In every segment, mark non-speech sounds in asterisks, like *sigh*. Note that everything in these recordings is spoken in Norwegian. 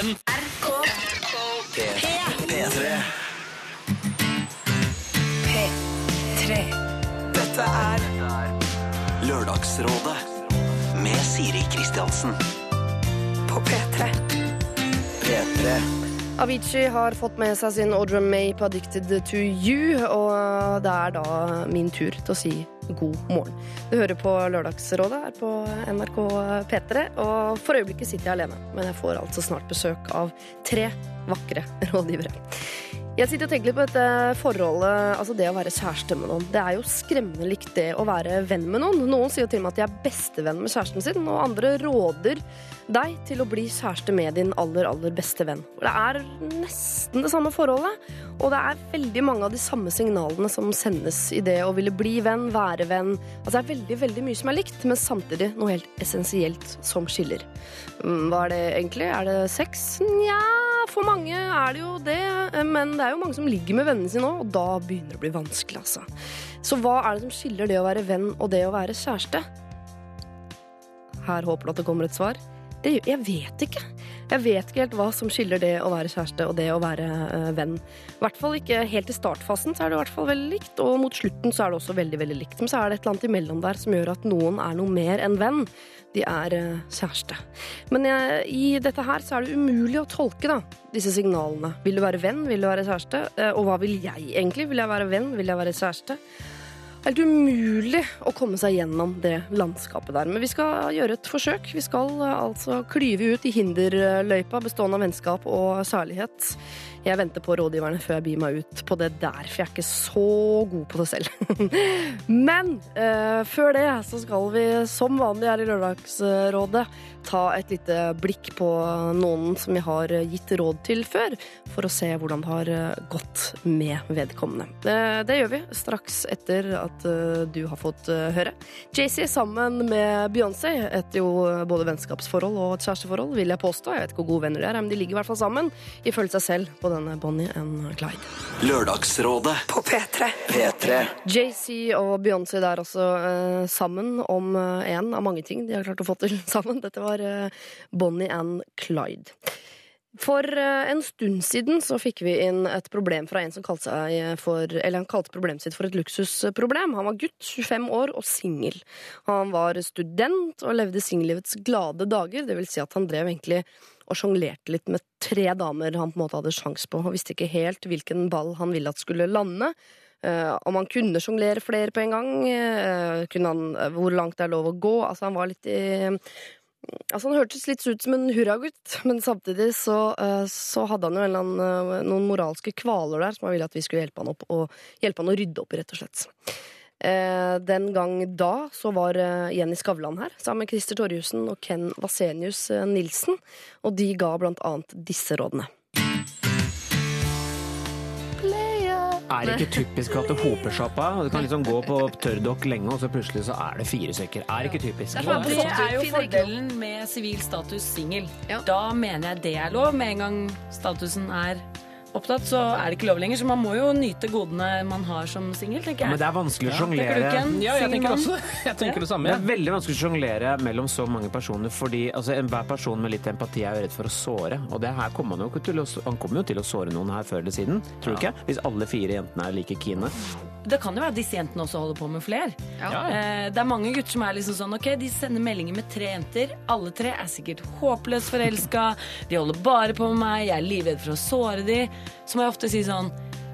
P3. P3. Dette er Lørdagsrådet med Siri Kristiansen. På P3. P3. Avicii har fått med seg sin Audra May på Addicted to You, og det er da min tur til å si god morgen. Du hører på Lørdagsrådet her på NRK P3, og for øyeblikket sitter jeg alene, men jeg får altså snart besøk av tre vakre rådgivere. Jeg sitter og tenker litt på dette forholdet, altså det å være kjæreste med noen. Det er jo skremmende likt det å være venn med noen. Noen sier jo til og med at de er bestevenn med kjæresten sin, og andre råder deg til å bli kjæreste med din aller, aller beste venn. Det er nesten det samme forholdet, og det er veldig mange av de samme signalene som sendes i det å ville bli venn, være venn. Altså det er veldig, veldig mye som er likt, men samtidig noe helt essensielt som skiller. Mm, Hva er det egentlig? Er det sex? Nja, for mange er det jo det, men det er jo mange som ligger med vennene sine òg, og da begynner det å bli vanskelig, altså. Så hva er det som skiller det å være venn og det å være kjæreste? Her håper du at det kommer et svar. Det, jeg vet ikke. Jeg vet ikke helt hva som skiller det å være kjæreste og det å være uh, venn. I hvert fall ikke helt i startfasen så er det i hvert fall veldig likt, og mot slutten så er det også veldig veldig likt. Men så er det et eller annet imellom der som gjør at noen er noe mer enn venn. De er eh, kjæreste. Men jeg, i dette her så er det umulig å tolke da, disse signalene. Vil du være venn? Vil du være kjæreste? Eh, og hva vil jeg egentlig? Vil jeg være venn? Vil jeg være kjæreste? helt umulig å komme seg gjennom det landskapet der. Men vi skal gjøre et forsøk. Vi skal eh, altså klyve ut i hinderløypa bestående av vennskap og kjærlighet. Jeg venter på rådgiverne før jeg byr meg ut på det der, for jeg er ikke så god på det selv. *laughs* Men uh, før det så skal vi som vanlig her i Lørdagsrådet ta et lite blikk på noen som vi har gitt råd til før, for å se hvordan det har eh, gått med vedkommende. Det, det gjør vi straks etter at uh, du har fått høre. JC sammen med Beyoncé etter jo både vennskapsforhold og et kjæresteforhold, vil jeg påstå. Jeg vet ikke hvor gode venner de er, men de ligger i hvert fall sammen, ifølge seg selv, på denne Bonnie and Clyde. Lørdagsrådet På P3. P3. JC og Beyoncé der også eh, sammen om én av mange ting de har klart å få til *laughs* sammen. Dette var eh, Bonnie and Clyde. For eh, en stund siden så fikk vi inn et problem fra en som kalte seg for Eller han kalte problemet sitt for et luksusproblem. Han var gutt, 25 år og singel. Han var student og levde singellivets glade dager. Det vil si at han drev egentlig og sjonglerte litt med tre damer han på en måte hadde sjans på, Han visste ikke helt hvilken ball han ville at skulle lande. Uh, om han kunne sjonglere flere på en gang, uh, han, uh, hvor langt det er lov å gå. Altså, han var litt i Altså, han hørtes litt ut som en hurragutt, men samtidig så, så hadde han jo annen, noen moralske kvaler der som han ville at vi skulle hjelpe han opp og hjelpe han å rydde opp rett og slett. Eh, Den gang da så var eh, Jenny Skavlan her, sammen med Christer Torjussen og Ken Vasenius eh, Nilsen, og de ga blant annet disse rådene. Er det ikke typisk at det hoper seg opp? Du kan liksom gå på tørrdokk lenge, og så plutselig så er det fire stykker. Er det ikke typisk? Det er jo fordelen med sivil status singel. Ja. Da mener jeg det er lov. Med en gang statusen er opptatt, så er det ikke lov lenger. Så man må jo nyte godene man har som singel, tenker Men det er vanskelig å sjonglere. Ja, jeg tenker også *laughs* Jeg tenker det samme. Det er veldig vanskelig å sjonglere mellom så mange personer, fordi altså, enhver person med litt empati er jo redd for å såre. Og det her kommer han jo ikke til å, han kommer jo til å såre noen her før eller siden, tror du ikke? Hvis alle fire jentene er like kine. Det kan jo være at disse jentene også holder på med flere. Ja. Eh, Det er mange gutter som er liksom sånn Ok, de sender meldinger med tre jenter. Alle tre er sikkert håpløst forelska. De holder bare på med meg. Jeg er livredd for å såre de. Så må jeg ofte si sånn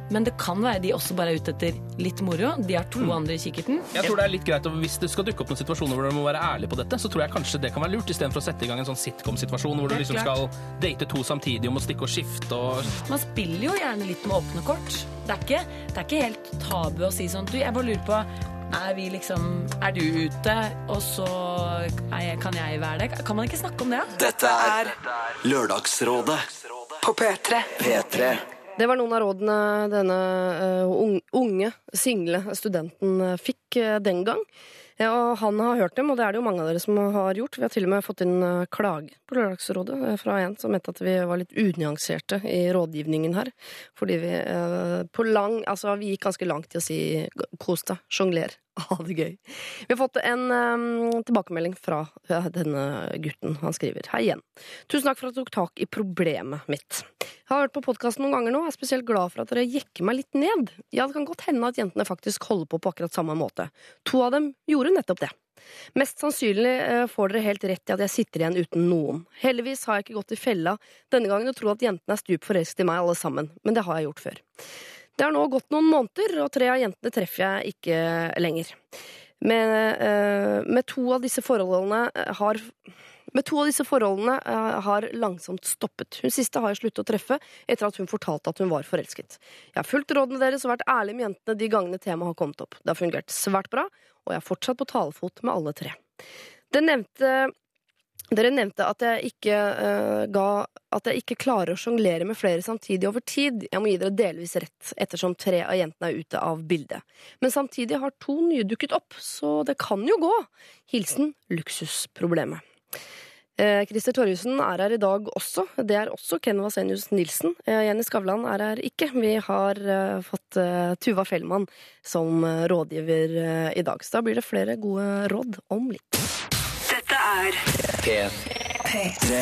Men det kan være de også bare er ute etter litt moro. De har to andre i kikkerten. Jeg tror det er litt greit, og Hvis det skal dukke opp noen situasjoner hvor du må være ærlig på dette, så tror jeg kanskje det kan være lurt, istedenfor å sette i gang en sånn sitcom-situasjon hvor du liksom klart. skal date to samtidig og må stikke og skifte og Man spiller jo gjerne litt med åpne kort. Det er ikke, det er ikke helt tabu å si sånn Du, jeg bare lurer på er vi liksom Er du ute, og så er jeg, kan jeg være det? Kan man ikke snakke om det? da? Dette er Lørdagsrådet På P3. P3. Det var noen av rådene denne eh, unge, single studenten eh, fikk eh, den gang. Ja, og han har hørt dem, og det er det jo mange av dere som har gjort. Vi har til og med fått inn klage på Lørdagsrådet fra en som mente at vi var litt unyanserte i rådgivningen her. Fordi vi på lang Altså, vi gikk ganske langt i å si kos deg, sjongler, *laughs* ha det gøy. Vi har fått en um, tilbakemelding fra denne gutten. Han skriver Hei igjen. Tusen takk for at du tok tak i problemet mitt. Jeg har hørt på podkasten noen ganger nå, og er spesielt glad for at dere jekker meg litt ned. Ja, det kan godt hende at jentene faktisk holder på på akkurat samme måte. To av dem gjorde nettopp det. Mest sannsynlig eh, får dere helt rett i at jeg sitter igjen uten noen. Heldigvis har jeg ikke gått i fella denne gangen og tror at jentene er stup forelsket i meg alle sammen, men det har jeg gjort før. Det har nå gått noen måneder, og tre av jentene treffer jeg ikke lenger. Med, eh, med to av disse forholdene eh, har med to av disse forholdene eh, har langsomt stoppet. Hun siste har jeg sluttet å treffe etter at hun fortalte at hun var forelsket. Jeg har fulgt rådene deres og vært ærlig med jentene de gangene temaet har kommet opp. Det har fungert svært bra, og jeg er fortsatt på talefot med alle tre. Det nevnte dere nevnte at jeg ikke uh, ga At jeg ikke klarer å sjonglere med flere samtidig over tid. Jeg må gi dere delvis rett, ettersom tre av jentene er ute av bildet. Men samtidig har to nye dukket opp, så det kan jo gå. Hilsen luksusproblemet. Eh, Christer Torjussen er her i dag også. Det er også Ken Vasenius Nilsen. Eh, Jenny Skavlan er her ikke. Vi har fått Tuva Fellmann som rådgiver i dag. Så da blir det flere gode råd om litt. Er P3.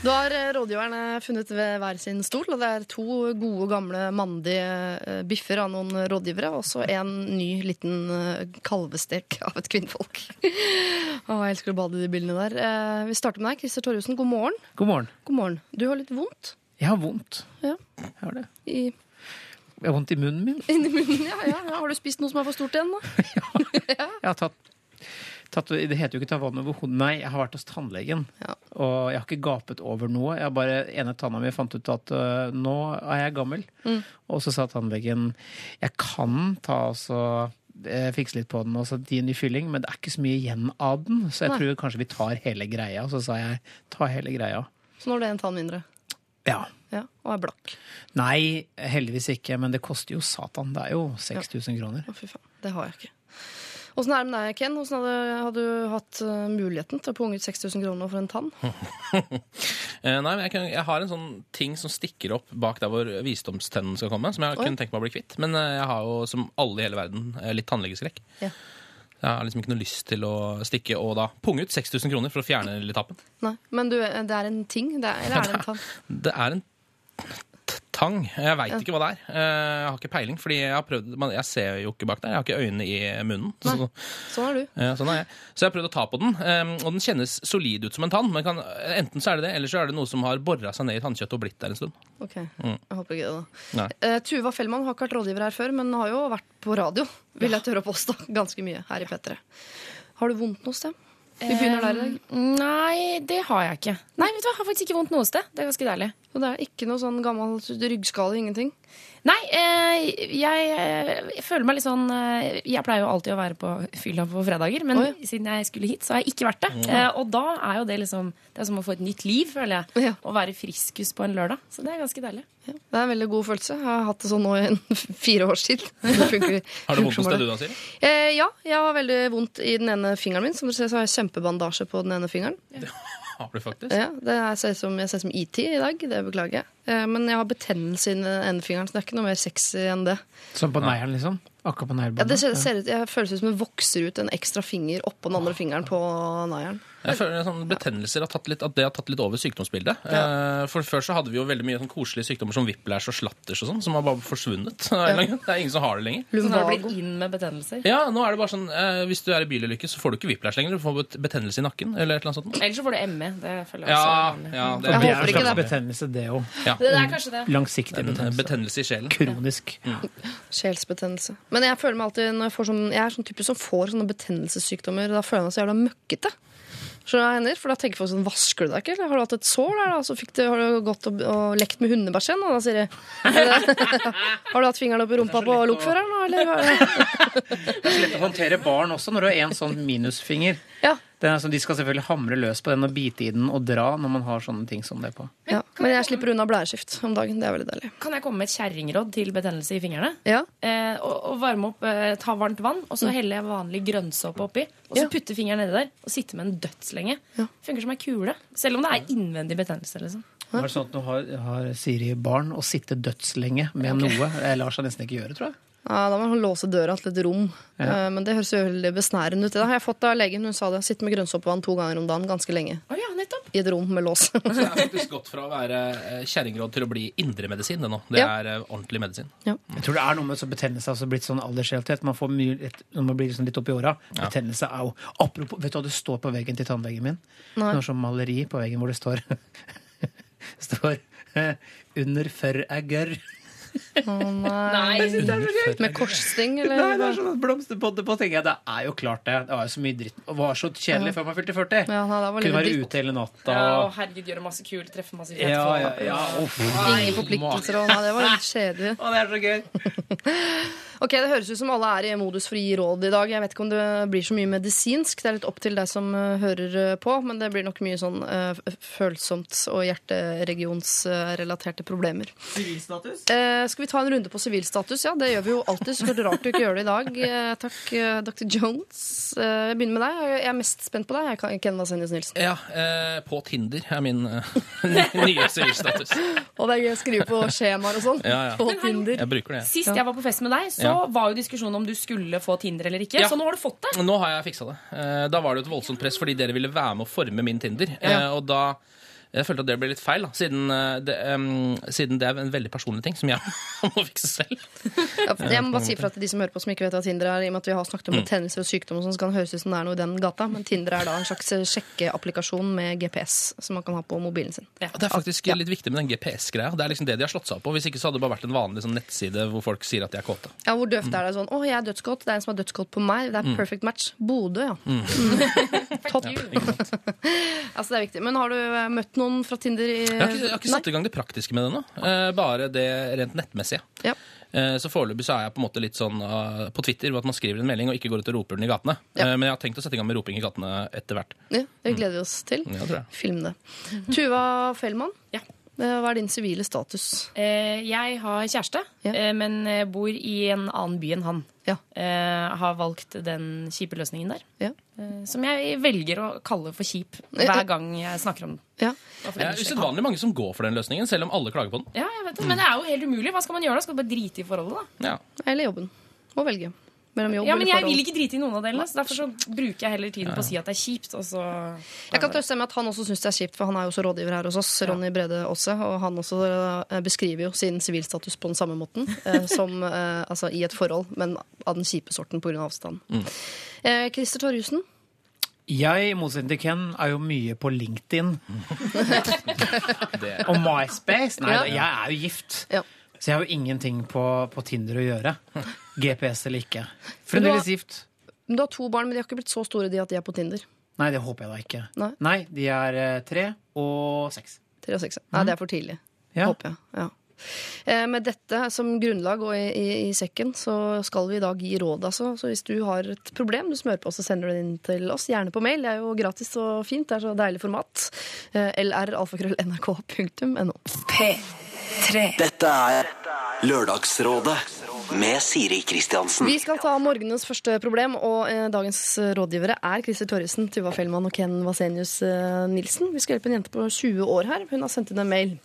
Da har eh, rådgiverne funnet ved hver sin stol, og det er to gode, gamle mandige eh, biffer av noen rådgivere, og så en ny liten eh, kalvestek av et kvinnfolk. *laughs* Å, jeg elsker å bade i de bildene der. Eh, Vi starter med deg, Christer Torjussen. God morgen. God morgen. God morgen. Du har litt vondt Jeg har vondt. Ja. Jeg har det. i, Jeg har vondt i munnen min. *laughs* inni munnen. Ja, ja, ja. Har du spist noe som er for stort igjen, da? *laughs* ja. Jeg har tatt, tatt Det heter jo ikke ta vann over hodet. Nei, jeg har vært hos tannlegen. Ja. Og jeg har ikke gapet over noe. Jeg har bare, ene tanna mi fant ut at uh, nå er jeg gammel. Mm. Og så sa tannlegen jeg kan ta altså fikse litt på den og gi en ny fylling, men det er ikke så mye igjen av den. Så jeg Nei. tror kanskje vi tar hele greia. Så sa jeg ta hele greia. Så nå er det en tann mindre. Ja. Ja, Og er blakk. Nei, heldigvis ikke, men det koster jo satan. Det er jo 6000 kroner. Å, fy faen. Det har jeg ikke. Åssen er det med deg, Ken? Hvordan hadde, hadde du hatt eh, muligheten til å punge ut 6000 kroner for en tann? *laughs* Eh, nei, men jeg, kan, jeg har en sånn ting som stikker opp bak der hvor visdomstennen skal komme, som jeg Oi. kunne tenkt meg å bli kvitt. Men eh, jeg har jo, som alle i hele verden, litt tannlegeskrekk. Ja. Jeg har liksom ikke noe lyst til å stikke og da punge ut 6000 kroner for å fjerne litt tappen. Nei, Men du, det er en ting? Det er, eller er det en tann? *laughs* Det er en tang. Jeg veit ikke hva det er. Eh, Jeg har ikke peiling, fordi jeg har prøvd men Jeg ser jo ikke bak der. Jeg har ikke øynene i munnen. Så, Sånn er du. Ja, sånn er jeg. Så jeg har prøvd å ta på den, eh, og den kjennes solid ut som en tann. Men kan, enten så er det det, eller så er det noe som har bora seg ned i tannkjøttet og blitt der en stund. Ok, Jeg håper ikke det, da. Eh, Tuva Fellmann har ikke vært rådgiver her før, men har jo vært på radio, vil jeg tørre å påstå, *laughs* ganske mye her i P3. Har du vondt noe sted? Vi begynner der i dag. Nei, det har jeg ikke. Nei, vet du hva, Jeg har faktisk ikke vondt noe sted. Det er ganske deilig. Og det er ikke noe sånn gammel ryggskade, ingenting? Nei, eh, jeg, eh, jeg føler meg litt sånn eh, Jeg pleier jo alltid å være på fylla på fredager, men Oi. siden jeg skulle hit, så har jeg ikke vært det. Eh, og da er jo det liksom Det er som å få et nytt liv, føler jeg. Ja. Å være friskus på en lørdag. Så det er ganske deilig. Ja. Det er en veldig god følelse. Jeg har hatt det sånn nå i fire års tid. *laughs* Funker- Har du vondt noe sted du da, Siri? Eh, ja, jeg har veldig vondt i den ene fingeren min. Som dere ser, så har jeg kjempebandasje på den ene fingeren. Har du faktisk? Ja, det er, ser som, jeg ser ut som IT i dag, det beklager jeg. Eh, men jeg har betennelse i ene så det er ikke noe mer sexy enn det. Som på neieren, liksom? Akkurat på Ja, det ser, ser ut, jeg føles ut som det vokser ut en ekstra finger oppå den andre fingeren på naieren. Jeg føler sånn Betennelser har tatt litt, at det har tatt litt over sykdomsbildet. Ja. For Før så hadde vi jo veldig mye sånn koselige sykdommer som whiplash og slatters og sånn, som har bare forsvunnet. *laughs* grunn. Det er ingen som har det lenger. Så nå har det blitt inn med betennelser. Ja, nå er det bare sånn eh, Hvis du er i bilulykke, så får du ikke whiplash lenger. Du får betennelse i nakken. Eller et eller annet sånt. Ellers så får du ME. Det føler jeg Ja, også er ja, det, Jeg er håper ikke det. betennelse, det òg. ja. Det er kanskje det. Langsiktig En betennelse. betennelse i sjelen. Kronisk. Sjelsbetennelse. Men jeg føler meg alltid når jeg, får sånn, jeg er sånn type som får sånne betennelsessykdommer. Da føler jeg meg så jævla møkkete. Skjønner mener? For da tenker folk sånn Vasker du deg ikke? Eller har du hatt et sår der, da? Så du, har du gått og, og lekt med hundebæsjen? Og da sier de Har du hatt fingeren i rumpa på lokføreren, da? Eller? Det er så lett å håndtere barn også når du har en sånn minusfinger. Ja. Det er, altså, de skal selvfølgelig hamre løs på den og bite i den og dra når man har sånne ting som det på. Ja. Men jeg slipper unna blæreskift om dagen. Det er veldig deilig. Kan jeg komme med et kjerringråd til betennelse i fingrene? Ja. Eh, og, og varme opp, eh, Ta varmt vann, og så helle vanlig grønnsåpe oppi. Og så Ja. putte fingeren nedi der og sitte med en dødslenge. Ja. Funker som ei kule. Selv om det er innvendig betennelse. liksom. Er det sånn at Nå har, har Siri barn og sitte dødslenge med noe? Jeg lar seg nesten ikke gjøre, tror jeg. Ja, da må man låse døra til et rom. Ja. Eh, Men det høres jo veldig besnærende ut. Det har jeg fått av legen. Hun sa det. Sitte med grønnsåpevann to ganger om dagen ganske lenge. Oh, ja, nettopp. I et rom med lås. *laughs* Så det er *laughs* faktisk gått fra å være eh, kjerringråd til å bli indremedisin. Det nå. Det Ja. er eh, ordentlig medisin. Jeg tror det er noe med så betennelse altså blitt sånn aldersrealitet. Man får mye, når man blir liksom litt oppi åra. Betennelse er jo Apropos, vet du hva det står på veggen til tannlegen min? Nei. Det er sånn maleri på veggen hvor det står *laughs* står 'Under før er gørr'. Å nei. *laughs* Med korssting, eller? Nei, det er sånn at blomsterpodder på, tenker jeg. Det er jo klart det. Det var jo så mye dritt. Det var så kjedelig før man fylte 40. Ja, nei, det var Kunne være dritt. ute hele natta. Ja, og herregud, gjøre masse kult, treffe masse fete Ja, folk. ja, ja. Ingen forpliktelser. Og, nei, det var litt kjedelig. Å, det er så gøy. *laughs* Ok, Det høres ut som alle er i modus for å gi råd i dag. Jeg vet ikke om det blir så mye medisinsk. Det er litt opp til deg som eh, hører eh, på, men det blir nok mye sånn uh, følsomt og hjerteregionsrelaterte problemer. Sivilstatus? Uh, skal vi ta en runde på sivilstatus? Ja, det gjør vi jo alltid. Så det er rart du ikke gjør det i dag. Uh, takk, dr. Jones. Jeg begynner med deg. Jeg er mest spent på deg. Jeg, Ken Vasenius Nilsen. Ja, eh, på Tinder er min *laughs* nye sivilstatus. Og det er gøy å skrive på skjemaer og sånn. Ja, ja. På Tinder. Jeg bruker det. Sist jeg var på fest med deg, så Ja. var jo diskusjonen om du skulle få Tinder eller ikke. Ja. Så nå har du fått det. Nå har jeg fiksa det. Eh, Da var det jo et voldsomt press fordi dere ville være med å forme min Tinder. Eh, Og da jeg følte at det ble litt feil, da, siden eh, det, um, siden det er en veldig personlig ting som jeg *laughs* må fikse selv. Ja, jeg må bare si fra til de som hører på som ikke vet hva Tinder er, i og med at vi har snakket om betennelse og sykdom, og sånn, så kan det høres ut som det er noe i den gata. Men Tinder er da en slags eh, sjekkeapplikasjon med GPS som man kan ha på mobilen sin. Ja. Det er faktisk litt viktig med den GPS-greia. Det er liksom det de har slått seg opp på. Hvis ikke så hadde det bare vært en vanlig sånn nettside hvor folk sier at de er kåte. Ja, Hvor døvt er det sånn? Å, jeg er dødsgodt. Det er en som har dødsgodt på meg. Det er perfect match. Bodø, ja. Mm. *laughs* Topp. *laughs* altså, det er viktig. Men har du eh, møtt noen fra Tinder? I... Jeg har ikke, jeg har ikke satt i gang det praktiske med det nå. Eh, bare det rent nettmessige. Ja. Eh, Så foreløpig så er jeg på en måte litt sånn eh, på Twitter hvor at man skriver en melding og ikke går ut og roper den i gatene. Ja. Eh, Men jeg har tenkt å sette i gang med roping i gatene etter hvert. ja, det gleder vi oss til. Ja. Film det. Tuva Fellmann, Ja. Eh, hva er din sivile status? Eh, jeg har kjæreste, Ja. eh, men bor i en annen by enn han. Ja. Eh, har valgt den kjipe løsningen der. Ja. Eh, som jeg velger å kalle for kjip hver gang jeg snakker om den. Ja. Det er usedvanlig mange som går for den løsningen, selv om alle klager på den. Ja, jeg vet det, Men det er jo helt umulig. Hva skal man gjøre da? Skal man bare drite i forholdet, da? Ja. Eller jobben. Må velge. Mellom jobb Ja, men eller jeg forhold. vil ikke drite i noen av delene, så derfor så bruker jeg heller tiden på å si at det er kjipt, og så Jeg kan trøste med at han også syns det er kjipt, for han er jo også rådgiver her hos oss. Ronny Brede også, og han også eh, beskriver jo sin sivilstatus på den samme måten. *laughs* eh, som eh, altså i et forhold, men av den kjipe sorten pga. avstand. Eh, Christer Torjussen. Jeg, i motsetning til Ken, er jo mye på LinkedIn. *laughs* Og MySpace. Nei, Ja. jeg er jo gift. Ja. Så jeg har jo ingenting på, på Tinder å gjøre. *laughs* GPS eller ikke. Fremdeles gift. Men Du har to barn, men de har ikke blitt så store de at de er på Tinder. Nei, det håper jeg da ikke. Nei. de er eh, tre og seks. Tre og seks. ja. Nei, det er for tidlig. Ja. Håper jeg. Ja. Eh, Med dette som grunnlag og i, i, i sekken, så skal vi i dag gi råd. Altså. Så hvis du har et problem, du smører på, så sender du det inn til oss. Gjerne på mail. Det er jo gratis og fint. Det er så deilig format. Eh, lralfakrøll.nrk.no. P3. Dette er Lørdagsrådet med Siri Kristiansen. Vi skal ta morgenens første problem, og eh, dagens rådgivere er Christer Torjussen, Tuva Fellmann og Ken Vasenius eh, Nilsen. Vi skal hjelpe en jente på 20 år her. Hun har sendt inn en mail.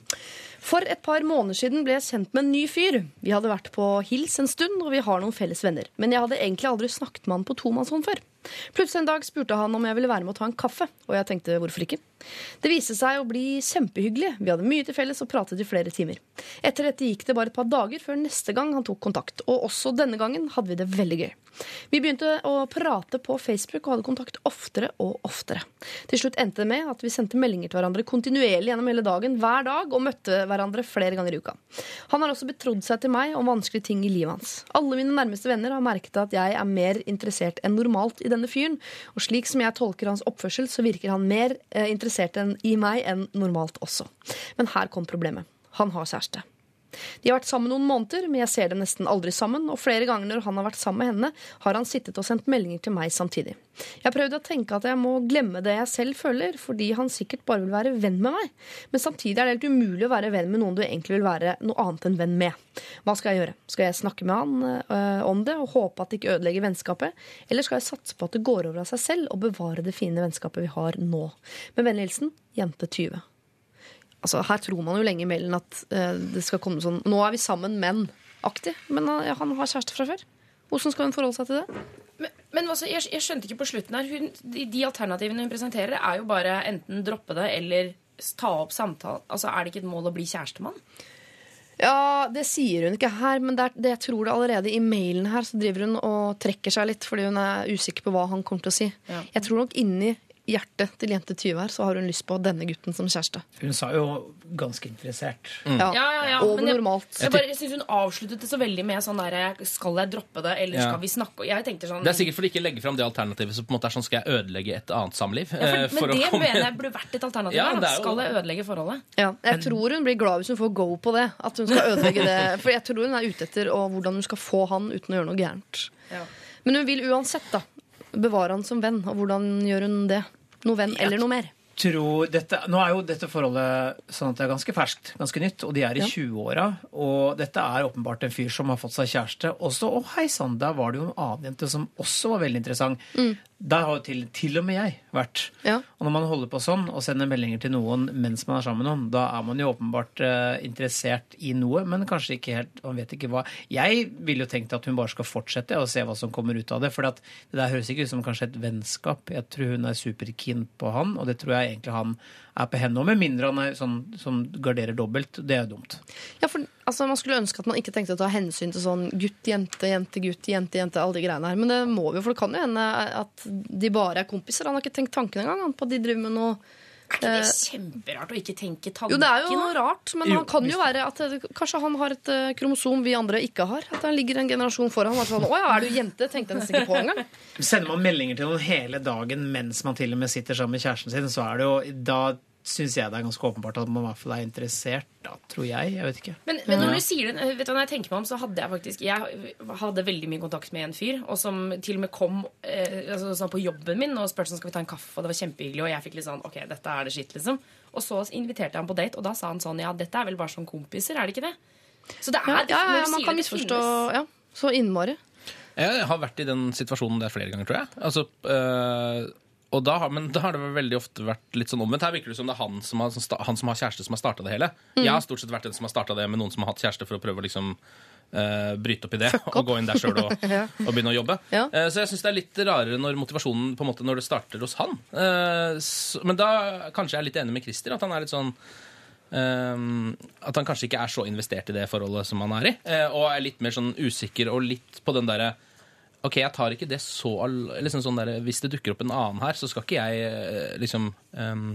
For et par måneder siden ble jeg kjent med en ny fyr. Vi hadde vært på hils en stund, og vi har noen felles venner. Men jeg hadde egentlig aldri snakket med han på tomannshånd før. Plutselig en dag spurte han om jeg ville være med å ta en kaffe, og jeg tenkte hvorfor ikke. Det viste seg å bli kjempehyggelig. Vi hadde mye til felles og pratet i flere timer. Etter dette gikk det bare et par dager før neste gang han tok kontakt, og også denne gangen hadde vi det veldig gøy. Vi begynte å prate på Facebook og hadde kontakt oftere og oftere. Til slutt endte det med at vi sendte meldinger til hverandre kontinuerlig gjennom hele dagen, hver dag, og møtte hverandre flere ganger i uka. Han har også betrodd seg til meg om vanskelige ting i livet hans. Alle mine nærmeste venner har merket at jeg er mer interessert enn normalt i denne fyren, og slik som jeg tolker hans oppførsel, så virker han mer eh, interessert i meg enn normalt også. Men her kom problemet. Han har kjæreste. De har vært sammen noen måneder, men jeg ser dem nesten aldri sammen, og flere ganger når han har vært sammen med henne, har han sittet og sendt meldinger til meg samtidig. Jeg har prøvd å tenke at jeg må glemme det jeg selv føler, fordi han sikkert bare vil være venn med meg. Men samtidig er det helt umulig å være venn med noen du egentlig vil være noe annet enn venn med. Hva skal jeg gjøre? Skal jeg snakke med han øh, om det og håpe at det ikke ødelegger vennskapet? Eller skal jeg satse på at det går over av seg selv og bevare det fine vennskapet vi har nå? Med vennlig hilsen jente 20. Altså, her tror man jo lenge i mailen at uh, det skal komme sånn Nå er vi sammen, men aktig. Men øh, han har kjæreste fra før. Hvordan skal hun forholde seg til det? Men, men altså, jeg, jeg skjønte ikke på slutten her hun, de, de alternativene hun presenterer, er jo bare enten droppe det eller ta opp samtalen. Altså, Er det ikke et mål å bli kjærestemann? Ja, det sier hun ikke her, men det er, det jeg tror det allerede i mailen her så driver hun og trekker seg litt fordi hun er usikker på hva han kommer til å si. Ja. Jeg tror nok inni hjertet til jente 20 her så har hun lyst på denne gutten som kjæreste. Hun sa jo ganske interessert. Ja, Ja, ja, ja. Over men jeg, normalt. jeg, bare, jeg synes hun avsluttet det så veldig med sånn der Skal jeg droppe det, eller Ja. skal vi snakke? Jeg tenkte sånn Det er sikkert fordi de ikke legger fram det alternativet som på en måte er sånn skal jeg ødelegge et annet samliv. ja, eh, for, Men det komme- mener jeg burde vært et alternativ. Ja, da. er jo- Skal jeg ødelegge forholdet? Ja, jeg tror hun blir glad hvis hun får go på det. At hun skal ødelegge det. For jeg tror hun er ute etter og hvordan hun skal få han uten å gjøre noe gærent. Ja. Men hun vil uansett da bevare han som venn. Og hvordan gjør hun det? Noe venn eller noe mer? tror dette, Nå er jo dette forholdet sånn at det er ganske ferskt, ganske nytt, og de er i Ja. 20-åra. Og dette er åpenbart en fyr som har fått seg kjæreste. Også, å hei sann, der var det jo en annen jente som også var veldig interessant. Der har jo til, til og med jeg vært. Ja. Og når man holder på sånn og sender meldinger til noen mens man er sammen med noen, da er man jo åpenbart eh, interessert i noe, men kanskje ikke helt Man vet ikke hva. Jeg ville jo tenkt at hun bare skal fortsette og se hva som kommer ut av det. For det der høres ikke ut som kanskje et vennskap. Jeg tror hun er superkeen på han, og det tror jeg egentlig han er på hendene, med mindre han er sånn som garderer dobbelt. Det er jo dumt. Ja, for altså, Man skulle ønske at man ikke tenkte å ta hensyn til sånn gutt, jente, jente, gutt, jente, jente, alle de greiene her. Men det må vi jo, for det kan jo hende at de bare er kompiser. Han har ikke tenkt tanken engang på at de driver med noe Er ikke det Eh, kjemperart å ikke tenke tanken? Jo, det er jo noe rart, men Jo, han kan jo være at eh, kanskje han har et eh, kromosom vi andre ikke har. At han ligger en generasjon foran. Og sånn, Å ja, er du jente? Tenkte jeg nesten ikke på engang. Sender man meldinger til noen hele dagen mens man til og med sitter sammen med kjæresten sin, så er det jo Da syns jeg det er ganske åpenbart at man i hvert fall er interessert, da, tror jeg. Jeg vet ikke. Men, men når du sier det, vet du, når jeg tenker meg om, så hadde jeg faktisk Jeg hadde veldig mye kontakt med en fyr, og som til og med kom eh, altså, sånn på jobben min og spurte sånn, skal vi ta en kaffe, og det var kjempehyggelig, og jeg fikk litt sånn Ok, dette er det skitt, liksom. Og så inviterte jeg ham på date, og da sa han sånn Ja, dette er vel bare sånn kompiser, er det ikke det? Så det er Ja, ja, ja, man kan misforstå ja, så innmari. Jeg har vært i den situasjonen der flere ganger, tror jeg. Altså, øh, og da men da har det veldig ofte vært litt sånn omvendt. Her virker det som det er han som har, han som har kjæreste, som har starta det hele. Jeg har stort sett vært den som har starta det med noen som har hatt kjæreste, for å prøve å liksom uh, bryte opp i det og gå inn der sjøl og, *laughs* og begynne å jobbe. Ja. Uh, så jeg syns det er litt rarere når motivasjonen på en måte når det starter hos han. Uh, så, men da kanskje jeg er litt enig med Christer, at han er litt sånn at han kanskje ikke er så investert i det forholdet som han er i. eh, og er litt mer sånn usikker og litt på den derre Ok, jeg tar ikke det så liksom sånn der, Hvis det dukker opp en annen her, så skal ikke jeg eh, liksom um,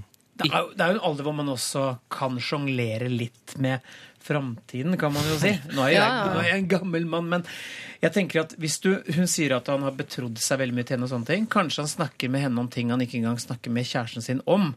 Det er, jo- det er jo en alder hvor man også kan sjonglere litt med framtiden, kan man jo si. Nå er jeg. Nå er jeg en gammel mann, men jeg tenker at hvis du, hun sier at han har betrodd seg veldig mye til henne og sånne ting, kanskje han snakker med henne om ting han ikke engang snakker med kjæresten sin om.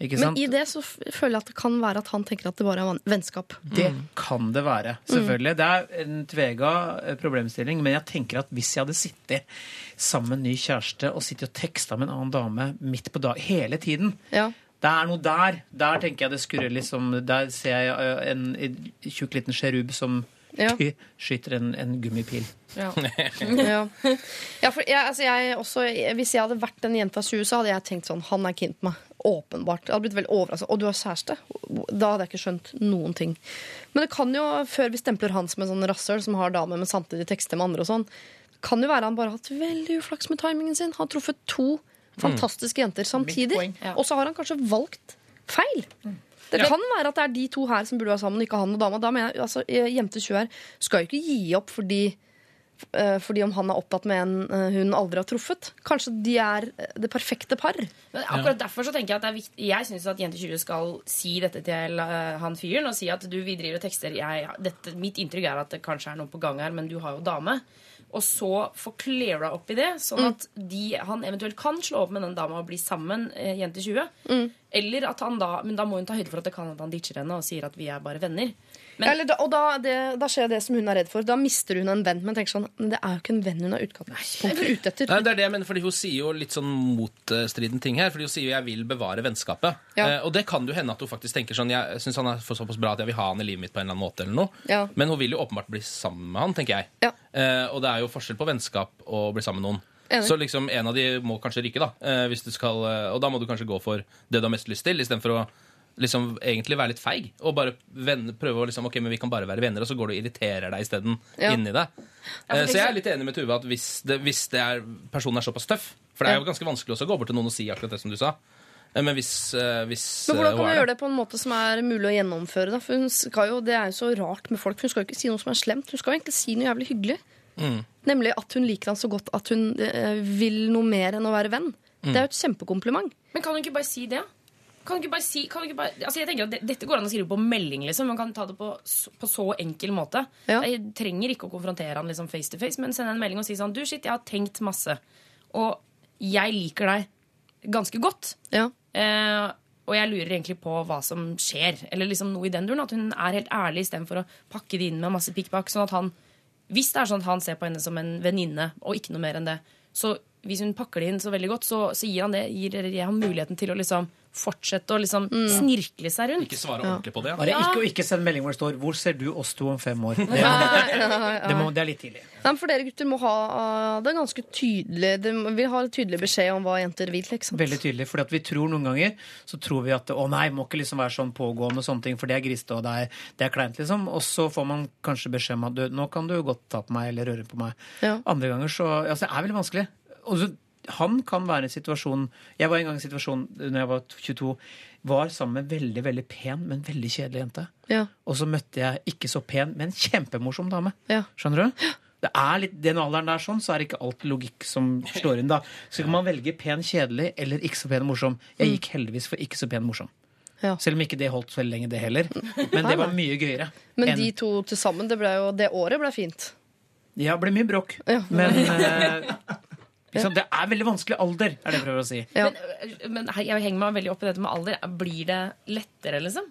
Ikke Men i det så føler jeg at det kan være at han tenker at det bare er vennskap. Det kan det være. Selvfølgelig. Det er en tvega eh, problemstilling. Men jeg tenker at hvis jeg hadde sittet sammen med en ny kjæreste og sittet og teksta med en annen dame midt på dag hele tiden Ja. Det er noe der. Der tenker jeg det skurrer liksom Der ser jeg en, en tjukk liten sjerub som Ja. *laughs* skyter en, en gummipil. Ja. *laughs* Ja, ja for jeg, altså jeg også, Hvis jeg hadde vært en jenta av 20, så hadde jeg tenkt sånn Han er keen på meg. Åpenbart. Jeg hadde blitt veldig overrasket. Og du har kjæreste? Da hadde jeg ikke skjønt noen ting. Men det kan jo, før vi stempler han som en sånn rasshøl som har dame, men samtidig tekster med andre og sånn, kan jo være han bare har hatt veldig uflaks med timingen sin. Han har truffet to fantastiske jenter samtidig. Ja. Og så har han kanskje valgt feil. Det Ja. kan være at det er de to her som burde være sammen, ikke han og dama. Da mener jeg, altså, Jente 20 her skal jo ikke gi opp fordi eh, fordi om han er opptatt med en eh, hun aldri har truffet. Kanskje de er eh, det perfekte par. Men akkurat derfor så tenker jeg at det er viktig Jeg syns at Jente 20 skal si dette til eh, han fyren. Og si at du, vi driver og tekster. Jeg, dette, mitt inntrykk er at det kanskje er noe på gang her, men du har jo dame. Og så få cleara opp i det, sånn at de, han eventuelt kan slå opp med den dama og bli sammen, eh, jente 20. Eller at han da Men da må hun ta høyde for at det kan at han ditcher henne og sier at vi er bare venner. Men- Eller da, og da, det, da skjer det som hun er redd for. Da mister hun en venn. Men tenker sånn, det er jo ikke en venn hun er utgangspunktet ute etter. Nei, det er det jeg mener, fordi Hun sier jo litt sånn motstridende ting her. Fordi Hun sier jo 'jeg vil bevare vennskapet'. Ja. Eh, og det kan jo hende at hun faktisk tenker sånn 'jeg syns han er såpass bra at jeg vil ha han i livet mitt på en eller annen måte'. eller noe. Ja. Men hun vil jo åpenbart bli sammen med han, tenker jeg. Ja. Eh, og det er jo forskjell på vennskap og å bli sammen med noen. Enig. Så liksom en av de må kanskje ryke, da. Eh, hvis du skal, eh, og da må du kanskje gå for det du har mest lyst til, istedenfor å liksom egentlig være litt feig. Og bare venne, prøve å liksom, ok, men vi kan bare være venner, og så går du og irriterer deg isteden Ja. inni deg. for Eh, så jeg er litt enig med Tuva at hvis, det, hvis det er, personen er såpass tøff For det er jo ganske vanskelig også å gå bort til noen og si akkurat det som du sa. Eh, Men hvis, eh, hvis Men hvordan kan du gjøre det på en måte som er mulig å gjennomføre? Da? For hun skal jo, Det er jo så rart med folk. Hun skal jo ikke si noe som er slemt. Hun skal jo egentlig si noe jævlig hyggelig. Mm. Nemlig at hun liker han så godt at hun vil noe mer enn å være venn. Mm. Det er jo et kjempekompliment. Men kan hun ikke bare si det? Kan du ikke bare si, ikke bare, altså jeg tenker at Dette går an å skrive på melding. liksom Man kan ta det på, på så enkel måte. Ja. Jeg trenger ikke å konfrontere han liksom face to face, men sende en melding og si sånn Du, shit, jeg har tenkt masse. Og jeg liker deg ganske godt. Ja. Eh, og jeg lurer egentlig på hva som skjer. Eller liksom noe i den duren. At hun er helt ærlig istedenfor å pakke det inn med masse pikkpakk. Sånn at han, hvis det er sånn at han ser på henne som en venninne, og ikke noe mer enn det, så hvis hun pakker det inn så veldig godt, så, så gir han det gir gir han muligheten til å liksom fortsette å liksom snirkle seg rundt. Ikke svare ordentlig på det. Bare ikke, ikke send melding hvor det står 'Hvor ser du oss to om fem år?' *laughs* Det, det, må, det er litt tidlig. Nei, for dere gutter må ha det er ganske tydelig det, Vi har tydelig beskjed om hva jenter vil. Liksom. Veldig tydelig, fordi vi tror noen ganger Så tror vi at å nei, må ikke liksom være sånn pågående og sånne ting, for det er grisete og det er, det er kleint, liksom. Og så får man kanskje beskjed om at nå kan du godt ta på meg eller røre på meg. Ja. Andre ganger så Altså, det er veldig vanskelig. Og så, han kan være i en situasjon Jeg var en gang i en situasjon da jeg var 22, var sammen med en veldig, veldig pen, men veldig kjedelig jente. Ja. Og så møtte jeg ikke så pen, men kjempemorsom dame. Ja. Skjønner du? Det er litt, Den alderen der sånn, så er det ikke alt logikk som slår inn. da. Så kan man velge pen kjedelig eller ikke så pen morsom. Jeg gikk heldigvis for ikke så pen morsom. Ja. Selv om ikke det holdt så veldig lenge, det heller. Men det var mye gøyere. Men de to til sammen, det, ble jo, det året ble fint. Ja, det ble mye bråk. Ja. Men *laughs* eh, det er veldig vanskelig alder, er det jeg prøver å si. Ja. Men, men jeg henger meg veldig opp i dette med alder. Blir det lettere, liksom?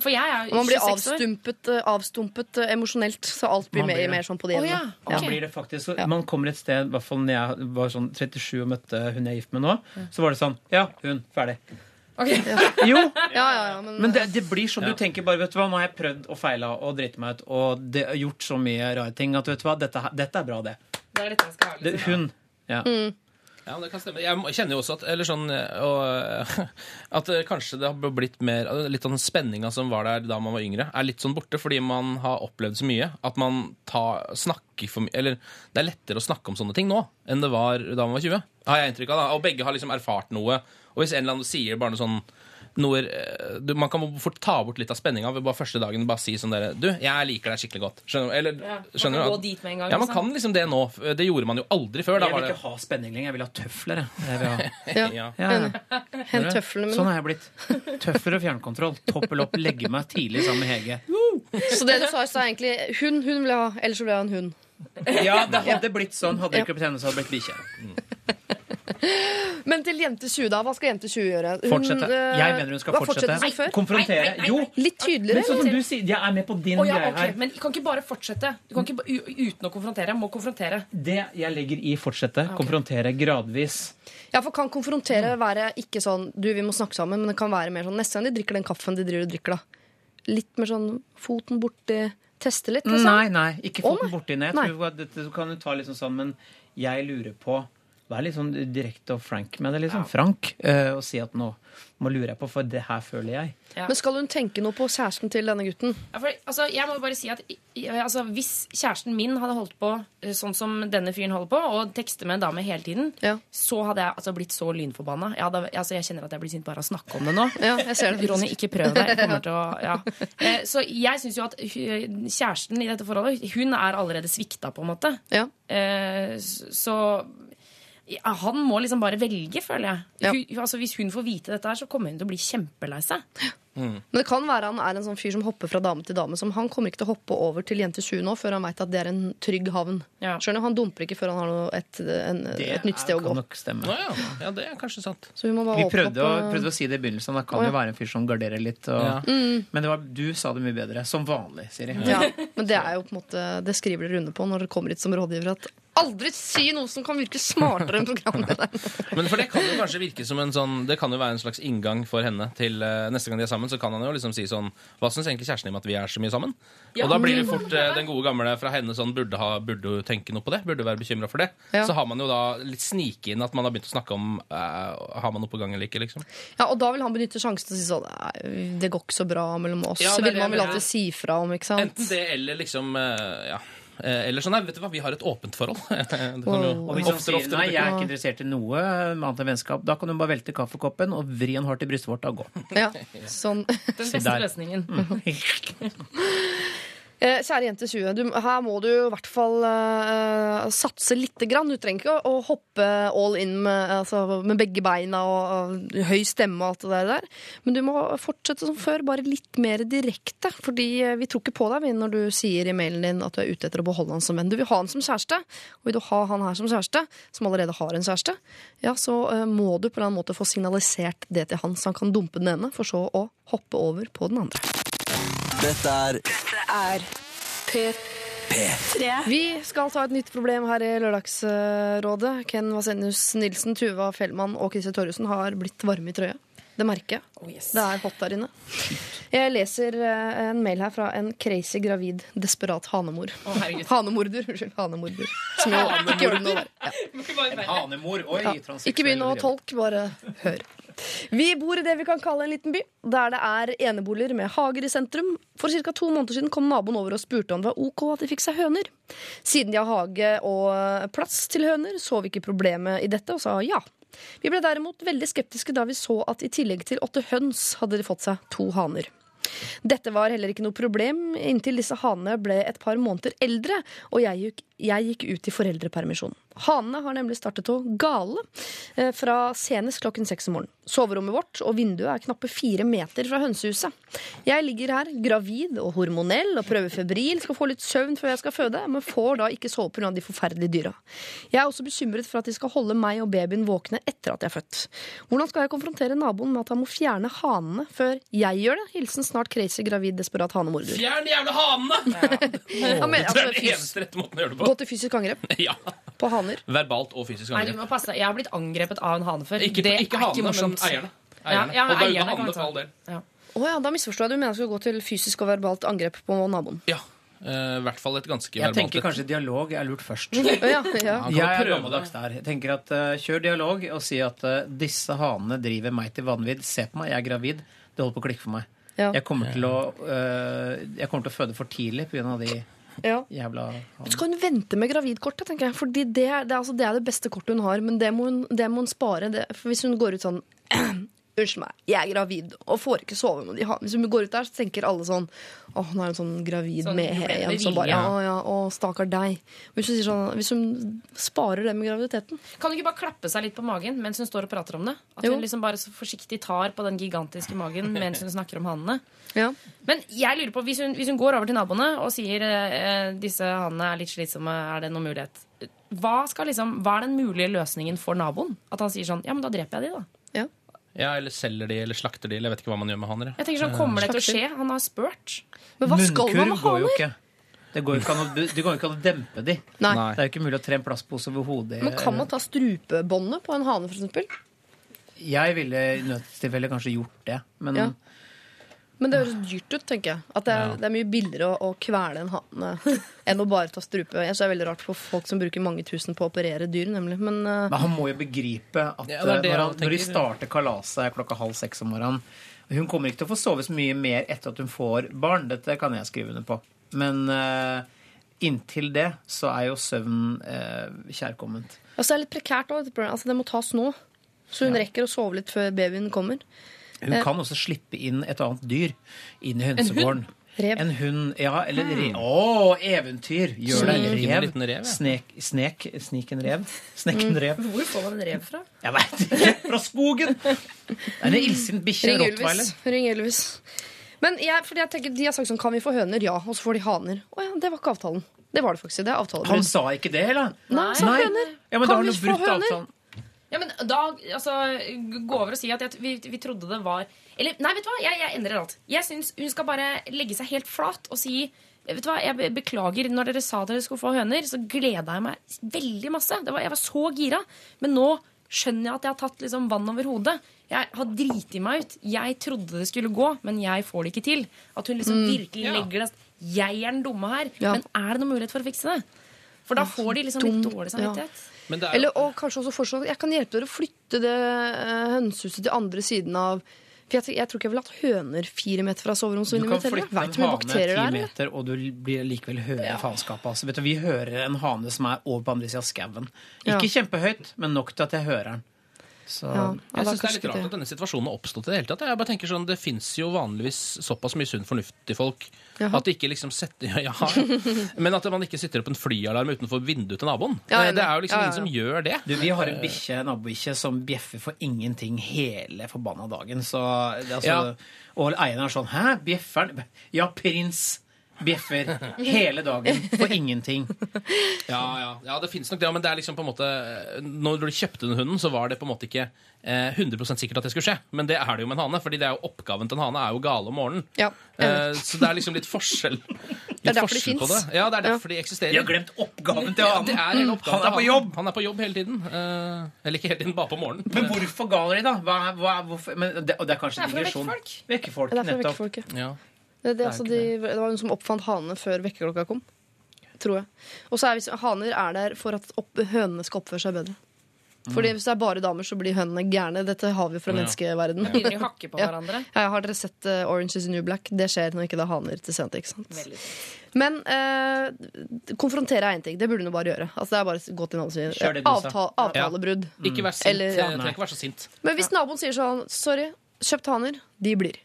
For jeg er 26 år. man blir avstumpet, avstumpet emosjonelt, så alt blir blir mer, mer sånn på det jevne. Oh, ja. Man Ok. blir det faktisk, så man kommer et sted, i hvert fall når jeg var sånn 37 og møtte hun jeg er gift med nå, så var det sånn Ja, hun. Ferdig. Okay. *laughs* Jo, Ja, ja, ja, men, Men det, det blir sånn, du tenker bare, vet du hva, nå har jeg prøvd og feila og driti meg ut, og det gjort så mye rare ting at vet du hva, dette, dette er bra, det. Det er dette jeg skal ha. det Liksom. hun. Ja. Ja, men det kan stemme. Jeg kjenner jo også at Eller sånn og, *laughs* At kanskje det har blitt mer Litt av den spenninga som var der da man var yngre, er litt sånn borte fordi man har opplevd så mye. At man tar, snakker for mye Eller det er lettere å snakke om sånne ting nå enn det var da man var 20. Har jeg inntrykk av. da Og begge har liksom erfart noe. Og hvis en eller annen sier bare noe sånn noe, eh, du, Man kan fort ta bort litt av spenninga ved bare første dagen bare si sånn dere Du, jeg liker deg skikkelig godt. Skjønner? Eller, Ja, man skjønner kan du? gå dit med en gang, Ja, man liksom. kan liksom det nå. Det gjorde man jo aldri før. Da Jeg vil ikke ha spenning lenger, jeg vil ha tøfler. jeg. Vil ha, *laughs* ja. ja. ja. Hent tøflene Sånn mine. har jeg blitt. Tøfler og fjernkontroll. Toppel opp, legge meg tidlig sammen med Hege. Så det du sa i stad, egentlig hun hun vil ha, ellers så vil jeg ha en hund. Ja, det hadde blitt sånn. Hadde ikke blitt henne, så hadde det blitt bikkje. Men til jente 20, da. Hva skal jente 20 gjøre? Hun, Fortsette. eh, Jeg mener hun skal fortsette. fortsette. Konfrontere. Nei, nei, nei, Jo, Litt tydeligere. men sånn som du sier, jeg er med på din oh, ja, greie okay. her. Men du kan ikke bare fortsette. Du kan ikke uten å konfrontere. Må konfrontere. Det jeg legger i fortsette, konfrontere gradvis. Ja, for kan konfrontere være ikke sånn Du, vi må snakke sammen, men det kan være mer sånn neste gang de drikker den kaffen de driver og drikker, da. Litt mer sånn foten borti Teste litt, liksom. Nei, nei, ikke foten oh, borti ned. Jeg at Dette kan du ta liksom sånn, men jeg lurer på Vær litt sånn direkte og frank med det, liksom. Frank. Uh, og si at nå, må lure jeg på, for det her føler jeg. Ja. Men skal hun tenke noe på kjæresten til denne gutten? Ja, for, altså, jeg må bare si at altså, Hvis kjæresten min hadde holdt på eh, sånn som denne fyren holder på, og tekster med en dame hele tiden, Ja. så hadde jeg altså, blitt så lynforbanna. Jeg, hadde, altså, jeg kjenner at jeg blir sint bare av å snakke om det nå. Ja, jeg ser det. Ronny, ikke prøv deg. Jeg kommer til å, ja. Eh, Så jeg syns jo at kjæresten i dette forholdet, hun er allerede svikta, på en måte. Ja. Eh, Så Ja, han må liksom bare velge, føler jeg. Hun, altså, hvis hun får vite dette, her, så kommer hun til å bli kjempelei seg. Men det kan være han er en sånn fyr som hopper fra dame til dame. Som han kommer ikke til å hoppe over til jente 7 nå før han veit at det er en trygg havn. Ja. Skjønner du? Han dumper ikke før han har noe, et, en, et nytt sted å gå. Det kan nok stemme. Nå, ja. ja, det er kanskje sant. Så vi må bare Vi prøvde, opp. å, prøvde å si det i begynnelsen. Det kan Å, ja. jo være en fyr som garderer litt. Og, Ja. Men det var, du sa det mye bedre. Som vanlig, Siri. Ja, men det er jo på en måte Det skriver dere under på når dere kommer hit som rådgiver. At aldri si noe som kan virke smartere enn programlederen. *laughs* Men for det kan jo kanskje virke som en sånn Det kan jo være en slags inngang for henne til uh, neste gang de er sammen. Så kan han jo liksom si sånn Hva syns egentlig kjæresten din om at vi er så mye sammen? Ja. Og da blir det fort eh, den gode gamle fra henne sånn Burde, ha, burde hun tenke noe på det? Burde være bekymra for det? Ja. Så har man jo da litt snike inn at man har begynt å snakke om eh, Har man noe på gang eller ikke, liksom. Ja, Og da vil han benytte sjansen til å si sånn Nei, det går ikke så bra mellom oss. Ja, så vil man vel alltid si fra om, ikke sant? Enten det eller liksom eh, Ja. Eh, Eller sånn, nei, vet du hva, vi har et åpent forhold. *laughs* det kan jo Og hvis han oftere sier oftere nei, jeg er ikke interessert i noe annet enn vennskap, da kan hun bare velte kaffekoppen og vri en hardt i brystvorta og gå. Ja, sånn. Den beste løsningen. Eh, *laughs* *laughs* Kjære jente 20, du, her må du i hvert fall uh, satse lite grann. Du trenger ikke å, å hoppe all in med, altså, med begge beina og, og høy stemme og alt det der. Men du må fortsette som før, bare litt mer direkte. Fordi eh, vi tror ikke på deg når du sier i mailen din at du er ute etter å beholde han som venn. Du vil ha han som kjæreste, og vil du ha han her som kjæreste, som allerede har en kjæreste, ja, så uh, må du på en eller annen måte få signalisert det til han, så han kan dumpe den ene, for så å hoppe over på den andre. Dette er Er P3. P3. Vi skal ta et nytt problem her i Lørdagsrådet. Ken Vasenius Nilsen, Tuva Fellmann og Christer Torjussen har blitt varme i trøya. Det merker jeg. Oh, yes. Det er hot der inne. Jeg leser eh, en mail her fra en crazy gravid desperat hanemor. Oh. *laughs* Hanemorder. Unnskyld. Hanemorder. Som jo ikke gjør det noe. Ja. *laughs* Hanemor. Oi, ja. Ikke begynn å tolke, bare hør. Vi bor i det vi kan kalle en liten by, der det er eneboliger med hager i sentrum. For ca. to måneder siden kom naboen over og spurte om det var ok at de fikk seg høner. Siden de har hage og plass til høner, så vi ikke problemet i dette, og sa ja. Vi ble derimot veldig skeptiske da vi så at i tillegg til åtte høns hadde de fått seg to haner. Dette var heller ikke noe problem inntil disse hanene ble et par måneder eldre, og jeg gikk, jeg gikk ut i foreldrepermisjon. Hanene har nemlig startet å gale eh, fra senest klokken seks om morgenen. Soverommet vårt og vinduet er knappe fire meter fra hønsehuset. Jeg ligger her gravid og hormonell og prøver febril, skal få litt søvn før jeg skal føde, men får da ikke sove pga. de forferdelige dyra. Jeg er også bekymret for at de skal holde meg og babyen våkne etter at jeg er født. Hvordan skal jeg konfrontere naboen med at han må fjerne hanene før jeg gjør det? Hilsen snart crazy gravid desperat hanemorder. Fjern de jævla hanene! Han *laughs* mener, Det altså, er den eneste rette måten å gjøre det på. Gå til fysisk angrep *laughs* Ja. på haner. Verbalt og fysisk Nei, du angrep. må passe deg. Jeg har blitt angrepet av en hane før. Ikke, det ikke er hanene, men morsomt. eierne. Ja, eierne. ja, og daue eierne kan hanene vi for all del. Å ja, da misforstår jeg. Du mener jeg skal gå til fysisk og verbalt angrep på naboen. Ja. eh, I hvert fall et ganske Jeg verbalt tenker et. kanskje dialog er lurt først. Å *laughs* ja, ja. kan Jeg er prøve gammeldags der. Jeg tenker at eh, Kjør dialog og si at eh, disse hanene driver meg til vanvidd. Se på meg, jeg er gravid. Det holder på å klikke for meg. Ja. Jeg, kommer til å, eh, jeg kommer til å føde for tidlig pga. de ja. jævla. Så kan hun vente med gravidkortet, tenker jeg. Fordi det, det, altså, det er det beste kortet hun har, men det må hun, det må hun spare. Det. For hvis hun går ut sånn Unnskyld meg, jeg er gravid og får ikke sove med de hanene. Hvis hun går ut der, så tenker alle sånn Å, nå er hun sånn gravid Sånn, med hun igjen. Som bare, å, ja, å, stakkar deg. Hvis hun, sånn, hvis hun sparer det med graviditeten Kan hun ikke bare klappe seg litt på magen mens hun står og prater om det? At Jo. hun liksom bare så forsiktig tar på den gigantiske magen *laughs* mens hun snakker om hannene. ja. Men jeg lurer på, hvis hun, hvis hun går over til naboene og sier eh, disse hannene er litt slitsomme, er det noen mulighet? Hva, skal liksom, hva er den mulige løsningen for naboen? At han sier sånn Ja, men da dreper jeg de, da. Ja. Eller selger de, eller slakter de, eller jeg vet ikke hva man gjør med haner. jeg. Tenker sånn, Kommer det til å skje? Han har spurt. Men hva skal man med haner? Det går jo ikke an å, det går jo ikke an å dempe de. Nei. Det er jo ikke mulig å tre en plastpose over hodet. Men kan man ta strupebåndet på en hane, for eksempel? Jeg ville i nødstilfelle kanskje gjort det, men Ja. Men det høres dyrt ut, tenker jeg. At det er, Ja. det er mye billigere å, å kvele en hane *laughs* enn å bare ta strupe. Jeg synes det er veldig rart for folk som bruker mange tusen på å operere dyr, nemlig. Men uh... Men han må jo begripe at Ja, det det eh, når, han, når de starter kalaset klokka halv seks om morgenen Hun kommer ikke til å få sove så mye mer etter at hun får barn. Dette kan jeg skrive under på. Men uh, inntil det så er jo søvn uh, kjærkomment. altså, det er litt prekært òg. Altså, det må tas nå. Så hun rekker å sove litt før babyen kommer. Hun kan også slippe inn et annet dyr inn i hønsegården. Rev. En hund Ja, eller rev. Å, eventyr! Gjør en Rev. liten rev, ja. Snek, snek, snik en rev. Snek en rev. Hvor får man en rev fra? Jeg veit ikke! Fra skogen! Det er en illsint bikkje. Ring Rottweiler. Ring Elvis. Men jeg, fordi jeg tenker, de har sagt sånn Kan vi få høner? Ja. Og så får de haner. Å ja, det var ikke avtalen. Det var det faktisk. Det er Han sa ikke det, eller? Nei, sa Nei. høner. Ja, men da Kan har vi få høner? avtalen. Ja, men da, altså, Gå over og si at jeg, vi, vi trodde det var Eller, nei, vet du hva? Jeg, jeg endrer alt. Jeg syns hun skal bare legge seg helt flat og si Vet du hva, Jeg beklager. Når dere sa dere skulle få høner, så gleda jeg meg veldig masse. Det var, jeg var så gira. Men nå skjønner jeg at jeg har tatt liksom vann over hodet. Jeg har driti meg ut. Jeg trodde det skulle gå, men jeg får det ikke til. At hun liksom virkelig Ja. legger det Jeg er den dumme her. Ja. Men er det noen mulighet for å fikse det? For da får de liksom litt dårlig dårlig Ja. Men det er Eller, og kanskje også foreslå Jeg kan hjelpe dere å flytte det eh, hønsehuset til andre siden av For jeg, jeg tror ikke jeg ville hatt høner fire meter fra Du soveromsvinduet kan mitt heller. flytte en du hane ti er? eller? meter, og du blir likevel hører faenskapet. Altså, vet du, vi hører en hane som er over på andre sida av skauen. Ja. Ikke kjempehøyt, men nok til at jeg hører den. Så Ja, Jeg syns synes det er litt rart rart at denne situasjonen har oppstått i det hele tatt. Jeg bare tenker sånn, Det fins jo vanligvis såpass mye sunn fornuft i folk Jaha. at de ikke liksom setter *laughs* ja, ja, Men at man ikke setter opp en flyalarm utenfor vinduet til naboen. Ja, det er jo liksom ja, ja, ingen som gjør det. Du, vi har en bikkje, en nabobikkje som bjeffer for ingenting hele forbanna dagen. Så det, er altså, Ja. Og eieren er sånn Hæ, bjeffer han? Ja, prins bjeffer hele dagen for ingenting. Ja, ja, ja det finnes nok det, men det er liksom på en måte Når du kjøpte den hunden, så var det på en måte ikke eh, 100 sikkert at det skulle skje. Men det er det jo med en hane, fordi det er jo oppgaven til en hane er jo gale om morgenen. Ja. Eh, så det er liksom litt forskjell, *laughs* litt er derfor det. finnes. Ja, det er derfor de eksisterer. De har glemt oppgaven til hanen. Ja, er. Han er på jobb! Han er på jobb hele tiden. Eh, eller ikke hele tiden, bare på morgenen. Men hvorfor galer de, da? Hva, hva, hvorfor? Men det, og det er kanskje Det er for å vekke folk. Vekke folk, Det derfor nettopp. Ja. Det, det, altså, de, det var hun som oppfant hanene før vekkerklokka kom. Tror jeg. Og så er hvis haner er der for at opp, hønene skal oppføre seg bedre. Fordi Hvis det er bare damer, så blir hønene gærne. Dette har vi fra Ja. menneskeverden. Begynner de å hakke på *laughs* hverandre? Ja, har dere sett uh, Orange is the New Black? Det skjer når ikke det er haner til sent. ikke sant? Veldig. Men uh, konfrontere er én ting. Det burde du bare gjøre. Altså, det er bare gå til sa. avtale, avtalebrudd. Ikke vær sint. Eller, trenger ikke være så sint. Men hvis naboen sier sånn Sorry, kjøpt haner. De blir.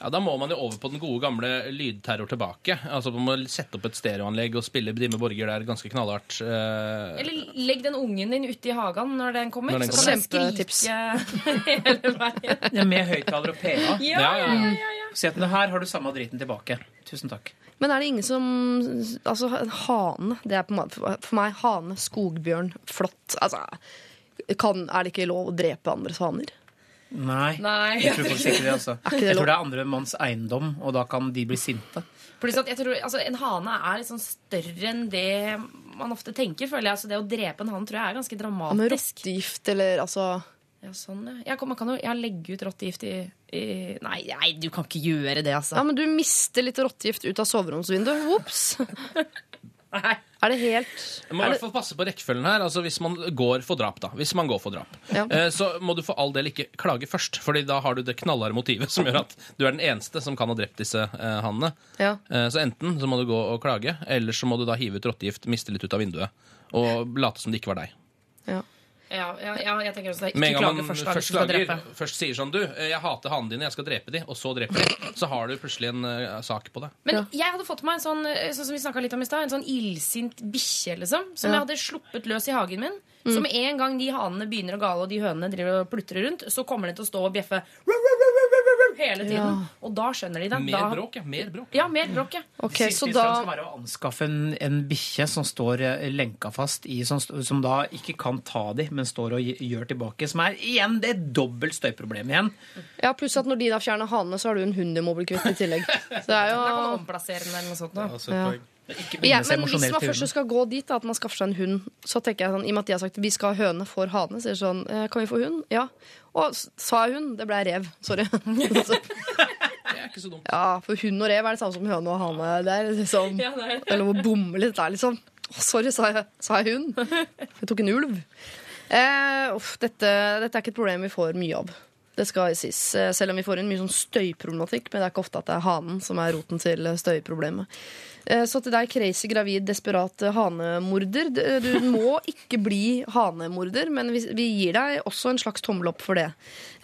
Ja, Da må man jo over på den gode gamle lydterror tilbake. Altså Man må sette opp et stereoanlegg og spille Brimme Borger der ganske knallhardt. eh, Eller legg den ungen din ute i hagen når den kommer. Når den så kan den skrike *laughs* hele veien. *laughs* Ja, med høyttaler og PA. Ja, Ja, ja, ja. ja, ja, ja. Si at her har du samme driten tilbake. Tusen takk. Men er det ingen som Altså, hane. Det er på en måte, for meg hane, skogbjørn, flått. Altså, kan, er det ikke lov å drepe andres haner? Nei. Nei. Jeg tror faktisk ikke det. altså. ikke det Jeg tror det er andre manns eiendom, og da kan de bli sinte. Pluss at jeg tror, altså, En hane er litt sånn større enn det man ofte tenker. føler jeg. Altså, det å drepe en hane tror jeg er ganske Med dramatisk. rottegift eller altså Ja, sånn, ja. Jeg man kan jo ja, legge ut rottegift i, i nei, nei, du kan ikke gjøre det, altså. Ja, men du mister litt rottegift ut av soveromsvinduet. Ops! *laughs* Nei. Er det helt Man må i er hvert fall passe på rekkefølgen her. Altså Hvis man går for drap, da. Hvis man går for drap, Ja. eh, så må du for all del ikke klage først. Fordi da har du det knallharde motivet som gjør at du er den eneste som kan ha drept disse eh, hannene. ja. Eh, så enten så må du gå og klage, eller så må du da hive ut rottegift, miste litt ut av vinduet. Og late som det ikke var deg. ja. Ja, ja, ja, jeg tenker også det. Ikke klage først, da, først skal klager, drepe. først sier sånn Du, eh, jeg hater hanene dine, jeg skal drepe de, og så dreper de, så har du plutselig en uh, sak på det. Men Ja. jeg hadde fått meg en sånn sånn som vi snakket litt om i sted, en sånn illsint bikkje. Liksom, som Ja. jeg hadde sluppet løs i hagen min. Så med en gang de hanene begynner å gale, og de hønene driver og plutrer rundt, så kommer den til å stå og bjeffe hele tiden. Ja. Og da skjønner de det. Mer Da, bråk, ja. Mer bråk. ja, mer bråk, ja. Okay, så da skal være å anskaffe en, en bikkje som står eh, lenka fast i, som, som da ikke kan ta de, men står og gjør tilbake. Som er igjen det er dobbelt støyproblem igjen. Ja, Pluss at når de da fjerner hanene, så har du en hund du må bli kvitt i tillegg. *laughs* Så det er Da kan du omplassere den eller noe sånt. Da. Ja. Ikke ja, men hvis man først skal gå dit, da, at man skaffer seg en hund, så tenker jeg sånn, i og med at de har sagt vi skal ha høne for hane, sier sånn eh, Kan vi få hund? Ja. Og sa hun. Det ble rev. Sorry. *laughs* Så, Det er ikke så dumt. ja, for hund og rev er det samme som høne og hane. Det er liksom Ja, det er Eller Det er å bomme litt der, liksom. Oh, sorry, sa jeg, sa jeg hund? Jeg tok en ulv. Eh, uff, dette, dette er ikke et problem vi får mye av. Det skal sies. Eh, Selv om vi får inn mye sånn støyproblematikk. Men det er ikke ofte at det er hanen som er roten til eh, støyproblemet. Eh, Så til deg, crazy, gravid, desperat hanemorder. Du må ikke bli hanemorder, men vi, gir deg også en slags tommel opp for det.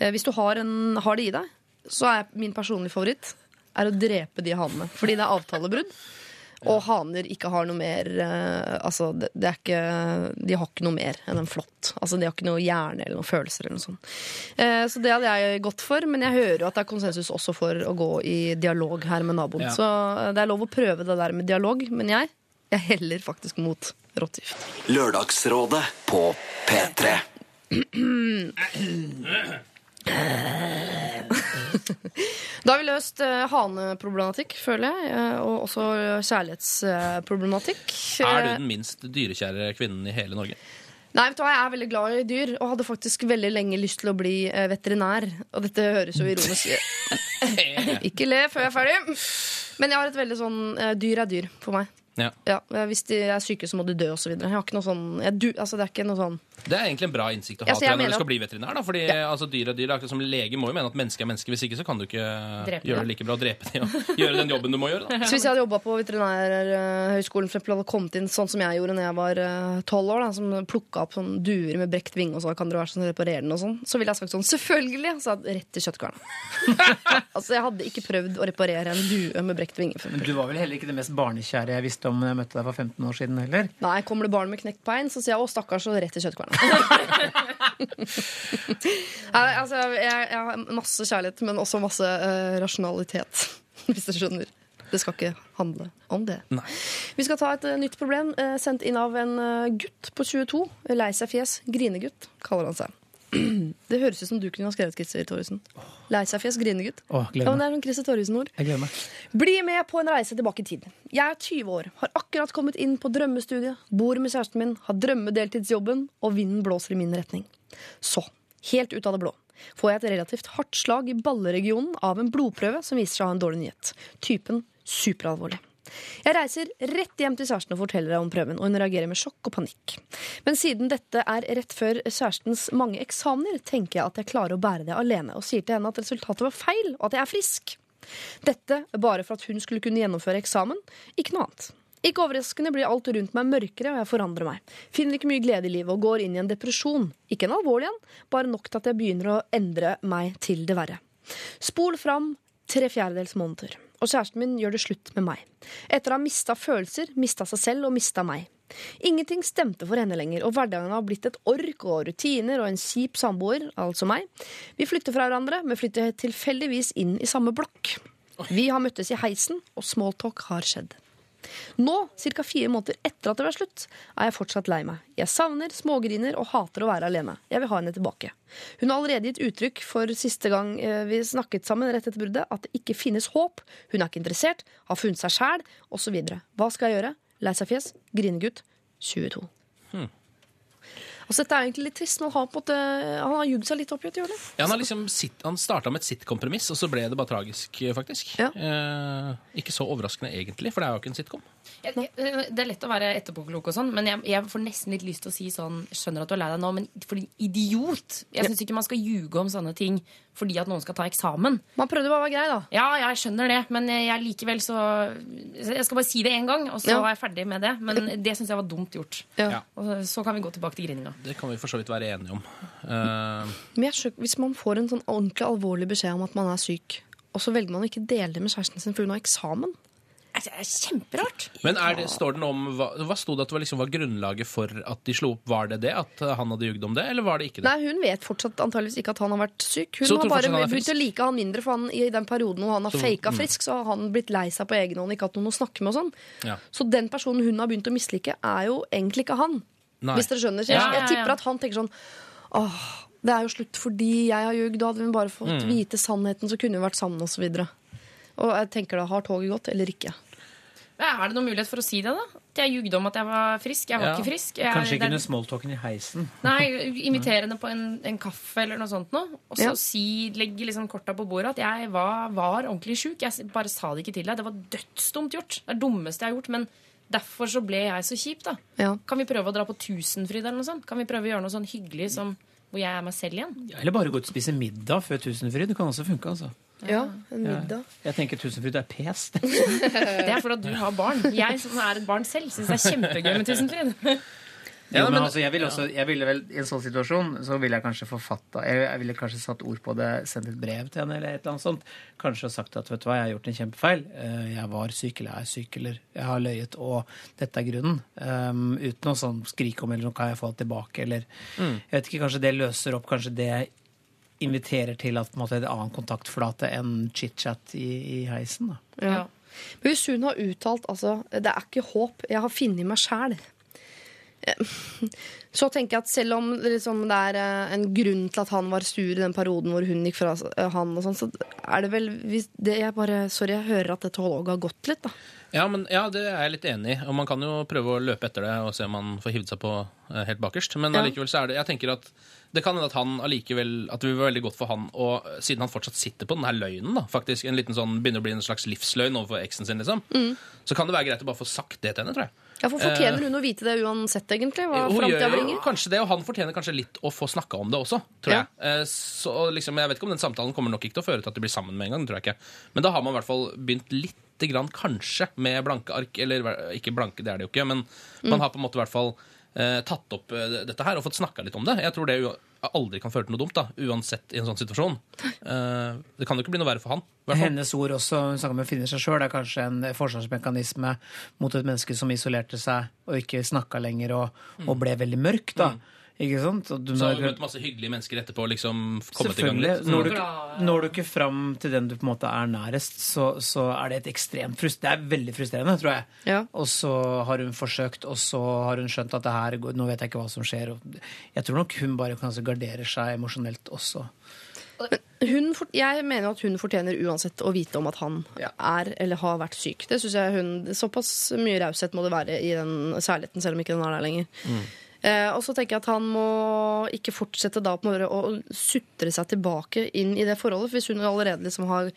Hvis du har, en, har det i deg, så er min personlige favoritt er å drepe de hanene. Fordi det er avtalebrudd. Og haner ikke har noe mer eh, Altså, det, det er ikke De har ikke noe mer enn en flått. Altså, de har ikke noe hjerne eller noen følelser eller noe sånt. Eh, så det hadde jeg gått for, men jeg hører jo at det er konsensus også for å gå i dialog her med naboen. Ja. Så eh, det er lov å prøve det der med dialog, men jeg, jeg heller faktisk mot rottegift. Lørdagsrådet på P3. *clears throat* *clears throat* *clears throat* Da har vi løst uh, haneproblematikk, føler jeg, eh, og også kjærlighetsproblematikk. Er du den minst dyrekjære kvinnen i hele Norge? Nei, vet du hva, jeg er veldig glad i dyr, og hadde faktisk veldig lenge lyst til å bli eh, veterinær. Og dette høres jo ironisk ut. *laughs* Ikke le før jeg er ferdig. Men jeg har et veldig sånn eh, Dyr er dyr for meg. Ja. Ja, Hvis de er syke, så må de dø, osv. Jeg har ikke noe sånn jeg, du, altså, Det er ikke noe sånn Det er egentlig en bra innsikt å ha Ja, til jeg, når du skal at- bli veterinær. Da, fordi altså, dyr er dyr. Akkurat som Lege må jo mene at menneske er menneske. Hvis ikke så kan du ikke Drepe gjøre det. like bra. å Drepe dem og *laughs* gjøre den jobben du må gjøre. Da. Så hvis jeg hadde jobba på Veterinærhøgskolen for eksempel, hadde kommet inn sånn som jeg gjorde når jeg var tolv år, da, som plukka opp sånn duer med brekt vinge og så kan dere være sånn og reparere den og sånn, så ville jeg sagt sånn selvfølgelig! Så hadde rett til kjøttkverna. *laughs* altså, jeg hadde ikke prøvd å reparere en due med brekt vinge. Men du var vel heller ikke det mest barnekjære jeg visste om da jeg møtte deg for 15 år siden heller? Nei, kommer det barn med knekt bein, så sier jeg å, stakkars, og rett til kjøttkverna. Nei, altså, jeg, jeg har masse kjærlighet, men også masse eh, rasjonalitet, *laughs* hvis du skjønner. Det skal ikke handle om det. Nei. Vi skal ta et eh, nytt problem eh, sendt inn av en eh, gutt på 22. Lei seg fjes. Grinegutt, kaller han seg. *clears throat* Det høres ut som du kunne ha skrevet, Christer Thoresen. Lei seg fjes, grinegutt. Åh, Ja, men det er sånn Christer Thoresen-ord. Bli med på en reise tilbake i tid. Jeg er 20 år, har akkurat kommet inn på drømmestudiet, bor med kjæresten min, har drømmedeltidsjobben, og vinden blåser i min retning. Så, helt ut av det blå, får jeg et relativt hardt slag i balleregionen av en blodprøve som viser seg å ha en dårlig nyhet. Typen superalvorlig. Jeg reiser rett hjem til kjæresten og forteller om prøven, og hun reagerer med sjokk og panikk. Men siden dette er rett før kjærestens mange eksamener, tenker jeg at jeg klarer å bære det alene, og sier til henne at resultatet var feil, og at jeg er frisk. Dette bare for at hun skulle kunne gjennomføre eksamen, ikke noe annet. Ikke overraskende blir alt rundt meg mørkere, og jeg forandrer meg. Finner ikke mye glede i livet og går inn i en depresjon. Ikke en alvorlig en, bare nok til at jeg begynner å endre meg til det verre. Spol fram tre fjerdedels måneder, og kjæresten min gjør det slutt med meg. Etter å ha mista følelser, mista seg selv og mista meg. Ingenting stemte for henne lenger, og hverdagen har blitt et ork og rutiner og en kjip samboer, altså meg. Vi flytter fra hverandre, men flytter tilfeldigvis inn i samme blokk. Vi har møttes i heisen, og smalltalk har skjedd. Nå, ca. fire måneder etter at det var slutt, er jeg fortsatt lei meg. Jeg savner, smågriner og hater å være alene. Jeg vil ha henne tilbake. Hun har allerede gitt uttrykk for siste gang eh, vi snakket sammen rett etter bruddet, at det ikke finnes håp. Hun er ikke interessert, har funnet seg sjæl, osv. Hva skal jeg gjøre? Lei seg fjes, grinegutt, 22. Altså, dette er egentlig litt trist, han har, på han har jugd seg litt opp i et hjørne. Ja, han har liksom sitt, han starta med et sitcom-premiss, og så ble det bare tragisk, faktisk. Ja. Eh, ikke så overraskende, egentlig, for det er jo ikke en sitcom. Jeg, jeg, det er lett å være etterpåklok, og sånn, men jeg, jeg får nesten litt lyst til å si sånn skjønner at du er lei deg nå, men for en idiot! Jeg syns ikke man skal ljuge om sånne ting fordi at noen skal ta eksamen. Man prøvde bare å være grei, da. Ja, jeg skjønner det, men jeg likevel så Jeg skal bare si det én gang, og så Ja. er jeg ferdig med det. Men det syns jeg var dumt gjort. Ja. Ja. Og så kan vi gå tilbake til grininga. Det kan vi for så vidt være enige om. Uh, Men jeg Hvis man får en sånn ordentlig alvorlig beskjed om at man er syk, og så velger man å ikke dele det med kjæresten sin for hun har eksamen Det er kjemperart. men er det, står den om hva, hva sto det at det var, liksom, var grunnlaget for at de slo opp? Var det det? At eh, han hadde jugd om det, eller var det ikke det? Nei, Hun vet fortsatt antageligvis ikke at han har vært syk. Hun Så har bare begynt å like han mindre, for han, i den perioden hvor han har Så- faka mm. frisk, så har han blitt lei seg på egen hånd, ikke hatt noen å snakke med og sånn. Ja. Så den personen hun har begynt å mislike, er jo egentlig ikke han. Nei. Hvis dere skjønner. Så jeg, Ja, ja, jeg tipper at han tenker sånn Åh, det er jo slutt fordi jeg har ljugd, og hadde vi bare fått Mm. vite sannheten, så kunne vi vært sammen, og så videre. Og jeg tenker da, har toget gått, eller ikke? Er det noen mulighet for å si det, da? At jeg ljugde om at jeg var frisk. Jeg var Ja. ikke frisk. Jeg, Kanskje ikke er- under smalltalken i heisen. Nei, *laughs* inviterende henne på en, en kaffe eller noe sånt noe. Og så Ja. si, legge liksom korta på bordet at jeg var, var ordentlig sjuk. Jeg bare sa det ikke til deg. Det var dødsdumt gjort. Det er det dummeste jeg har gjort. Men derfor så ble jeg så kjip, da. Ja. Kan vi prøve å dra på Tusenfryd eller noe sånt? Kan vi prøve å gjøre noe sånn hyggelig som hvor jeg er meg selv igjen? Ja, Eller bare gå ut og spise middag før Tusenfryd. Det kan også funke. altså. Ja, en Ja. Jeg tenker Tusenfryd er pes. *laughs* det. Er fordi at du har barn. Jeg som er et barn selv, syns det er kjempegøy med Tusenfryd. *laughs* Ja, men, men- altså, jeg ville også, jeg ville vel, I en sånn situasjon så ville jeg kanskje forfatta jeg, jeg ville kanskje satt ord på det, sendt et brev til henne eller et eller annet sånt. Kanskje sagt at vet du hva, jeg har gjort en kjempefeil. Eh, Jeg var syk eller jeg er syk eller jeg har løyet, og dette er grunnen. Um, uten å sånn skrike om eller noe kan jeg få det tilbake eller Mm. Jeg vet ikke, kanskje det løser opp Kanskje det inviterer til at på en måte, en annen kontaktflate enn chit-chat i, i heisen. da. Ja. Men hvis hun har uttalt altså, det er ikke håp, jeg har funnet meg sjæl. *laughs* Så tenker jeg at selv om liksom, det er eh, en grunn til at han var sur i den perioden hvor hun gikk fra eh, han, og sånn, så er det vel det, jeg bare, Sorry, jeg hører at dette toget har gått litt, da. Ja, men, ja, det er jeg litt enig i. Og man kan jo prøve å løpe etter det og se om man får hivd seg på eh, helt bakerst. Men Ja. allikevel så er det Jeg tenker at det kan hende at han allikevel At det vil være veldig godt for han og siden han fortsatt sitter på den her løgnen, da, faktisk, en liten sånn begynner å bli en slags livsløgn overfor eksen sin, liksom, så kan det være greit å bare få sagt det til henne, tror jeg. Ja, for Fortjener hun å vite det uansett, egentlig? Hva Hun framtida gjør jo bringer? kanskje det, og han fortjener kanskje litt å få snakka om det også, tror Ja. jeg. Eh, Så liksom, Jeg vet ikke om den samtalen kommer nok ikke til å føre til at de blir sammen med en gang, det tror jeg ikke. Men da har man i hvert fall begynt lite grann, kanskje, med blanke ark. Eller ikke blanke, det er det jo ikke, men man har på en måte i hvert fall eh, tatt opp eh, dette her og fått snakka litt om det. Jeg tror det u- aldri kan føle til noe dumt, da, uansett i en sånn situasjon. Uh, det kan jo ikke bli noe verre for han. Hennes ord også, hun snakker om å finne seg sjøl, er kanskje en forsvarsmekanisme mot et menneske som isolerte seg og ikke snakka lenger og, og ble veldig mørk, da. Ikke sant? Og du, Så har du møtt masse hyggelige mennesker etterpå, liksom kommet i gang litt. Mm. Når du, når du ikke fram til den du på en måte er nærest, så, så er det et ekstremt frust- Det er veldig frustrerende, tror jeg. Ja. Og så har hun forsøkt, og så har hun skjønt at det her går- Nå vet jeg ikke hva som skjer. Og jeg tror nok hun bare kanskje garderer seg emosjonelt også. Hun, jeg mener at hun fortjener uansett å vite om at han Ja. er eller har vært syk. Det synes jeg hun, Såpass mye raushet må det være i den særligheten, selv om ikke den er der lenger. Eh, og så tenker jeg at han må ikke fortsette da på å sutre seg tilbake inn i det forholdet. For hvis hun allerede liksom har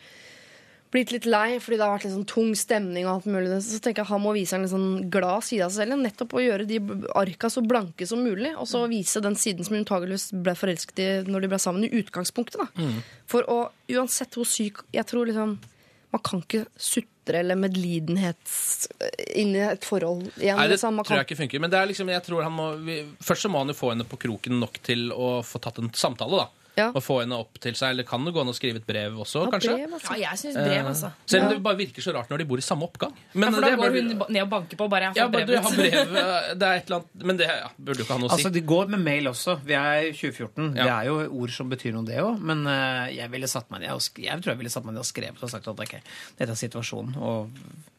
blitt litt lei fordi det har vært litt sånn tung stemning, og alt mulig, så tenker jeg at han må vise en litt sånn glad side av seg selv. Nettopp å gjøre de arka så blanke som mulig, og så vise den siden som hun antakeligvis ble forelsket i når de ble sammen i utgangspunktet. da. For å, uansett hvor syk Jeg tror liksom Man kan ikke sutre eller medlidenhet inn i et forhold igjen. Nei, det liksom. Man tror jeg ikke funker. Men det er liksom, jeg tror han må, vi, først så må han jo få henne på kroken nok til å få tatt en samtale. da. Ja. Å få henne opp til seg. Eller kan det gå an å skrive et brev også, Ja, kanskje? brev, altså. Ja, jeg syns brev, altså. Selv om det bare virker så rart når de bor i samme oppgang. Men Ja, for da det går hun ned og banker på og bare jeg har brevet. har brev, eh, det er et eller annet Men det ja, burde jo ikke ha noe å si. Altså, Det går med mail også. Vi er i 2014. Ja. Det er jo ord som betyr noe, det òg. Men eh, jeg ville satt meg jeg, jeg tror jeg ville satt meg ned og skrevet og sagt at ok, dette er situasjonen. Og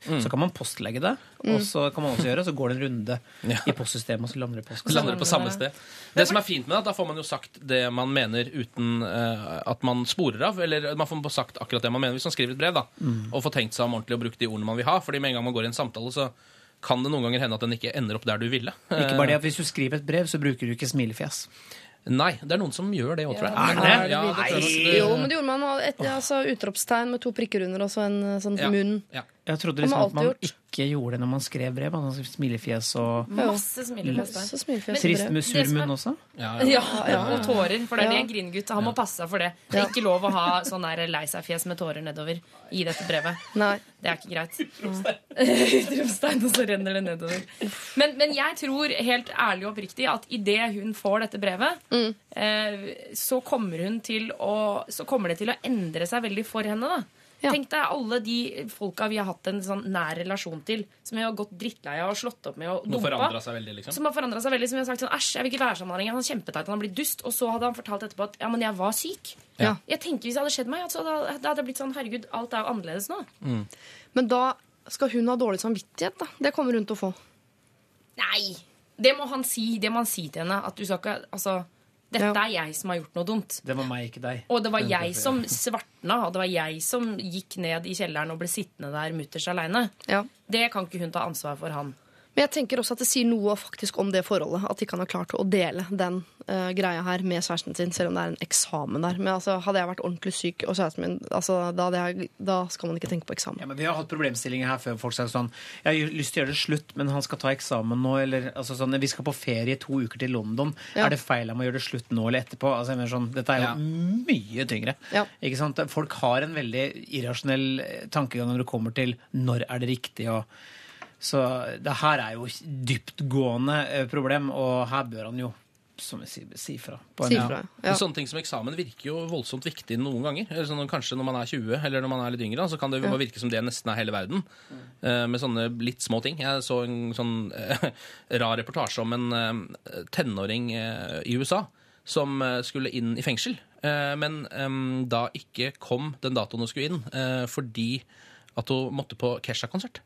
Mm. så kan man postlegge det. Og så kan man også gjøre, så går det en runde *laughs* Ja. i postsystemet, og så lander det lander det på samme sted. Det som er fint med det, at da får man jo sagt det man mener uten eh, at man sporer av. Eller man får sagt akkurat det man mener hvis man skriver et brev. da Og får tenkt seg om ordentlig og brukt de ordene man vil ha. Fordi med en gang man går i en samtale, så kan det noen ganger hende at den ikke ender opp der du ville. Ikke bare det at Hvis du skriver et brev, så bruker du ikke smilefjes. Nei, det er noen som gjør det òg, tror jeg. Er det? Ja, det tror jeg. Det- Jo, men det gjorde man Et altså, utropstegn med to prikker under og så en eh, sånn Ja. munn. Ja. Jeg trodde liksom at man gjort. ikke gjorde det når man skrev brev. Man skrev smilefjes og Masse smilefjes trist med surmunn også. Ja, ja. Ja, og tårer. For det er det en grindgutt Han må passe seg for det. Det er ikke lov å ha sånn der lei seg-fjes med tårer nedover i dette brevet. Nei. Det er ikke greit. Utropstegn, *laughs* og så renner det nedover. Men, men jeg tror helt ærlig og oppriktig at idet hun får dette brevet, eh, så kommer hun til å Så kommer det til å endre seg veldig for henne, da. Ja. Tenk deg alle de folka vi har hatt en sånn nær relasjon til, som vi har gått drittlei av og slått opp med og dumpa. liksom. Som har forandra seg veldig. Som vi har sagt sånn, Æsj, jeg vil ikke være sammen med han. Han er kjempeteit, han har blitt dust. Og så hadde han fortalt etterpå at ja, men jeg var syk. Ja. Jeg tenker Hvis det hadde skjedd meg, da hadde det blitt sånn Herregud, alt er jo annerledes nå. Men da skal hun ha dårlig samvittighet, da. Det kommer hun til å få. Nei! Det må han si. Det må han si til henne. At du skal ikke Altså, dette Ja. er jeg som har gjort noe dumt. Det var meg, ikke deg. Og det var jeg som svartna, og det var jeg som gikk ned i kjelleren og ble sittende der mutters aleine. Ja. Det kan ikke hun ta ansvar for, han. Men jeg tenker også at det sier noe faktisk om det forholdet. At ikke kan har klart å dele den uh, greia her med kjæresten sin, selv om det er en eksamen der. Men altså, hadde jeg vært ordentlig syk og kjæresten min, altså, da, hadde jeg, da skal man ikke tenke på eksamen. Ja, men Vi har hatt problemstillinger her før folk sier sånn Jeg har lyst til å gjøre det slutt, men han skal ta eksamen nå. Eller altså sånn, vi skal på ferie to uker til London. Ja. Er det feil om å gjøre det slutt nå eller etterpå? Altså, jeg mener sånn, dette er jo Ja. mye tyngre. Ja. Ikke sant? Folk har en veldig irrasjonell eh, tankegang når det kommer til når er det riktig å Så det her er jo dyptgående eh, problem, og her bør han jo, som jeg sier, si fra. på en- Si fra. Ja. Men Sånne ting som eksamen virker jo voldsomt viktig noen ganger. Eller sånn, kanskje når man er 20 eller når man er litt yngre, så kan det jo virke som det nesten er hele verden. Eh, med sånne litt små ting. Jeg så en sånn uh, *laughs* rar reportasje om en uh, tenåring i USA som skulle inn i fengsel, eh, men um, da ikke kom den datoen hun skulle inn, fordi at hun måtte på Kesha-konsert.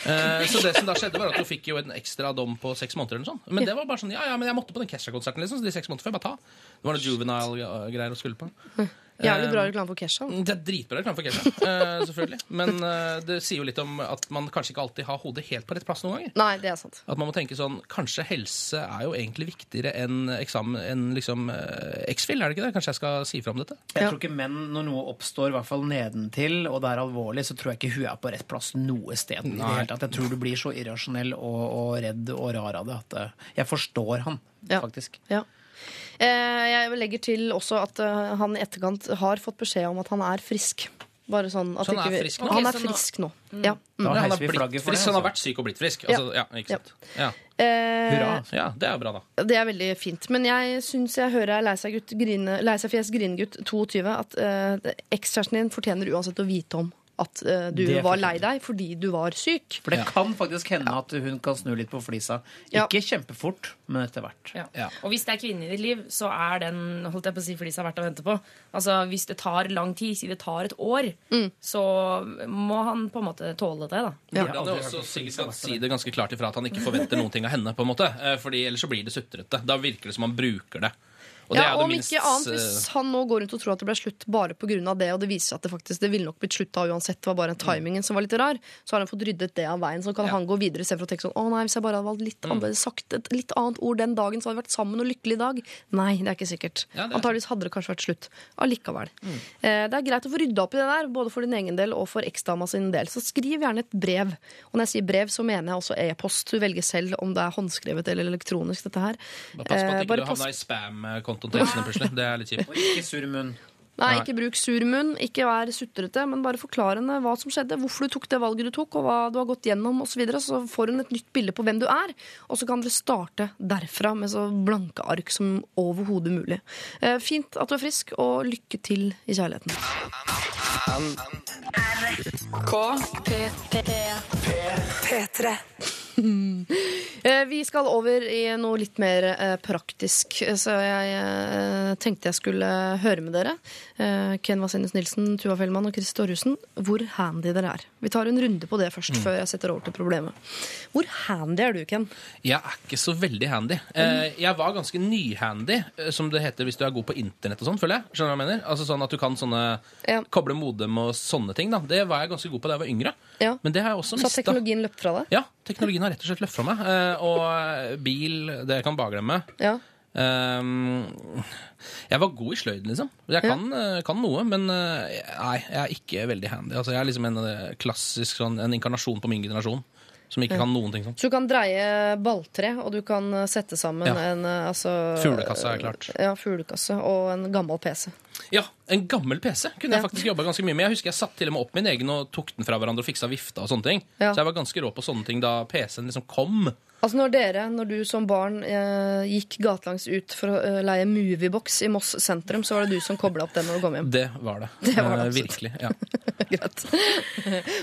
Eh, så det som da skjedde var at hun fikk jo en ekstra dom på seks måneder. eller sånt. Men det var bare sånn, ja, ja, men jeg måtte på den Kesha-konserten, liksom, så de seks månedene jeg bare ta. Det var noe juvenile-greier å skulle på. Jævlig bra reklame for Kesha. Det er dritbra reklame for Kesha, eh, *laughs* selvfølgelig. Men eh, det sier jo litt om at man kanskje ikke alltid har hodet helt på rett plass noen ganger. Nei, det er sant. At man må tenke sånn, Kanskje helse er jo egentlig viktigere enn eksamen, enn liksom eh, X-Fill, er det ikke det? Kanskje jeg skal si fra om dette? Jeg Ja. tror ikke menn, når noe oppstår, i hvert fall nedentil, og det er alvorlig, så tror jeg ikke hun er på rett plass noe sted. i det Nei. hele tatt. Jeg tror du blir så irrasjonell og, og redd og rar av det at eh, jeg forstår han, Ja. faktisk. Ja. Eh, jeg legger til også at eh, han i etterkant har fått beskjed om at han er frisk. Bare sånn at Så han ikke er vi- frisk nå? Han er frisk nå- nå. Ja. Mm. Da han, heiser har vi blitt flagget for frisk, det. han har altså. vært syk og blitt frisk. Altså, ja. ikke sant? Ja. Eh, Hurra. ja, det er bra, da. Det er veldig fint. Men jeg syns jeg hører lei seg gutt grine, lei seg fjes grinegutt 22 at uh, ekskjæresten din fortjener uansett å vite om at eh, du var lei deg fordi du var syk. For det kan faktisk hende at hun kan snu litt på flisa. Ja. Ikke kjempefort, men etter hvert. Ja. Ja. Og hvis det er kvinnen i ditt liv, så er den holdt jeg på å si, flisa verdt å vente på. Altså, Hvis det tar lang tid, si det tar et år, så må han på en måte tåle det. da. Ja. Ja, det er også skal si det ganske klart ifra at han ikke forventer noen ting av henne. på en måte Eh, Fordi Ellers så blir det sutrete. Da virker det som han bruker det. Og det Ja, er om minst ikke annet, Hvis eh, han nå går rundt og tror at det ble slutt bare pga. det, og det viser seg at det faktisk det ville nok blitt slutt da uansett, det var bare timingen som var litt rar, så har han fått ryddet det av veien. Så kan Ja. han gå videre istedenfor å tenke sånn Å nei, hvis jeg bare hadde valgt litt annerledes sagt et litt annet ord den dagen, så hadde vi vært sammen og lykkelig i dag. Nei, det er ikke sikkert. Ja, Antakeligvis hadde det kanskje vært slutt. Allikevel. Eh, det er greit å få rydda opp i det der, både for din egen del og for eksdama sin del. Så skriv gjerne et brev. Og når jeg sier brev, så mener jeg også e-post. Du velger selv om det er håndskrevet eller elektronisk, dette her. Bare pass på Eh, at ikke eh, du havna i spam-kontoen henne plutselig. Det er litt kjipt. Og ikke sur munn. Nei, ikke bruk sur munn, ikke vær sutrete, men bare forklar henne hva som skjedde, hvorfor du tok det valget du tok, og hva du har gått gjennom osv. Så, videre. så får hun et nytt bilde på hvem du er, og så kan dere starte derfra med så blanke ark som overhodet mulig. Eh, fint at du er frisk, og lykke til i kjærligheten. P3. *laughs* Eh, Vi skal over i noe litt mer eh, praktisk, så jeg eh, tenkte jeg skulle høre med dere. Eh, Ken Vasenus Nilsen, Tuva Fellmann og Chris Torjussen, hvor handy dere er. Vi tar en runde på det først, før jeg setter over til problemet. Hvor handy er du, Ken? Jeg er ikke så veldig handy. Eh, jeg var ganske nyhandy, eh, som det heter hvis du er god på internett og sånn, føler jeg. Skjønner du hva jeg mener? Altså sånn at du kan sånne Ja. koble modem og sånne ting, da. Det var jeg ganske god på da jeg var yngre. Ja. Men det har jeg også Så har teknologien løpt fra deg? Ja, teknologien har rett og slett løfta meg. Eh, og bil, det kan bare glemme. Ja. Ehm, jeg var god i sløyd, liksom. Jeg kan, eh, kan noe, men eh, nei, jeg er ikke veldig handy. Altså, jeg er liksom en eh, klassisk sånn, en inkarnasjon på min generasjon som ikke kan noen ting sånn. Så du kan dreie balltre, og du kan eh, sette sammen Ja. en eh, altså, Fuglekasse er klart. Ja, fuglekasse og en gammel PC. Ja, en gammel PC kunne jeg faktisk jobba ganske mye med. Jeg husker jeg satt til og med opp min egen og tok den fra hverandre og fiksa vifta og sånne ting. Så jeg var ganske rå på sånne ting da PC-en liksom kom. Altså når dere, når du som barn eh, gikk gatelangs ut for å eh, leie Moviebox i Moss sentrum, så var det du som kobla opp den når du kom hjem. Det var det. Det var det Eh, virkelig. Ja. *laughs* Greit.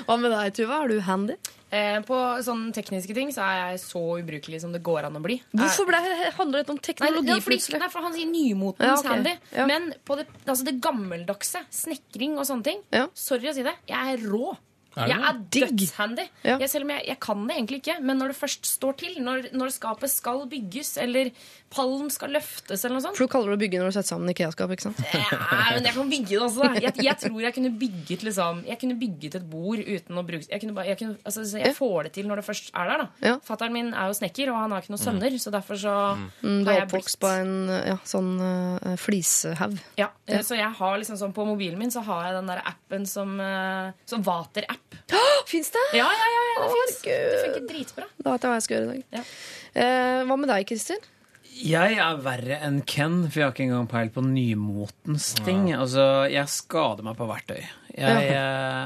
Hva med deg, Tuva? Er du handy? Eh, på sånne tekniske ting så er jeg så ubrukelig som det går an å bli. Hvorfor ble, handler dette om Nei, teknologi det fordi, plutselig? nei, for han sier nymotens Ja, okay. handy. Ja. Men på det, altså det gammeldagse, snekring og sånne ting Ja. Sorry å si det, jeg er rå. Er jeg er dødshandy. Ja. Jeg, selv om jeg, jeg kan det egentlig ikke, men når det først står til, når, når skapet skal bygges, eller pallen skal løftes, eller noe sånt For du kaller det å bygge når du setter sammen Ikea-skap, ikke sant? Nei, men jeg kan bygge det også. da. Jeg, jeg tror jeg kunne bygget liksom Jeg kunne bygget et bord uten å bruke Jeg, kunne bare, jeg, kunne, altså, så jeg får det til når det først er der. da Ja. Fatteren min er jo snekker, og han har ikke noen sønner, så derfor så Mm, du har er oppvokst på en ja, sånn uh, flisehaug. Ja, ja, Så jeg har liksom sånn på mobilen min så har jeg den der appen som, uh, som Vater-app. Fins det? Ja, ja, ja, ja, det fins. Det funker dritbra. Da vet jeg hva jeg skal gjøre i dag. Ja. Eh, hva med deg, Kristin? Jeg er verre enn Ken, for jeg har ikke engang peil på nymotens ting. Altså, Jeg skader meg på verktøy. Jeg ja.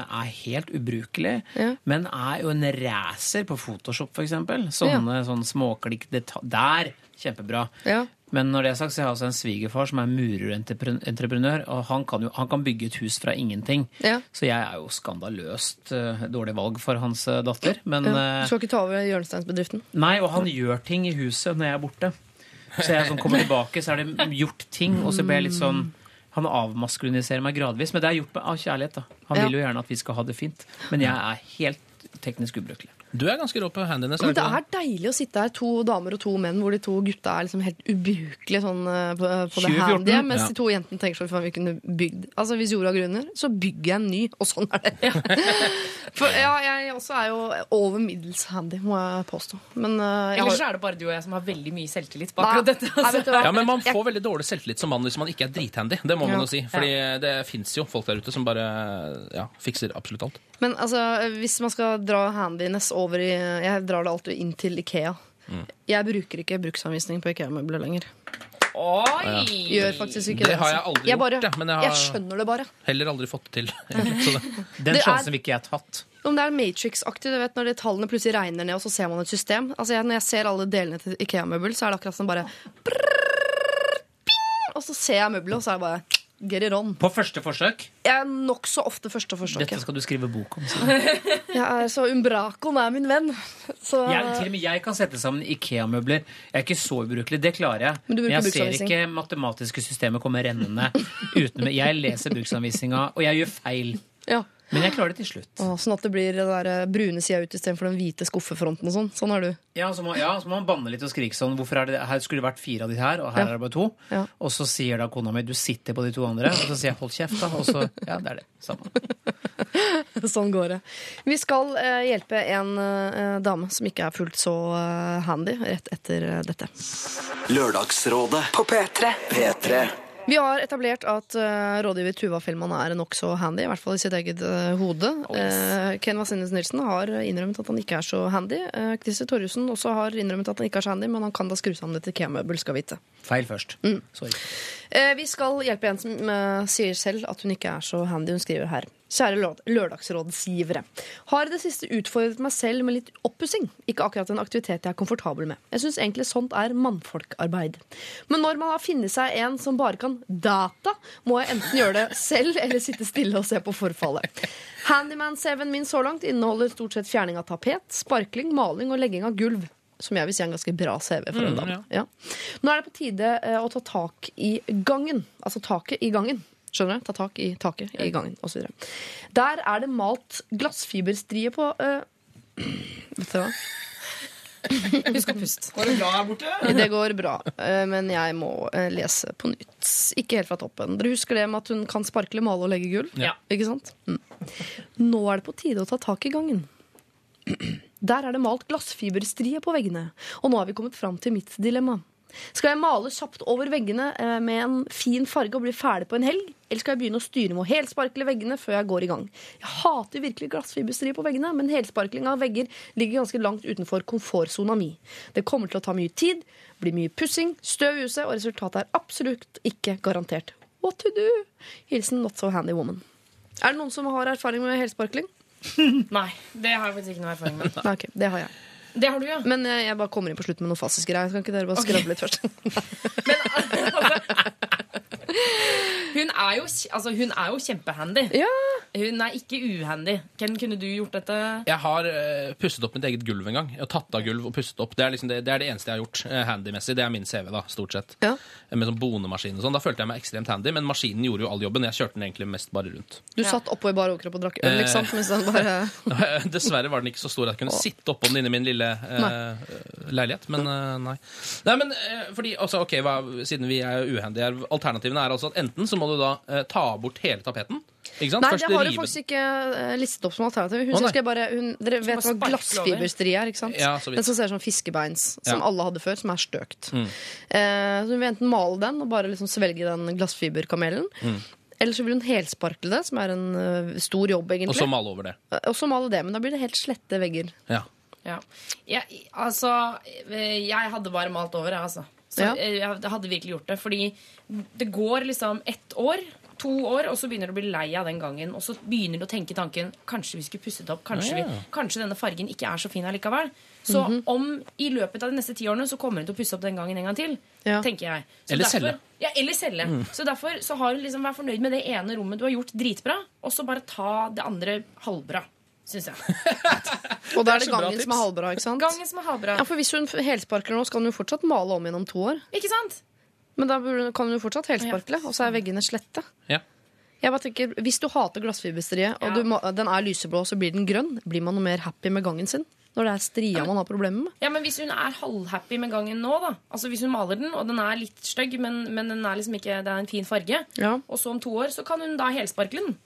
er helt ubrukelig, Ja. men er jo en racer på Photoshop, for eksempel. Sånne sånn småklikk Der! Kjempebra. Ja. Men når det er sagt, så har jeg også en svigerfar som er murerentreprenør, og han kan jo han kan bygge et hus fra ingenting. Ja. Så jeg er jo skandaløst uh, dårlig valg for hans eh, datter. Men Ja. eh, Du skal ikke ta over hjørnesteinsbedriften? Nei, og han gjør ting i huset når jeg er borte. Så jeg sånn kommer tilbake, så er det gjort ting, og så blir jeg litt sånn Han avmaskuliniserer meg gradvis, men det er gjort med, av kjærlighet. da. Han Ja. vil jo gjerne at vi skal ha det fint, men jeg er helt teknisk ubrukelig. Du er ganske rå på handiness. Men det er deilig å sitte her, to damer og to menn, hvor de to gutta er liksom helt ubrukelige sånn, eh, på, på det handy, mens ja. de to jentene tenker sånn faen, vi kunne bygd Altså Hvis jorda grunner, så bygger jeg en ny, og sånn er det. *laughs* For ja, jeg også er jo over middels handy, må jeg påstå. Men uh, jeg Ellers så har er det bare du og jeg som har veldig mye selvtillit på akkurat dette. Altså. Ja, men man får veldig dårlig selvtillit som mann hvis man ikke er drithandy. Det må man Ja. jo si. Fordi det fins jo folk der ute som bare ja, fikser absolutt alt. Men altså, hvis man skal dra handiness over i Jeg drar det alltid inn til Ikea. Mm. Jeg bruker ikke bruksanvisning på Ikea-møbler lenger. Oi! Gjør faktisk ikke Det det. har jeg aldri jeg bare, gjort, men jeg har- jeg skjønner det bare. Heller aldri fått det til. *laughs* Så det. Den Det sjansen vil ikke jeg tatt. Om det er Matrix-aktig, du vet når de tallene plutselig regner ned, og så ser man et system. Altså jeg, Når jeg ser alle delene til Ikea-møbel, så er det akkurat som bare brrr, ping, Og så ser jeg møbelet, og så er det bare get it on. På første forsøk. Jeg er nokså ofte første forsøk. Dette skal du skrive bok om. Jeg er så Umbracoen er min venn. Så Jeg, til og med jeg kan sette sammen Ikea-møbler. Jeg er ikke så ubrukelig, det klarer jeg. Men bruker jeg ser ikke matematiske systemer komme rennende uten Jeg leser bruksanvisninga, og jeg gjør feil. ja. Men jeg klarer det til slutt. Åh, Sånn at det blir den der eh, brune sida ut istedenfor den hvite skuffefronten og sånn. Sånn er du. Ja, så må, ja, så må man banne litt og skrike sånn. Hvorfor er det, Her skulle det vært fire av de her, og her Ja. er det bare to. Ja. Og så sier da kona mi du sitter på de to andre, og så sier jeg hold kjeft, da. Og så Ja, det er det. Samme. *laughs* Sånn går det. Vi skal eh, hjelpe en eh, dame som ikke er fullt så eh, handy, rett etter eh, dette. Lørdagsrådet På P3. P3 Vi har etablert at uh, rådgiver Tuva Fellmann er nokså handy, i hvert fall i sitt eget uh, hode. Uh, Ken Vasenus Nilsen har innrømmet at han ikke er så handy. Uh, Christer Torjussen også har innrømmet at han ikke er så handy, men han kan da skru sammen dette K-møbel, skal vite. Feil først. Mm. Sorry. Vi skal hjelpe en som sier selv at hun ikke er så handy. Hun skriver her. Kjære lør- lørdagsrådsgivere. Har i det siste utfordret meg selv med litt oppussing. Ikke akkurat en aktivitet jeg er komfortabel med. Jeg syns egentlig sånt er mannfolkarbeid. Men når man har funnet seg en som bare kan data, må jeg enten gjøre det selv eller sitte stille og se på forfallet. Handyman-CV-en min så langt inneholder stort sett fjerning av tapet, sparkling, maling og legging av gulv som jeg vil si er en ganske bra CV for en dame. Ja. Nå er det på tide eh, å ta tak i gangen. Altså taket i gangen. Skjønner du? Ta tak i taket i gangen, osv. Der er det malt glassfiberstrie på eh, *clears throat* Vet du hva? Husk å puste. Går det bra her borte? *laughs* Det går bra, eh, men jeg må eh, lese på nytt. Ikke helt fra toppen. Dere husker det med at hun kan sparkle, male og legge gulv? Ja. Ikke sant? Mm. Nå er det på tide å ta tak i gangen. *clears throat* Der er det malt glassfiberstrie på veggene, og nå har vi kommet fram til mitt dilemma. Skal jeg male kjapt over veggene eh, med en fin farge og bli ferdig på en helg? Eller skal jeg begynne å styre med å helsparkle veggene før jeg går i gang? Jeg hater virkelig glassfiberstrie på veggene, men helsparkling av vegger ligger ganske langt utenfor komfortsona mi. Det kommer til å ta mye tid, bli mye pussing, støv i huset, og resultatet er absolutt ikke garantert. What to do? Hilsen not so handy woman. Er det noen som har erfaring med helsparkling? *laughs* Nei, det har jeg faktisk ikke noe erfaring med. Nei, *laughs* ok, det har jeg. Det har du, ja. Men jeg, jeg bare kommer inn på slutten med noe fascisk-greier. Kan ikke dere bare skravle litt først? *laughs* *laughs* Hun er jo, altså, hun er jo kjempehandy. ja. Hun er ikke uhandy. Ken, kunne du gjort dette? Jeg har uh, pusset opp mitt eget gulv en gang. Jeg har tatt av gulv og pusset opp. Det er, liksom det, det er det eneste jeg har gjort uh, handymessig. Det er min CV, da, stort sett. Ja. Med sånn bonemaskin og sånn. Da følte jeg meg ekstremt handy, men maskinen gjorde jo all jobben. Jeg kjørte den egentlig mest bare rundt. Du satt oppå i bar overkropp og drakk øl, liksom? Mens han bare *laughs* Dessverre var den ikke så stor at jeg kunne sitte oppå den inne i min lille uh, leilighet. Men eh, nei. Nei, men eh, fordi, altså, ok, hva, Siden vi er uhandy her, alternativene er altså at enten så må du da eh, ta bort hele tapeten. Ikke sant? Nei, Først det har du rive- faktisk ikke eh, listet opp som alternativ. Hun Å, nei. bare, hun, dere vet hva over. glassfiberstrie er, ikke sant? Ja, så vidt. den som ser ut som fiskebeins, som Ja. Mm. alle hadde før, som er støkt. Eh, så hun vil enten male den og bare liksom svelge den glassfiberkamelen. Mm. Eller så vil hun helsparkle det, som er en eh, stor jobb, Og egentlig. så male over det. Eh, Og så male det, men da blir det helt slette vegger. Ja. Ja. Jeg, altså, eh, jeg hadde bare malt over, jeg, altså. Så Ja. eh, jeg hadde virkelig gjort det. Fordi det går liksom ett år, to år, og så begynner du å bli lei av den gangen. Og så begynner du å tenke tanken kanskje vi skulle pusset opp. Kanskje, Ja. vi, kanskje denne fargen ikke er så fin allikevel. Så Mhm. om i løpet av de neste ti årene så kommer hun til å pusse opp den gangen en gang til. Ja. tenker jeg. Så Eller derfor, selge. Ja, eller selge. Så derfor så har hun liksom vært fornøyd med det ene rommet du har gjort dritbra, og så bare ta det andre halvbra. Syns jeg. *laughs* Og da er Det så bra gangen tips. som er halvbra, ikke sant? Gangen som er halvbra. Ja, for Hvis hun helsparkler nå, så kan hun jo fortsatt male om gjennom to år. Ikke sant? Men da burde- kan hun jo fortsatt helsparkle, og så er veggene slette. Ja. Jeg bare tenker, Hvis du hater glassfibersteriet, og Ja. du må, den er lyseblå, så blir den grønn, blir man noe mer happy med gangen sin? Når det er stria man har problemer med? Ja, men Hvis hun er halvhappy med gangen nå, da Altså hvis hun maler den, og den er litt stygg, men, men den er liksom ikke, det er en fin farge, Ja. og så om to år så kan hun da helsparkle den.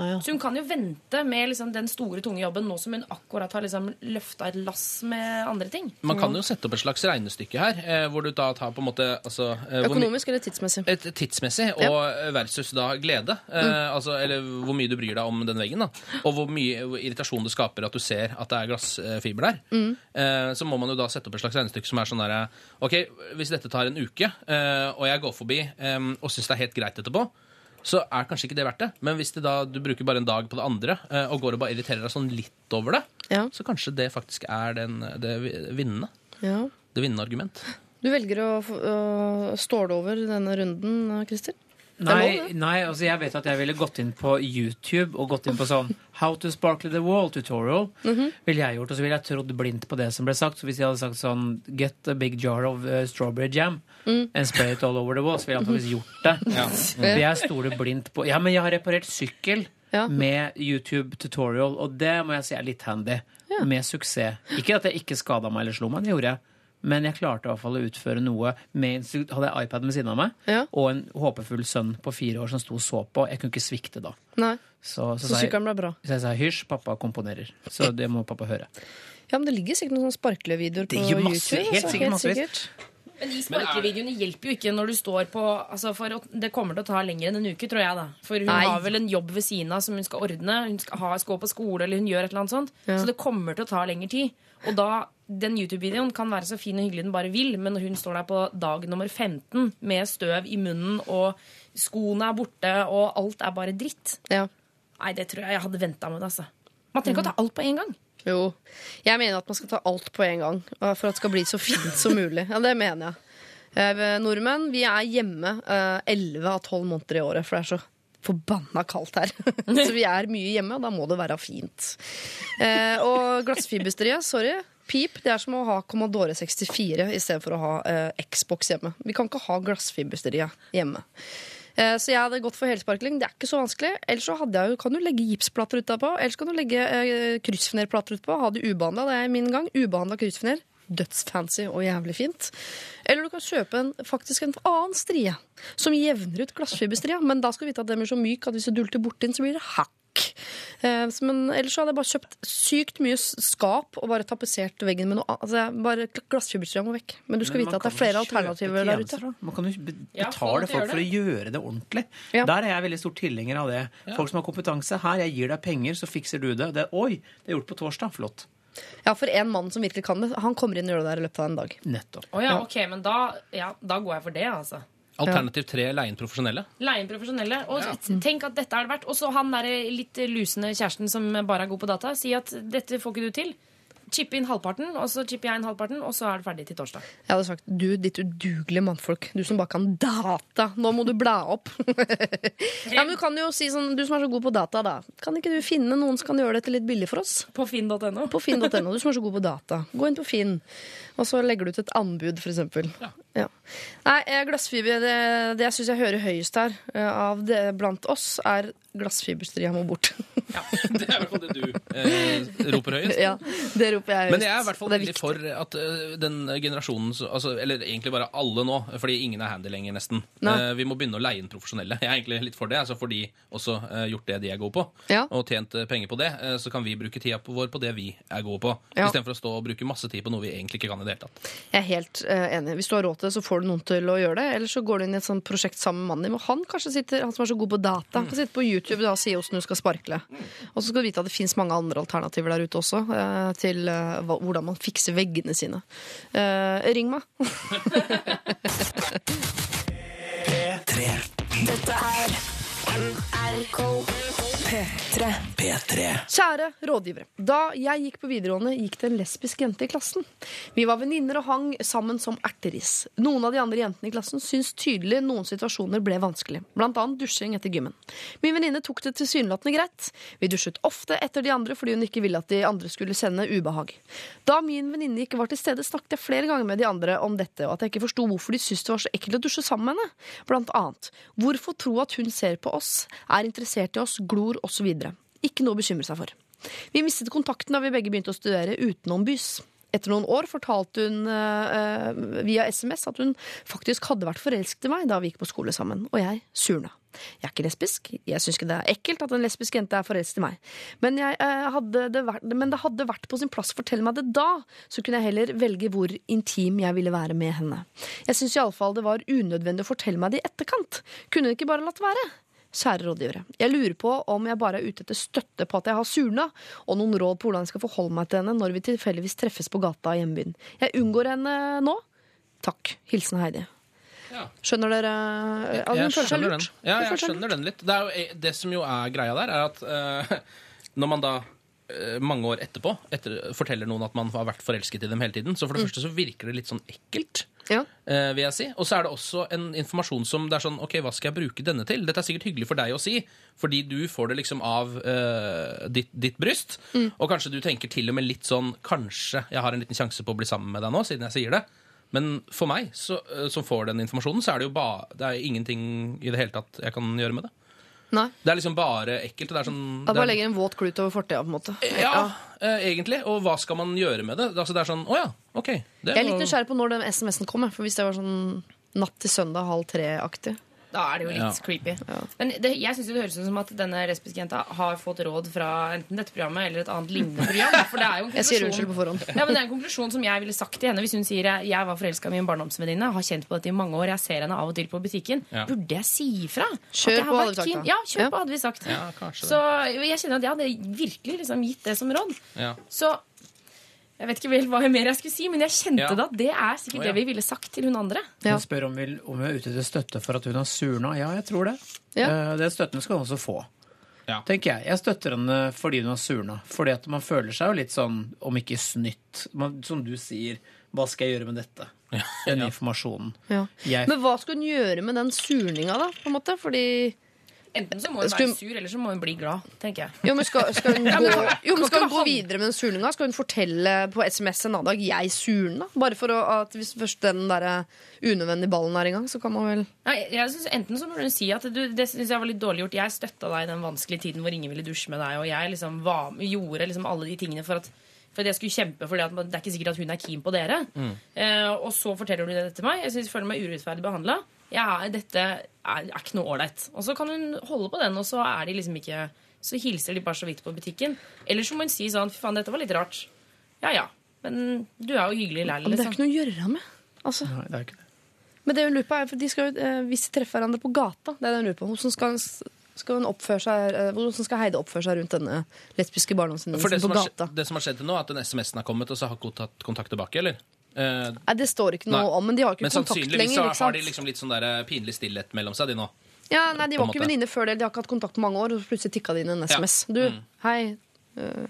Ja, ja. Så hun kan jo vente med liksom den store, tunge jobben nå som hun akkurat har liksom løfta et lass med andre ting. Man kan jo sette opp et slags regnestykke her, eh, hvor du da tar på en måte altså, eh, Økonomisk eller tidsmessig? et tidsmessig og versus da glede. Eh, altså, eller hvor mye du bryr deg om den veggen. da Og hvor mye irritasjon det skaper at du ser at det er glassfiber der. Eh, så må man jo da sette opp et slags regnestykke som er sånn derre Ok, hvis dette tar en uke, eh, og jeg går forbi eh, og syns det er helt greit etterpå, så er kanskje ikke det verdt det. Men hvis det da, du bruker bare en dag på det andre, eh, og går og bare irriterer deg sånn litt over det, Ja. så kanskje det faktisk er den, det vinnende. ja. Det vinnende argument. Du velger å å ståle over denne runden, Christer? Nei, nei, altså jeg vet at jeg ville gått inn på YouTube og gått inn på sånn How to sparkle the wall tutorial. Mhm. Ville jeg gjort, Og så ville jeg trodd blindt på det som ble sagt. Så hvis jeg hadde sagt sånn Get a big jar of uh, strawberry jam Mm. and spray it all over the wall, så ville jeg antakeligvis gjort det. For jeg stoler blindt på Ja, men jeg har reparert sykkel Ja. med YouTube tutorial, og det må jeg si er litt handy. Med suksess. Ikke at jeg ikke skada meg eller slo meg, det gjorde jeg. Men jeg klarte i hvert fall å utføre noe med Hadde jeg iPaden ved siden av meg, Ja. og en håpefull sønn på fire år som sto og så på. Jeg kunne ikke svikte da. Nei. Så, så, Så jeg, sykkelen ble bra. så jeg sa hysj, pappa komponerer. Så det må pappa høre. Ja, men Det ligger sikkert noen sparklevideoer på Det gjør masse, YouTube. helt altså, sikkert massevis. sikkert. Men de sparkevideoene hjelper jo ikke når du står på altså for Det kommer til å ta lenger enn en uke, tror jeg. da For hun Nei. har vel en jobb ved siden av som hun skal ordne. Hun skal, ha, skal gå på skole, eller hun gjør et eller annet sånt. Ja. Så det kommer til å ta lengre tid. Og da, den YouTube-videoen kan være så fin og hyggelig den bare vil, men når hun står der på dag nummer 15 med støv i munnen, og skoene er borte, og alt er bare dritt Ja. Nei, det tror jeg jeg hadde venta med det. altså Man trenger ikke å ta alt på en gang. Jo. Jeg mener at man skal ta alt på en gang for at det skal bli så fint som mulig. Ja, Det mener jeg. Eh, nordmenn vi er hjemme elleve 11 av 12 måneder i året, for det er så forbanna kaldt her. *laughs* så vi er mye hjemme, og da må det være fint. Eh, og glassfibersteriet, sorry. Pip, det er som å ha Commodore 64 i stedet for å ha eh, Xbox hjemme. Vi kan ikke ha glassfibersteriet hjemme. Eh, Så jeg hadde gått for helsparkling. Det er ikke så vanskelig. Ellers så jeg kan du legge gipsplater utapå. Ellers kan du legge eh, kryssfinerplater utpå. Ha det ubehandla. Det er min gang. Ubehandla kryssfiner. Dødsfancy og jævlig fint. Eller du kan kjøpe en, faktisk en annen strie som jevner ut glassfiberstria. Men da skal du vite at den blir så myk at hvis du dulter borti den, så blir det hakk. Eh, men ellers så hadde jeg bare kjøpt sykt mye skap og bare tapetsert veggen med noe annet. Altså, bare glassfiberstria må vekk. Men du skal vite at det er flere alternativer der ute. Man kan jo betale Ja, folk for å gjøre det ordentlig. Ja. Der er jeg veldig stor tilhenger av det. Folk som har kompetanse. Her, jeg gir deg penger, så fikser du det. det Oi, det er gjort på torsdag. Flott. Ja, for en mann som virkelig kan det, han kommer inn og gjør det der i løpet av en dag. Nettopp. Oh, ja, ok, men da, ja, da går jeg for det, altså. Alternativ tre, leie inn profesjonelle. Leie inn profesjonelle. Og tenk at dette er det verdt. Og så han der litt lusende kjæresten som bare er god på data, si at dette får ikke du til. Chippe inn halvparten, og så chipper jeg inn halvparten, og så er det ferdig til torsdag. Jeg hadde sagt du, ditt udugelige mannfolk. Du som bare kan data. Nå må du blæ opp. *laughs* ja, men du kan jo si sånn, du som er så god på data, da. Kan ikke du finne noen som kan gjøre dette litt billig for oss? På finn.no. På finn.no. Du som er så god på data. Gå inn på Finn, og så legger du ut et anbud, f.eks. Ja. Nei, eh, glassfiber Det, det jeg syns jeg hører høyest her eh, av det blant oss, er glassfiberstria må bort. *laughs* ja, Det er i hvert fall det du eh, roper høyest. ja, det roper jeg høyest. Men jeg er i hvert fall veldig for at eh, den generasjonen, altså, eller egentlig bare alle nå, fordi ingen er handy lenger nesten. Eh, vi må begynne å leie inn profesjonelle. Jeg er egentlig litt for det, altså for de også eh, gjort det de er gode på, Ja. og tjent penger på det, så kan vi bruke tida vår på det vi er gode på, Ja. istedenfor å stå og bruke masse tid på noe vi egentlig ikke kan i det hele tatt. Jeg er helt eh, enig. Hvis du har råd til det, så får du noen til å gjøre det. Eller så går du inn i et sånt prosjekt sammen med mannen din. Og han kanskje sitter, han som er så god på data, kan sitte på YouTube da, og si åssen du skal sparkle. Og så skal du vite at det fins mange andre alternativer der ute også, eh, til eh, hvordan man fikser veggene sine. Eh, ring meg. *laughs* Dette er P3. P3. Kjære rådgivere. Da jeg gikk på videregående, gikk det en lesbisk jente i klassen. Vi var venninner og hang sammen som erteris. Noen av de andre jentene i klassen syntes tydelig noen situasjoner ble vanskelig. Annet dusjing etter gymmen. Min venninne tok det tilsynelatende greit. Vi dusjet ofte etter de andre fordi hun ikke ville at de andre skulle kjenne ubehag. Da min venninne ikke var til stede, snakket jeg flere ganger med de andre om dette, og at jeg ikke forsto hvorfor de syntes det var så ekkelt å dusje sammen med henne. Blant annet. Hvorfor tro at hun ser på oss, er interessert i oss, glor osv. Ikke noe å bekymre seg for. Vi mistet kontakten da vi begge begynte å studere utenombys. Etter noen år fortalte hun uh, via SMS at hun faktisk hadde vært forelsket i meg da vi gikk på skole sammen, og jeg surna. Jeg er ikke lesbisk, jeg syns ikke det er ekkelt at en lesbisk jente er forelsket i meg, men, jeg, uh, det vært, men det hadde vært på sin plass å fortelle meg det da, så kunne jeg heller velge hvor intim jeg ville være med henne. Jeg syns iallfall det var unødvendig å fortelle meg det i etterkant. Kunne hun ikke bare latt være? Kjære rådgivere, jeg lurer på om jeg bare er ute etter støtte på at jeg har surna, og noen råd på hvordan jeg skal forholde meg til henne når vi tilfeldigvis treffes på gata i hjembyen. Jeg unngår henne nå. Takk. Hilsen Heidi. Ja. Skjønner dere? Hun Jeg føler seg skjønner lurt. den. Ja, jeg skjønner den litt. Det, er jo, det som jo er greia der, er at uh, når man da eh, mange år etterpå etter, forteller noen at man har vært forelsket i dem hele tiden, så for det første så virker det litt sånn ekkelt. Ja. eh, vil jeg si. Og så er det også en informasjon som det er sånn OK, hva skal jeg bruke denne til? Dette er sikkert hyggelig for deg å si, fordi du får det liksom av eh, ditt, ditt bryst. Og kanskje du tenker til og med litt sånn Kanskje jeg har en liten sjanse på å bli sammen med deg nå, siden jeg sier det. Men for meg, så, eh, som får den informasjonen, så er det jo ba, det er ingenting i det hele tatt jeg kan gjøre med det. Nei. Det er liksom bare ekkelt. og Det er sånn det bare er, legger en våt klut over fortida, på en måte. Ja, eh, egentlig. Og hva skal man gjøre med det? Altså, det er sånn Å ja, OK. Det Jeg er litt nysgjerrig på når den SMS-en kommer. For hvis det var sånn natt til søndag halv tre-aktig. Da er det jo litt Ja. creepy. Men det, jeg synes jo det høres ut som at denne lesbiske jenta har fått råd fra enten dette programmet eller et annet lignende program. For det er jo en *laughs* Jeg sier konklusjon- unnskyld på forhånd. Ja, men det er en konklusjon som jeg ville sagt til henne hvis hun sier jeg, jeg var forelska i min barndomsvenninne, har kjent på dette i mange år, jeg ser henne av og til på butikken. Ja. Burde jeg si ifra? Kjør på, hadde vi sagt da. Ja, kjør Ja. på, hadde vi sagt. Ja, Så jeg kjenner at jeg hadde virkelig liksom gitt det som råd. Ja. Så jeg vet ikke vel hva mer jeg skulle si, men jeg kjente Ja. det at det er sikkert oh, ja. det vi ville sagt til hun andre. Ja. Hun spør om, vi, om hun er ute etter støtte for at hun har surna. Ja, jeg tror det. Ja. Eh, Den støtten skal hun også få. Ja. Tenker Jeg Jeg støtter henne fordi hun har surna. Fordi at man føler seg jo litt sånn, om ikke snytt man, Som du sier, hva skal jeg gjøre med dette? Den informasjonen. Ja. Jeg, Men hva skal hun gjøre med den surninga, da? på en måte? Fordi Enten så må hun være sur, eller så må hun bli glad. tenker jeg. Jo, men skal, skal hun gå, jo, men skal hun gå videre med den surninga? Skal hun fortelle på SMS en annen dag 'jeg surna'? Bare for å, at hvis først den der unødvendige ballen er i gang, så kan man vel Nei, jeg synes, enten så burde hun si at du, det syns jeg var litt dårlig gjort. Jeg støtta deg i den vanskelige tiden hvor ingen ville dusje med deg, og jeg liksom var, gjorde liksom alle de tingene for at, for jeg skulle kjempe, for det er ikke sikkert at hun er keen på dere. Eh, og så forteller hun det til meg. Jeg synes, jeg føler meg urettferdig behandla. Ja, dette er, er ikke noe ålreit. Og så kan hun holde på den, og så er de liksom ikke Så hilser de bare så vidt på butikken. Eller så må hun si sånn Fy faen, dette var litt rart. Ja ja. Men du er jo hyggelig likevel. Men det er Liksom. ikke noe å gjøre med. Altså. Nei, det er ikke det. Men det hun lurer på er, for de skal, eh, Hvis de treffer hverandre på gata, det er det hun lurer på. Hvordan skal, skal hun oppføre seg eh, Hvordan skal Heide oppføre seg rundt denne lesbiske barndomsvenninnen sin på gata? Har, det som har skjedd til nå, er at den SMS-en har kommet, og så har hun tatt kontakt tilbake, eller? Eh, Nei, Det står ikke noe Nei. om, men de har ikke men kontakt lenger. så sannsynligvis har de liksom litt sånn der eh, pinlig stillhet mellom seg, de nå. Ja, nei, De var ikke venninner før det. De har ikke hatt kontakt på mange år. Og plutselig tikka det inn en SMS. Du, Mm. hei. uh,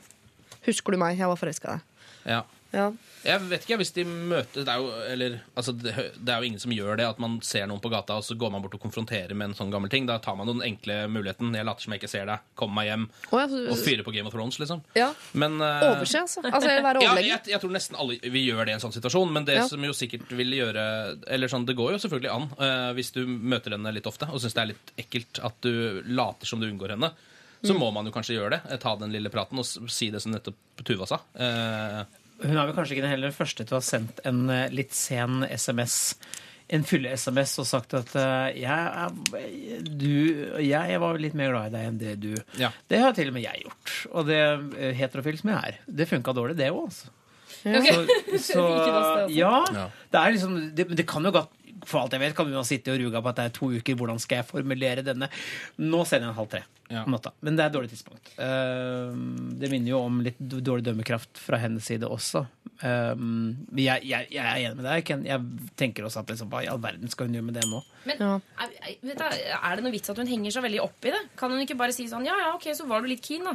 husker du meg? Jeg var forelska i deg. Ja. Ja. Jeg vet ikke, hvis de møter Det er jo, eller, altså, det, det er jo ingen som gjør det, at man ser noen på gata, og så går man bort og konfronterer med en sånn gammel ting. Da tar man den enkle muligheten. Jeg later som jeg ikke ser deg. Kom meg hjem. Oh, ja, så- Og fyrer på Game of Thrones, liksom. ja. Men uh, Overse, altså. altså *laughs* Ja, jeg, jeg tror nesten alle vil gjøre det i en sånn situasjon, men det Ja. som jo sikkert vil gjøre Eller sånn, Det går jo selvfølgelig an uh, hvis du møter henne litt ofte og syns det er litt ekkelt at du later som du unngår henne. Så Mm. må man jo kanskje gjøre det. eh, Ta den lille praten og si det som nettopp Tuva sa. Eh, Hun er vel kanskje ikke den heller første til å ha sendt en eh, litt sen SMS. En fylle-SMS og sagt at eh, jeg, du, jeg var litt mer glad i deg enn det du Ja. Det har til og med jeg gjort. Og det eh, heterofil som jeg er. Det funka dårlig, det òg, altså. Så, så *laughs* altså. ja, Ja. det er liksom det, det kan jo godt For alt jeg vet, kan vi jo sitte og ruge på at det er to uker. Hvordan skal jeg formulere denne? Nå sender jeg en halv tre Ja. Men det er et dårlig tidspunkt. Eh, det minner jo om litt dårlig dømmekraft fra hennes side også. Um, jeg, jeg, jeg er enig med deg. Ken. Jeg tenker også at liksom, hva i all verden skal hun gjøre med det nå? Men Ja. er, er- du, er det noe vits at hun henger så veldig opp i det? Kan hun ikke bare si sånn Ja, ja, ok, så var du litt keen, da.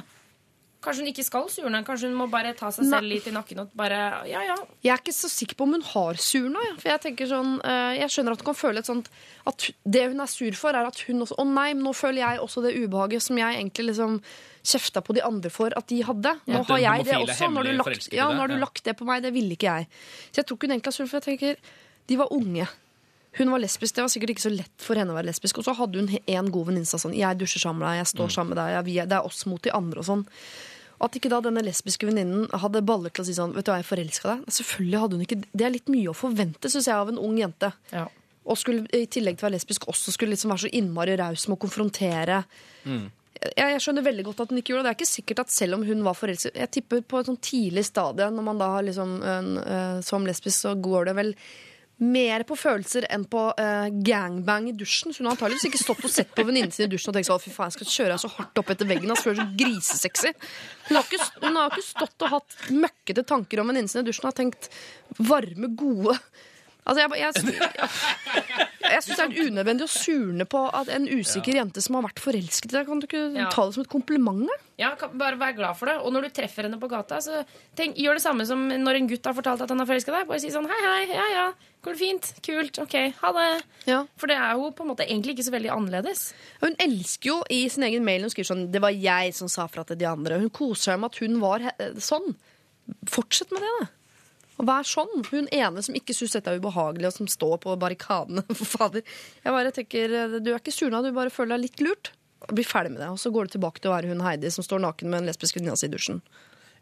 Kanskje hun ikke skal surne? Kanskje hun må bare ta seg selv litt i nakken og bare Ja, ja. Jeg er ikke så sikker på om hun har surna. Ja. For jeg tenker sånn, eh, jeg skjønner at hun kan føle et sånt at Det hun er sur for, er at hun også Å nei, men nå føler jeg også det ubehaget som jeg egentlig liksom kjefta på de andre for at de hadde. Nå har jeg det også. Nå har du lagt, ja, nå har du ja. lagt det på meg. Det ville ikke jeg. Så jeg tror ikke hun egentlig er sur, for jeg tenker de var unge. Hun var lesbisk, Det var sikkert ikke så lett for henne å være lesbisk. Og så hadde hun en god venninne som sa sånn Jeg dusjer sammen med deg, jeg Mm. står sammen med deg, jeg, det er oss mot de andre og sånn. At ikke da denne lesbiske venninnen hadde baller til å si sånn Vet du hva, jeg forelska deg. Selvfølgelig hadde hun ikke Det er litt mye å forvente, syns jeg, av en ung jente. ja. Og skulle i tillegg til å være lesbisk også skulle liksom være så innmari raus med å konfrontere. Jeg, jeg skjønner veldig godt at hun ikke gjorde det. Det er ikke sikkert at selv om hun var forelsket Jeg tipper på et sånn tidlig stadie, når man da har liksom en, en, som lesbisk, så går det vel mer på følelser enn på uh, gangbang i dusjen. Så hun har antakeligvis ikke stått og sett på venninnen sin i dusjen og tenkt sånn, «Å, fy faen, jeg skal kjøre henne så hardt opp etter veggen. Altså, du er så grisesexy. Hun har, ikke, hun har ikke stått og hatt møkkete tanker om venninnen sin i dusjen og har tenkt varme, gode Altså, jeg, jeg, jeg, jeg syns det er unødvendig å surne på at en usikker jente som har vært forelsket i deg, kan du ikke Ja. ta det som et kompliment? da? Ja, kan bare vær glad for det. Og når du treffer henne på gata, så tenk, gjør det samme som når en gutt har fortalt at han har forelska deg. Bare si sånn hei, hei, ja ja, går det fint? Kult, ok, ha det. Ja. For det er jo på en måte egentlig ikke så veldig annerledes. Hun elsker jo i sin egen mail Hun skriver sånn Det var jeg som sa fra til de andre. Hun koser seg med at hun var he- sånn. Fortsett med det, da. Og vær sånn. Hun ene som ikke syns dette er ubehagelig, og som står på barrikadene. *laughs* For fader. Jeg bare tenker, Du er ikke surna, du bare føler deg litt lurt. Bli ferdig med det. Og så går du tilbake til å være hun Heidi som står naken med en lesbisk venninne i dusjen.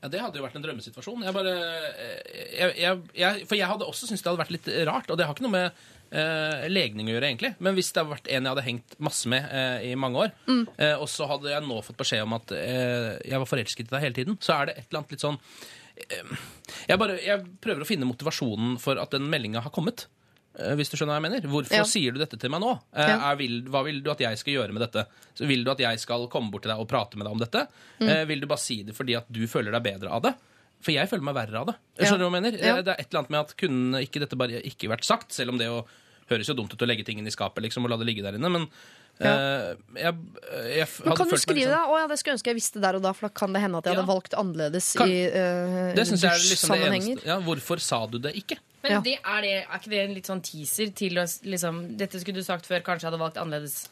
Ja, Det hadde jo vært en drømmesituasjon. Jeg bare, eh, jeg, jeg, jeg, for jeg hadde også syntes det hadde vært litt rart, og det har ikke noe med eh, legning å gjøre, egentlig. Men hvis det hadde vært en jeg hadde hengt masse med eh, i mange år, eh, og så hadde jeg nå fått beskjed om at eh, jeg var forelsket i deg hele tiden, så er det et eller annet litt sånn eh, jeg, bare, jeg prøver å finne motivasjonen for at den meldinga har kommet. eh, Hvis du skjønner hva jeg mener. Hvorfor Ja. sier du dette til meg nå? Eh, Ja. er, vil, hva vil du at jeg skal gjøre med dette? Så vil du at jeg skal komme bort til deg og prate med deg om dette? Mm. Eh, vil du bare si det fordi at du føler deg bedre av det? For jeg føler meg verre av det. Skjønner du hva jeg mener? Det er et eller annet med at kunne ikke dette bare ikke vært sagt, selv om det jo høres jo dumt ut å legge tingene i skapet liksom, og la det ligge der inne, men eh, jeg, jeg f- Men hadde kan du skrive litt det? sånn- Å ja, det skulle jeg ønske jeg visste der og da, for da kan det hende at jeg Ja. hadde valgt annerledes Kan- i uh, Det syns jeg er liksom det eneste. Ja, hvorfor sa du det ikke? Men Ja. det, er, det, er ikke det en litt sånn teaser til å liksom Dette skulle du sagt før, kanskje jeg hadde valgt annerledes.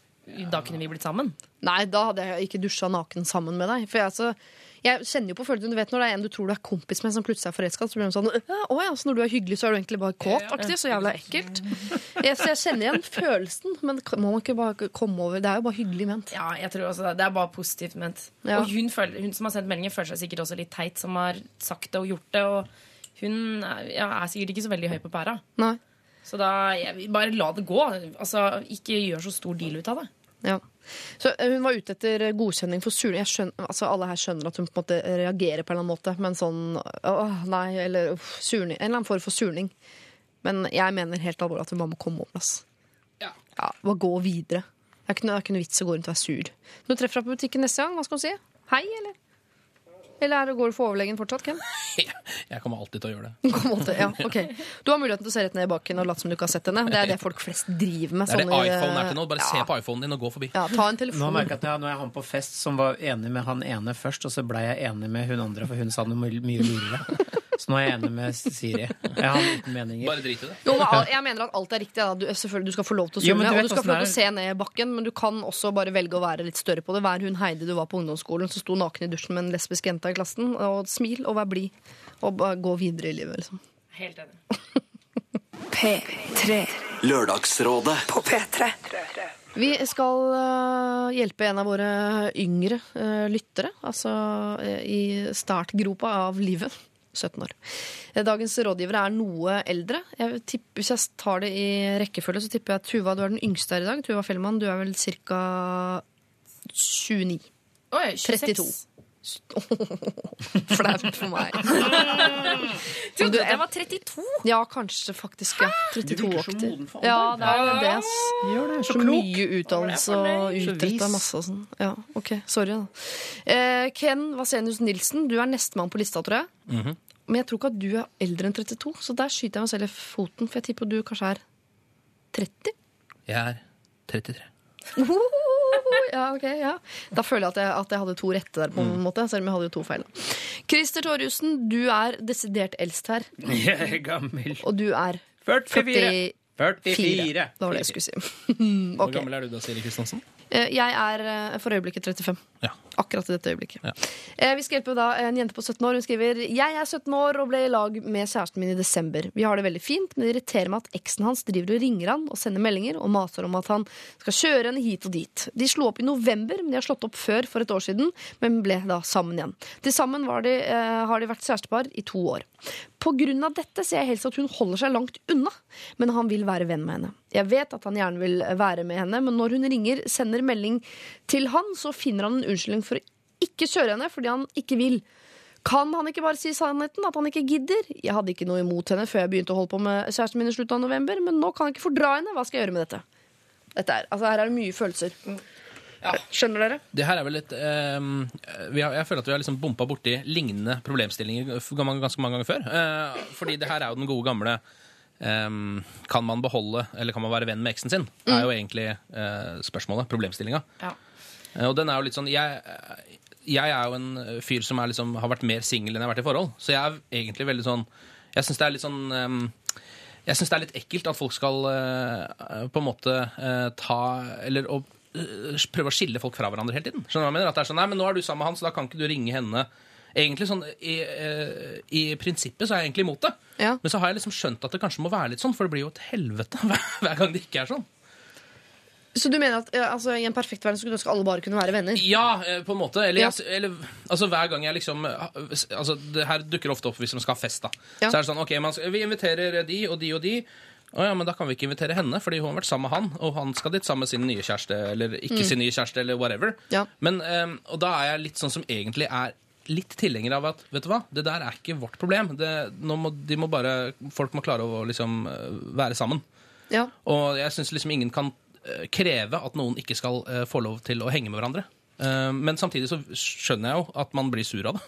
Da kunne vi blitt sammen. Nei, da hadde jeg ikke dusja naken sammen med deg. For jeg, altså, jeg kjenner jo på følelsen, Du vet når det er en du tror du er kompis med, som plutselig er forelska, så blir hun sånn Å ja, så når du er hyggelig, så er du egentlig bare kåt-aktig. Så jævla ekkelt. *laughs* Jeg, så jeg kjenner igjen følelsen, men må man ikke bare komme over. Det er jo bare hyggelig ment. Ja, jeg tror også det. Det er bare positivt ment. Ja. Og hun, føler, hun som har sendt meldingen, føler seg sikkert også litt teit, som har sagt det og gjort det. Og hun er, ja, er sikkert ikke så veldig høy på pæra. Nei. Så da jeg, bare la det gå. Altså, Ikke gjør så stor deal ut av det. Ja. Så eh, hun var ute etter godkjenning for surning. Altså Alle her skjønner at hun på en måte reagerer på en eller annen måte, men sånn åh, nei, eller uff, surning. En eller annen form for surning. Men jeg mener helt alvorlig at hun bare må komme over. oss. Ja. Ja, Bare gå videre. Er det er ikke noe vits å gå rundt og være sur. Når du treffer deg på butikken neste gang, hva skal hun si? Hei, eller? Eller er det, går du for overlegen fortsatt, Ken? *laughs* Jeg kommer alltid til å gjøre det. Alltid, ja, ok. Du har muligheten til å se rett ned i bakken og late som du ikke har sett henne. Det er det folk flest driver med. Det er det sånne- iPhone er til nå. Bare ja, se på iPhonen din og gå forbi. Ja, ta en Nå merker jeg at jeg, nå er jeg han på fest som var enig med han ene først, og så blei jeg enig med hun andre, for hun sa noe mye lurere. Så nå er jeg enig med Siri. Jeg har uten meninger. Bare drit i det. Jo, men jeg mener at alt er riktig. Da. Du, selvfølgelig, du skal få lov til å Jo, du og du skal få lov til å se ned i bakken, men du kan også bare velge å være litt større på det. Vær hun Heidi du var på ungdomsskolen som sto naken i dusjen med en lesbisk jente i klassen. Og smil og vær blid. Og bare gå videre i livet, liksom. Helt enig. *laughs* P3 Lørdagsrådet. på P3. Vi skal øh, hjelpe en av våre yngre øh, lyttere, altså øh, i startgropa av livet. 17 år. Eh, Dagens rådgivere er noe eldre. Jeg tipper, hvis jeg tar det i rekkefølge, så tipper jeg at Tuva, du er den yngste her i dag. Tuva Fellmann, du er vel ca. 29. Oi, 26. 32. *laughs* Flaut for meg. *laughs* Trodde du jeg var 32? Ja, kanskje faktisk. Ja. Du virker så 32-aktig. moden for Ja, det er det. ass. Gjør det, Så mye utdannelse og utretta masse og sånn. Ja, ok, sorry da. Eh, Ken Vasenius Nilsen, du er nestemann på lista, tror jeg. Men jeg tror ikke at du er eldre enn 32, så der skyter jeg meg selv i foten. For jeg tipper du kanskje er 30? Jeg er 33. ja, ok, ja. Da føler jeg at jeg, at jeg hadde to rette der, på en måte, selv om jeg hadde jo to feil. Christer Torjussen, du er desidert eldst her, Jeg er gammel. og du er 44. 44. 44. Det var det jeg skulle si. Hvor *laughs* gammel er du da, Siri Kristiansen? Eh, Jeg er eh, for øyeblikket 35. Ja. Akkurat i dette øyeblikket. Ja. Eh, Vi skal hjelpe da en jente på 17 år. Hun skriver Jeg er 17 år og ble i lag med kjæresten min i desember. Vi har det veldig fint, men det irriterer meg at eksen hans driver og ringer han og sender meldinger og maser om at han skal kjøre henne hit og dit. De slo opp i november, men de har slått opp før for et år siden, men ble da sammen igjen. Til sammen var de, eh, har de vært kjærestepar i to år. På grunn av dette ser jeg helst at hun holder seg langt unna, men han vil være venn med henne. Jeg vet at han gjerne vil være med henne, men når hun ringer, sender melding til han, så finner han en unnskyldning for å ikke kjøre henne fordi han ikke vil. Kan han ikke bare si sannheten, at han ikke gidder? Jeg hadde ikke noe imot henne før jeg begynte å holde på med kjæresten min i slutten av november, men nå kan jeg ikke fordra henne. Hva skal jeg gjøre med dette? Dette er, altså Her er det mye følelser. Skjønner dere? Det her er vel litt eh, vi har, Jeg føler at vi har liksom bompa borti lignende problemstillinger ganske ganske mange ganger før. Eh, fordi det her er jo den gode gamle eh, Kan man beholde, eller kan man være venn med eksen sin? Det er jo egentlig eh, spørsmålet. Problemstillinga. Ja. Eh, Og den er jo litt sånn Jeg, jeg er jo en fyr som er liksom, har vært mer singel enn jeg har vært i forhold. Så jeg er egentlig veldig sånn Jeg syns det er litt sånn jeg syns det er litt ekkelt at folk skal eh, på en måte eh, ta Eller å eh, prøve å skille folk fra hverandre hele tiden. Skjønner du hva jeg mener? At det er sånn, nei, men nå er du sammen med han, så da kan ikke du ringe henne. Egentlig sånn, I, eh, i prinsippet så er jeg egentlig imot det. Ja. Men så har jeg liksom skjønt at det kanskje må være litt sånn, for det blir jo et helvete hver, *laughs* hver gang det ikke er sånn. Så du mener at altså, i en perfekt verden skulle skulle ønske alle bare kunne være venner? Ja, eh, på en måte. Eller, Ja. eller altså, hver gang jeg liksom altså, Det her dukker ofte opp hvis man skal ha fest. da Ja. Så er det sånn, ok, man, skal- Vi inviterer de og de og de. Å ja, men Da kan vi ikke invitere henne, fordi hun har vært sammen med han. Og han skal dit sammen med sin nye kjæreste, eller ikke sin nye kjæreste, eller whatever. Mm. Ja. Men, um, Og da er jeg litt sånn som egentlig er litt tilhenger av at vet du hva, det der er ikke vårt problem. Det, må, de må bare, Folk må klare å liksom eh, være sammen. Ja. Og jeg syns liksom ingen kan eh, kreve at noen ikke skal eh, få lov til å henge med hverandre. Eh, men samtidig så skjønner jeg jo at man blir sur av det.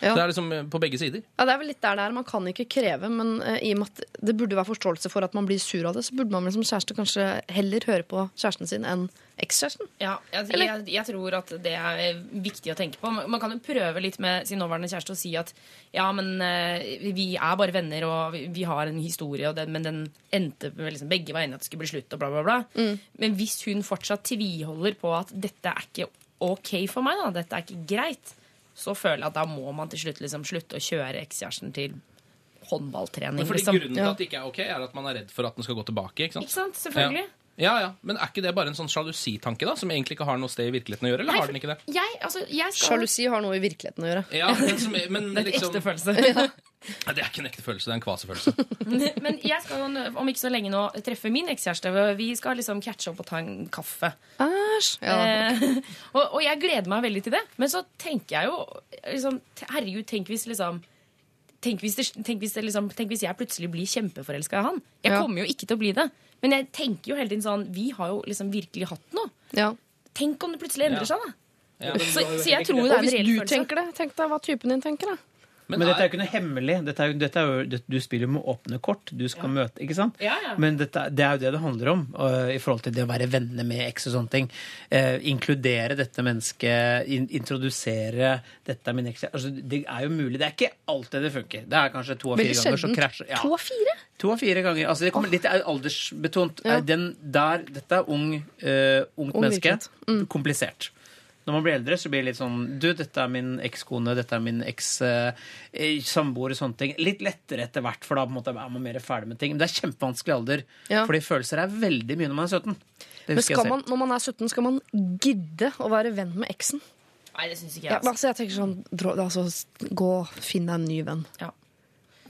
Ja. Det er liksom eh, på begge sider. Ja, det er vel litt der det er. Man kan ikke kreve, men eh, i og med at det burde være forståelse for at man blir sur av det, så burde man vel som kjæreste kanskje heller høre på kjæresten sin enn ekskjæresten. Ja, jeg, jeg, jeg tror at det er viktig å tenke på. Man man kan jo prøve litt med sin nåværende kjæreste og si at ja, men vi er bare venner, og vi, vi har en historie, og den, men den endte med liksom, begge var enige at det skulle bli slutt, og bla, bla, bla. Men hvis hun fortsatt tviholder på at dette er ikke ok for meg, da, dette er ikke greit, så føler jeg at da må man til slutt liksom slutte å kjøre ekskjæresten til håndballtrening. Fordi Liksom. Grunnen til at det ikke er ok, er at man er redd for at den skal gå tilbake. ikke sant? Ikke sant? Selvfølgelig. Ja. Ja, ja, Men er ikke det bare en sånn sjalusitanke, da? Som egentlig ikke har noe sted i virkeligheten å gjøre? Eller Nei, har den ikke det? Jeg, altså, jeg skal Sjalusi har noe i virkeligheten å gjøre. Ja, men, som, men Det er *laughs* en liksom ekte følelse. *laughs* Nei, Det er ikke en ekte følelse, det er en kvasefølelse. *laughs* Men jeg skal om ikke så lenge nå treffe min ekskjæreste. Vi skal liksom catche opp og ta en kaffe. Æsj. Ja. Eh, og, og jeg gleder meg veldig til det. Men så tenker jeg jo liksom, Herregud, tenk hvis liksom Tenk hvis, det, tenk, hvis det liksom, tenk hvis jeg plutselig blir kjempeforelska i han. Jeg Ja. kommer jo ikke til å bli det. Men jeg tenker jo hele tiden sånn Vi har jo liksom virkelig hatt noe. ja. Tenk om det plutselig endrer Ja. seg, da. Ja. Så, så jeg tror det er en reell følelse. hvis du tenker det, tenk deg hva typen din tenker, da. Men dette er jo ikke noe hemmelig. Dette er jo, dette er jo, det, du spiller jo med åpne kort. Du skal møte, ikke sant? Ja, ja. Men dette, det er jo det det handler om uh, i forhold til det å være venner med eks og sånne ting. Uh, inkludere dette mennesket, in, introdusere 'dette er min eks'. Altså, det er jo mulig. Det er ikke alltid det funker. Det er kanskje to av fire ganger så krasjer ja. To av fire? To av fire ganger. Altså, det kommer litt er aldersbetont. Ja. Eh, Den der, dette er ung, uh, ungt Ung menneske. Mm. Komplisert. Når man blir eldre, så blir det litt sånn Du, dette er min ekskone, dette er min eks-samboer og sånne ting. Litt lettere etter hvert, for da på en måte er man mer ferdig med ting. Men det er kjempevanskelig alder. Ja. Fordi følelser er veldig mye når man er 17. Det Men skal jeg man, når man er 17, skal man gidde å være venn med eksen? Nei, det syns ikke jeg. Altså. Altså. altså, jeg tenker sånn, dra- altså, Gå, finn deg en ny venn. Ja.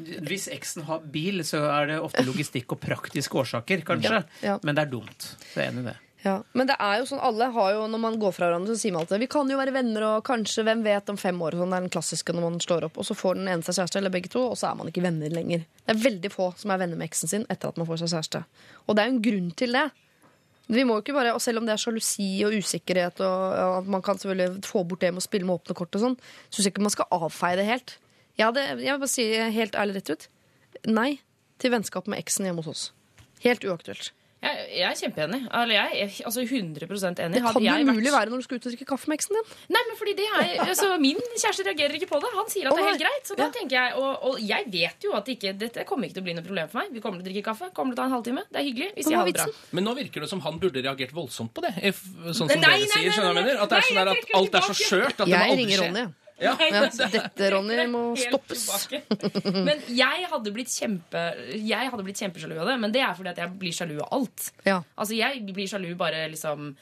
Hvis eksen har bil, så er det ofte logistikk og praktiske årsaker, kanskje. Ja, ja. Men det er dumt. Så jeg er enig i det. Ja. Men det er jo sånn, alle har jo, når man går fra hverandre, så sier man alltid vi kan jo være venner, og kanskje, hvem vet, om fem år. Sånn, det er den klassiske når man slår opp. Og så får den ene seg kjæreste, eller begge to, og så er man ikke venner lenger. Det er veldig få som er venner med eksen sin etter at man får seg kjæreste. Og det er jo en grunn til det. Vi må jo ikke bare, og Selv om det er sjalusi og usikkerhet, og, at man kan selvfølgelig få bort det med å spille med åpne kort, og sånn, syns jeg ikke man skal avfeie det helt. Jeg, hadde, jeg vil bare si helt ærlig rett ut nei til vennskap med eksen hjemme hos oss. Helt uaktuelt. Jeg, jeg er kjempeenig. Eller jeg er altså 100 enig. Det kan jo jo vært- mulig være når du skal ut og drikke kaffe med eksen din. Nei, men fordi det er, altså, Min kjæreste reagerer ikke på det. Han sier at det er helt greit. Så da Ja. tenker jeg, og, og jeg vet jo at ikke, dette kommer ikke til å bli noe problem for meg. Vi kommer til å drikke kaffe. Kommer til å ta en halvtime. Det er hyggelig. Hvis jeg har det bra. Men nå virker det som han burde reagert voldsomt på det. Sånn som Nei, nei, dere sier. skjønner du hva jeg mener? At det er sånn at alt er så skjørt at det må Jeg aldri ringer skje. Ja. Ja, dette, Ronny, må stoppes. Men jeg hadde blitt kjempe Jeg hadde blitt kjempesjalu av det, men det er fordi at jeg blir sjalu av alt. Ja. Altså, jeg blir sjalu bare liksom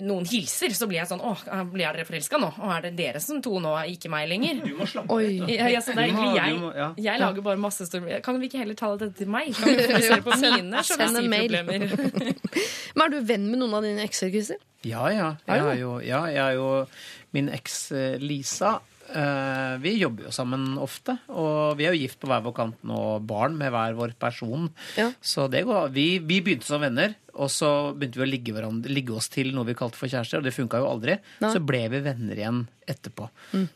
noen hilser, så blir jeg sånn Å, blir jeg dere forelska nå? Å, er det dere som to nå, ikke meg lenger? Du må slappe Oi. Ja, ja, så det er egentlig jeg. må- ja. jeg. Lager bare masse store Kan vi ikke heller ta dette til meg? Kan vi fokusere på *laughs* mine Send en mail. sjalusiproblemer? *laughs* Men er du venn med noen av dine ekser, Christer? Ja, ja. Jeg er jo, ja, jeg er jo min eks eh, Lisa. eh, vi jobber jo sammen ofte, og vi er jo gift på hver vår kant nå, barn med hver vår person. Ja. Så det går vi, vi begynte som venner, og så begynte vi å ligge, hverandre, ligge oss til noe vi kalte for kjærester, og det funka jo aldri. Nei. Så ble vi venner igjen etterpå.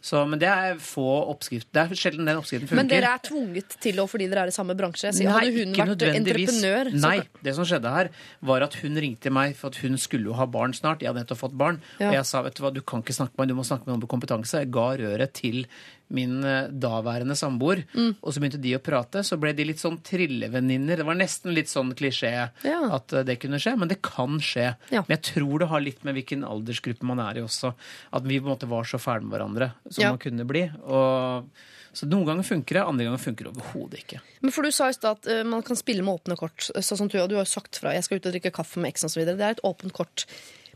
Så, men det er få oppskrifter. Det er sjelden den oppskriften funker. Men dere er tvunget til å fordi dere er i samme bransje. Så Nei, hadde hun vært entreprenør så- Nei, det som skjedde her, var at hun ringte meg for at hun skulle jo ha barn snart. Jeg hadde nettopp fått barn. Ja. Og jeg sa vet du hva, du kan ikke snakke med meg, du må snakke med noen med kompetanse. Jeg ga røret til min eh, daværende samboer, Mm. og så begynte de å prate. Så ble de litt sånn trillevenninner. Det var nesten litt sånn klisjé Ja. at eh, det kunne skje, men det kan skje. Ja. Men jeg tror det har litt med hvilken aldersgruppe man er i også. At vi på en måte var så fæle med hverandre som Ja. man kunne bli. Og, så noen ganger funker det, andre ganger funker det overhodet ikke. Men for Du sa i stad at eh, man kan spille med åpne kort. Sånn du, har jo sagt fra jeg skal ut og drikke kaffe med eksen osv. Det er et åpent kort.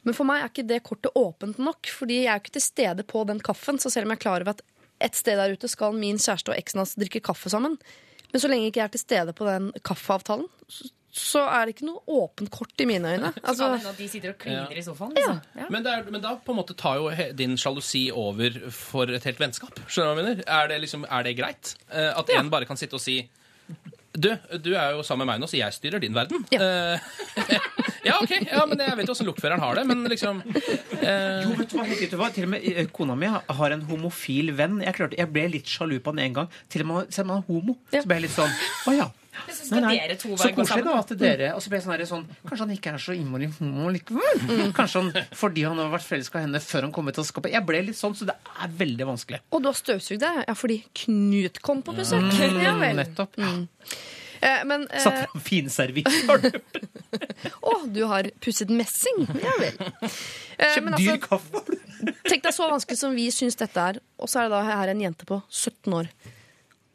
Men for meg er ikke det kortet åpent nok, fordi jeg er ikke til stede på den kaffen. Så selv om jeg er klar over at et sted der ute skal min kjæreste og eksen hans drikke kaffe sammen, men så lenge ikke jeg er til stede på den kaffeavtalen, så- så er det ikke noe åpent kort i mine øyne. *laughs* Så kan Altså, at de sitter og kliner i sofaen. Liksom. Ja. Men, det er, men da på en måte tar jo din sjalusi over for et helt vennskap. Skjønner du hva jeg mener? Er det, liksom, er det greit? Eh, at en bare kan sitte og si du, du er jo sammen med meg nå, så jeg styrer din verden. Ja. Eh, *laughs* ja, ok, ja, men jeg vet jo åssen lokføreren har det, men liksom eh, Jo, vet du hva, vet du hva? Til og med eh, kona mi har en homofil venn. Jeg, klarte, jeg ble litt sjalu på den en gang. Til og med selv om han er homo. Ja. Så ble jeg litt sånn Å ja. Så skal dere to Så være gå koselig da at dere Og så ble jeg sånn, sånn Kanskje han ikke er så innmari homo likevel? Kanskje han fordi han har vært forelska i henne før han kom ut av skapet. Jeg ble litt sånn, så det er veldig vanskelig. og du har støvsugd deg? Ja, fordi Knut kom på besøk. *laughs* Ja vel. Nettopp. Eh, Men eh, Satt fram finservitt, Har du *laughs* Å, du har pusset messing? Ja vel. Eh, men kjøpt dyr altså, kaffe? Har du? tenk deg så vanskelig som vi syns dette er, og så er det da her en jente på 17 år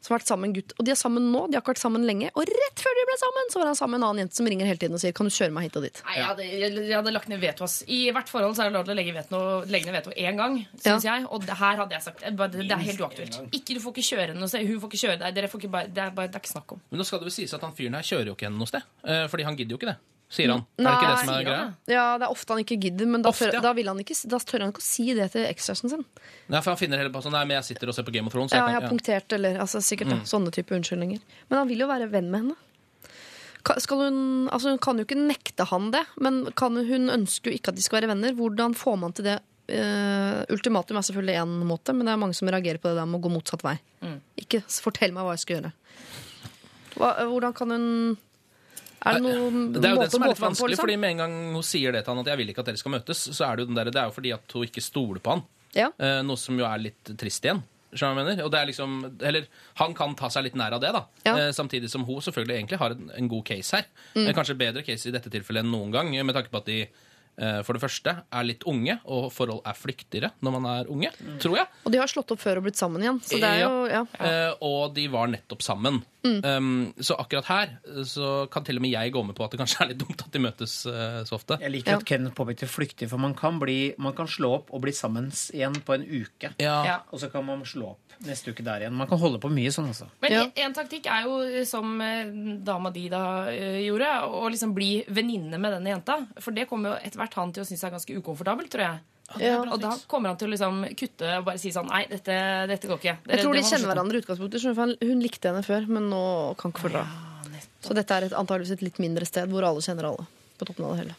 som har vært sammen med en gutt. Og de er sammen nå, de har ikke vært sammen lenge. Og rett før de ble sammen, så var han sammen med en annen jente som ringer hele tiden og sier 'kan du kjøre meg hit og dit'? Nei, jeg hadde, jeg, hadde lagt ned veto. ass. I hvert forhold så er det lov til å legge, veto, legge ned veto én gang. Synes jeg, Og det her hadde jeg sagt det, det er helt uaktuelt. Ikke, Du får ikke kjøre henne noe sted. Hun får ikke kjøre deg. Dere får ikke bare, det, er bare, det er ikke snakk om. Men nå skal det vel sies at han fyren her kjører jo ikke henne noe sted. eh, fordi han gidder jo ikke det, sier han. Er det ikke det som er greia? Ja, det er ofte han ikke gidder, men da, Ofte, tør, ja. da, vil han ikke, da tør han ikke å si det til ekskjæresten sin. Nei, for han finner heller på sånn Nei, men jeg sitter og ser på Game of Thrones. Ja, kan- jeg har punktert, eller altså, sikkert da, sånne type unnskyldninger. Men han vil jo være venn med henne. Skal hun, altså hun kan jo ikke nekte han det, men kan, hun ønsker jo ikke at de skal være venner. Hvordan får man til det? Uh, ultimatum er selvfølgelig én måte, men det er mange som reagerer på det der med å gå motsatt vei. Ikke fortell meg hva jeg skal gjøre. Hva, hvordan kan hun Er det noen Det er jo det som er litt vanskelig, Liksom? fordi med en gang hun sier det til han at jeg vil ikke at dere skal møtes, så er det jo den der, det er jo fordi at hun ikke stoler på han. Ja. Eh, noe som jo er litt trist igjen. Og det er liksom, eller Han kan ta seg litt nær av det, da. Ja. Eh, samtidig som hun selvfølgelig egentlig har en, en god case her. Mm. Eh, kanskje bedre case i dette tilfellet enn noen gang, med tanke på at de eh, for det første er litt unge, og forhold er flyktigere når man er unge, tror jeg. Og de har slått opp før og blitt sammen igjen. Så det er jo, ja. Eh, og de var nettopp sammen. Mm. Um, så akkurat her eh, så kan til og med jeg gå med på at det kanskje er litt *laughs* dumt at de møtes uh, så ofte. Jeg liker Ja. at Kenneth påpekte flyktig, for man kan, bli, man kan slå opp og bli sammen igjen på en uke. Ja. Ja. Og så kan man slå opp neste uke der igjen. Man kan holde på mye sånn, altså. Men Ja. en, en taktikk er jo, eh, som dama di da gjorde, å liksom bli venninne med denne jenta. For det kommer jo etter hvert han til å synes er ganske ukomfortabelt, tror jeg. Ja. Og da kommer han til å liksom kutte og bare si sånn Nei, dette, dette går ikke. Jeg tror de kjenner hverandre i utgangspunktet. Hun likte henne før, men nå kan ikke fordra. Så dette er et, antageligvis et litt mindre sted hvor alle kjenner alle. På toppen av det hele.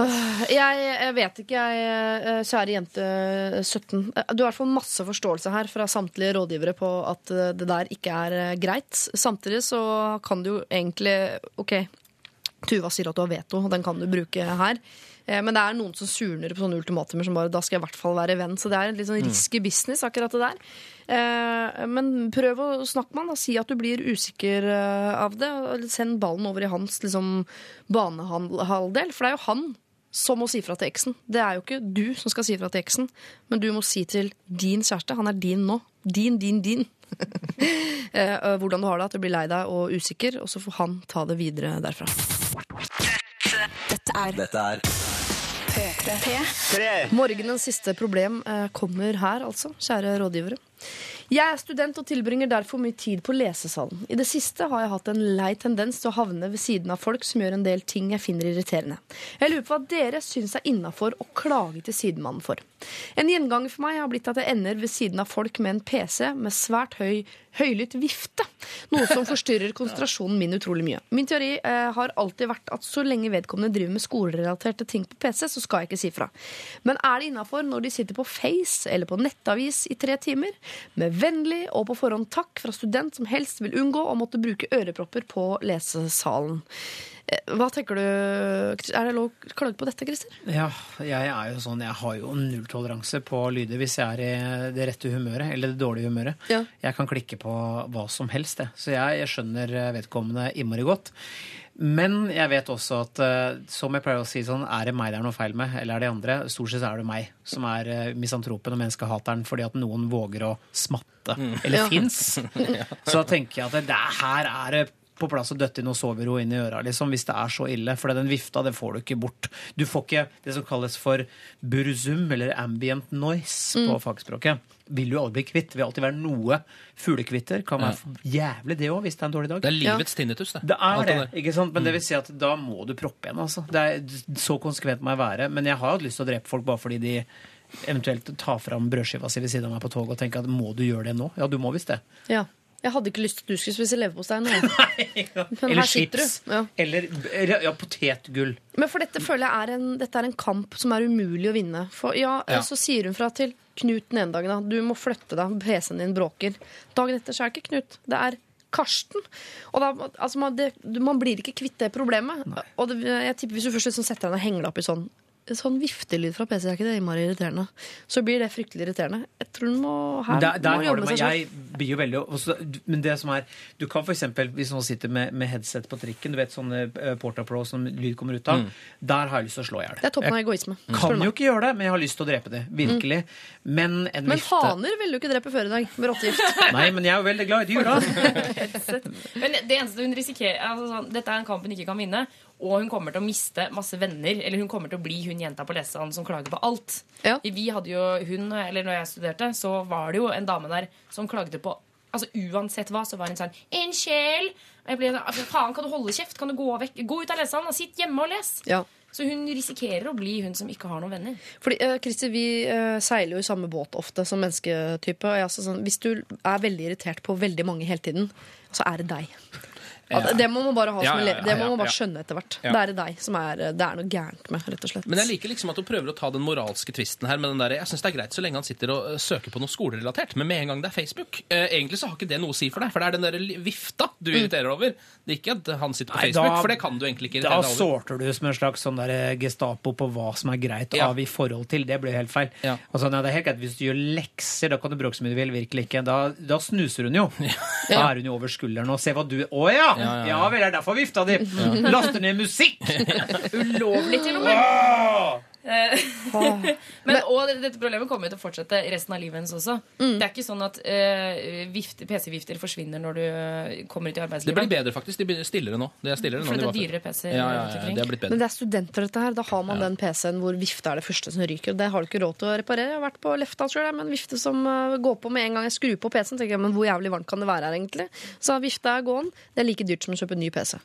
Jeg, jeg vet ikke, jeg, eh, kjære jente 17. Du har i hvert fall masse forståelse her fra samtlige rådgivere på at eh, det der ikke er eh, greit. Samtidig så kan du jo egentlig OK, Tuva sier at du har veto, og den kan du bruke her. Eh, Men det er noen som surner på sånne ultimatumer som bare da skal jeg i hvert fall være venn. Så det er en litt sånn risky business, akkurat det der. Eh, Men prøv å snakke med han og si at du blir usikker eh, av det. og Send ballen over i hans liksom, banehalvdel, for det er jo han som må si fra til eksen. Det er jo ikke du som skal si fra til eksen, men du må si til din kjæreste. Han er din nå. Din, din, din. *laughs* Eh, Hvordan du har det, at du blir lei deg og usikker, og så får han ta det videre derfra. Dette er Dette er P3. Morgenens siste problem eh, kommer her, altså, kjære rådgivere. Jeg er student og tilbringer derfor mye tid på lesesalen. I det siste har jeg hatt en lei tendens til å havne ved siden av folk som gjør en del ting jeg finner irriterende. Jeg lurer på hva dere syns er innafor å klage til sidemannen for. En gjenganger for meg har blitt at jeg ender ved siden av folk med en PC med svært høy høylytt vifte. Noe som forstyrrer konsentrasjonen min utrolig mye. Min teori eh, har alltid vært at så lenge vedkommende driver med skolerelaterte ting på PC, så skal jeg ikke si fra. Men er det innafor når de sitter på Face eller på nettavis i tre timer, med vennlig og på forhånd takk fra student som helst vil unngå å måtte bruke ørepropper på lesesalen? Eh, Hva tenker du? Er det lov å klage på dette, Christer? Ja, jeg er jo sånn, jeg har jo nulltoleranse på lyder hvis jeg er i det rette humøret eller det dårlige humøret. Ja. Jeg kan klikke på hva som helst, jeg. Så jeg, jeg skjønner vedkommende innmari godt. Men jeg vet også at eh, som jeg pleier å si sånn, er det meg det er noe feil med, eller er det andre? Stort sett er det meg som er eh, misantropen og menneskehateren fordi at noen våger å smatte. Eller Ja. fins. *laughs* Så da tenker jeg at det, det her er det på plass å døtte inn noe sovero inn i øra, liksom, hvis det er så ille. For den vifta, det får du ikke bort. Du får ikke det som kalles for burzum, eller ambient noise på fagspråket. Vil du aldri bli kvitt. Det vil alltid være noe. Fuglekvitter kan være jævlig, det òg, hvis det er en dårlig dag. Det er livets tinnitus, det. Det er det, ikke sant? men det vil si at da må du proppe igjen. Altså. Det er, så konsekvent må jeg være. Men jeg har hatt lyst til å drepe folk bare fordi de eventuelt tar fram brødskiva si ved siden av meg på toget og tenker at må du gjøre det nå? Ja, du må visst det. Ja. Jeg hadde ikke lyst til at du skulle spise leverpostei nå. *laughs* Men Eller her sitter chips. Ja. Eller, eller ja, potetgull. Men for dette føler jeg er en, dette er en kamp som er umulig å vinne. For ja, Ja. så sier hun fra til Knut den ene dagen da, du må flytte deg, PC-en din bråker. Dagen etter så er det ikke Knut, det er Karsten. Og da, altså man, det, man blir ikke kvitt det problemet. Og det, jeg tipper Hvis du først liksom setter deg ned og henger deg opp i sånn Sånn viftelyd fra PC er ikke det innmari irriterende. Så blir det fryktelig irriterende. Jeg tror den må, her Der, der må jobbe med seg selv. jeg blir jo veldig også, Men det som er Du kan for eksempel, hvis noen sitter med, med headset på trikken, du vet sånne uh, Porta Pro som lyd kommer ut av, der har jeg lyst til å slå i hjel. Det er toppen av egoisme. Jeg du Kan meg. jo ikke gjøre det, men jeg har lyst til å drepe det. Virkelig. Men en Men vifte haner ville du ikke drepe før i dag med rottegift. *laughs* Nei, men jeg er jo veldig glad i dyr, da. *laughs* *laughs* Men det eneste hun risikerer altså sånn, Dette er en kamp hun ikke kan vinne. Og hun kommer til å miste masse venner. Eller hun kommer til å bli hun jenta på lesesalen som klager på alt. Ja. Vi hadde jo hun, eller når jeg studerte, så var det jo en dame der som klagde på Altså Uansett hva, så var hun sånn En sjel! Jeg ble sånn, altså, Faen, kan du holde kjeft? Kan du gå vekk? Gå ut av lesesalen sitt hjemme og les! Ja. Så hun risikerer å bli hun som ikke har noen venner. Fordi, Christer, Vi uh, seiler jo i samme båt ofte som mennesketype. Og jeg, altså sånn, hvis du er veldig irritert på veldig mange hele tiden, så er det deg. Ja, det- det må man bare ha som ja, ja, Det må man bare ja. skjønne etter hvert. Ja. Det er deg som er Det er noe gærent med, rett og slett. Men jeg liker liksom at hun prøver å ta den moralske tvisten her. med den der, Jeg synes det er greit så lenge han sitter og øh, søker på noe skolerelatert, men med en gang det er Facebook eh, Egentlig så har ikke det noe å si for deg, for det er den der vifta du irriterer over. Det er ikke at han sitter på Nei, Facebook, da- for det kan du egentlig ikke Da irritere deg over. sorter du som en slags sånn der Gestapo på hva som er greit Ja. av i forhold til. Det blir helt feil. Ja. Og sånn, ja, det er helt greit Hvis du gjør lekser, da kan du bråke så mye du vil. Virkelig ikke. Da, da snuser hun jo. *laughs* Da er hun jo over skulderen og ser hva du Å ja! Ja, ja, Ja, vel, det er derfor vifta di. Laster ned musikk! *laughs* Ulovlig, til og med. Åh! *laughs* Men, og dette problemet kommer jo til å fortsette resten av livet hennes også. Mm. Det er ikke sånn at uh, vifte- PC-vifter forsvinner når du eh, kommer ut i arbeidslivet. Det blir bedre, faktisk. De blir stillere nå. Det er stillere nå For det er dyrere PC-er Ja, ja, ja, det Men det er studenter, dette her. Da har man den PC-en hvor vifte er det første som ryker. Og det har du ikke råd til å reparere. Jeg har vært på Lefta sjøl, men vifte som eh, går på med en gang jeg skrur på PC-en. tenker jeg, men hvor jævlig varmt kan det være her, egentlig? Så vifta er gåen. Det er like dyrt som å kjøpe en ny PC.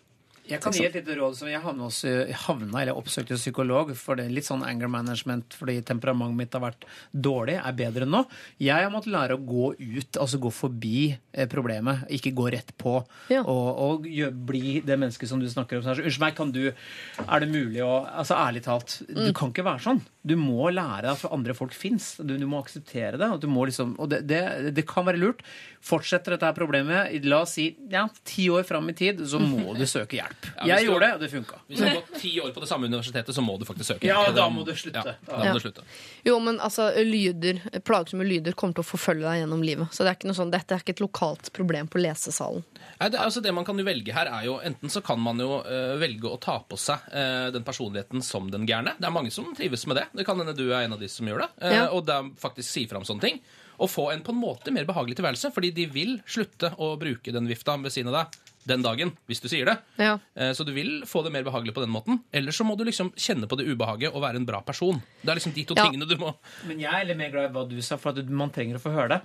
Jeg kan gi et lite råd som jeg havna, også, havna eller oppsøkte psykolog for det er litt sånn anger management fordi temperamentet mitt har vært dårlig, er bedre nå. Jeg har måttet lære å gå ut, altså gå forbi eh, problemet, ikke gå rett på. Ja. Og, og gjør, bli det mennesket som du snakker om. Unnskyld meg, kan du Er det mulig å Altså ærlig talt, du kan ikke være sånn. Du må lære at andre folk fins. Du, du må akseptere det. Og, du må liksom, og det, det, det kan være lurt. Fortsetter dette problemet, la oss si ja, ti år fram i tid, så må du søke hjelp. *laughs* hvis Jeg gjorde det, og det funka. Hvis du har gått ti år på det samme universitetet, så må du faktisk søke. Ja, hjelp. da må du slutte. Ja, da Ja. må du slutte. Jo, men altså, lyder, plagsomme lyder kommer til å forfølge deg gjennom livet. Så det er ikke noe sånn, dette er ikke et lokalt problem på lesesalen. Nei, det, altså det man kan jo velge her er jo Enten så kan man jo uh, velge å ta på seg uh, den personligheten som den gærne. Det er mange som trives med det. Det kan hende du er en av de som gjør det. Eh, Ja. Og de faktisk sier frem sånne ting. Og få en på en måte mer behagelig tilværelse. Fordi de vil slutte å bruke den vifta ved siden av deg den dagen, hvis du sier det. Ja. Eh, Så du vil få det mer behagelig på den måten. Eller så må du liksom kjenne på det ubehaget og være en bra person. Det er liksom de to Ja. tingene du må Men jeg er litt mer glad i hva du sa, for at man trenger å få høre det.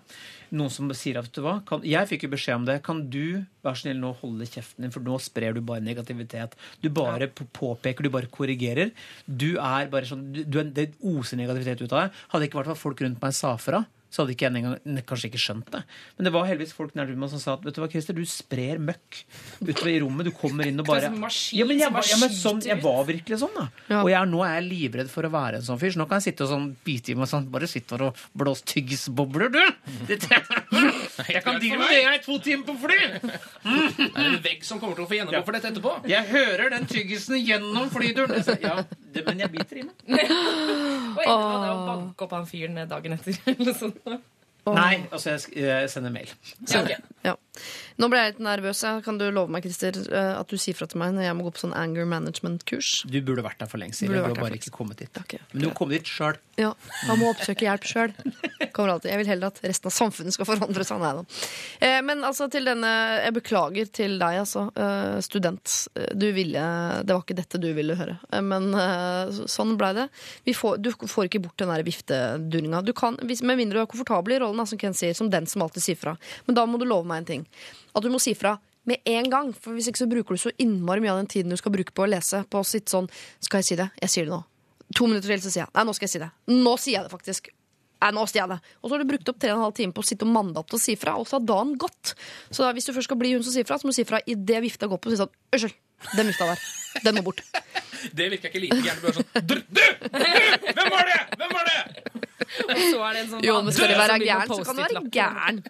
Noen som sier at du hva, kan, Jeg fikk jo beskjed om det. Kan du vær snill nå holde kjeften din, for nå sprer du bare negativitet. Du bare påpeker, du bare korrigerer. Du er bare sånn, du, du er, Det oser negativitet ut av deg. Hadde ikke vært for at folk rundt meg sa fra, så hadde ikke jeg engang, kanskje ikke skjønt det. Men det var heldigvis folk nær meg som sa at vet du hva, Christer, du sprer møkk utover i rommet. Du kommer inn og bare maskin ja, men jeg, var- ja, men sånn, jeg var virkelig sånn, da. Ja. Og jeg nå er jeg livredd for å være en sånn fyr, så nå kan jeg sitte og sånn bite i meg sånn Bare sitte og blåse tyggisbobler, du! Det, *laughs* jeg kan deale med det jeg i to timer på fly! Det er en vegg som kommer til å få gjennomgå for dette etterpå. Jeg hører den tyggisen gjennom flyduren. Ja, det, men jeg biter i meg. *laughs* Og enda var det å banke opp han fyren dagen etter. *laughs* Eller sånt. Nei, altså, jeg, sender mail. Ja, okay. Ja. Nå ble jeg litt nervøs. Kan du love meg, Christer, eh, at du sier fra til meg når jeg må gå på sånn anger management-kurs? Du burde vært der for lenge siden. Du har bare ikke kommet dit. Okay, Men du har kommet dit sjøl. Ja, Man må oppsøke hjelp sjøl. Jeg vil heller at resten av samfunnet skal forandre seg. Nei, da. Eh, men altså til denne Jeg beklager til deg, altså. eh, student. Du ville Det var ikke dette du ville høre. Men sånn blei det. Vi får, du får ikke bort den der viftedurninga. Du med mindre du er komfortabel i rollen, som Ken sier, som den som alltid sier fra. Men da må du love meg en ting. At du må si fra med en gang. For hvis ikke så bruker du så innmari mye av den tiden du skal bruke på å lese, på å sitte sånn Skal jeg si det? Jeg sier det nå. To minutter til, så sier jeg Nei, nå skal jeg si det. Nå sier jeg det faktisk. Nei, nå sier jeg det. Og så har du brukt opp tre og en halv time på å sitte og deg opp til å si fra, og så har dagen gått. Så da, hvis du først skal bli hun som sier fra, så må du si fra idet vifta går på og si sånn Unnskyld, den vifta der. Den må bort. *laughs* Det virker ikke like gærent. Sånn Du! Du! du! Hvem var det? Hvem var det? Og så er det en sånn Jo, men skal du være gæren, så kan du være gæren.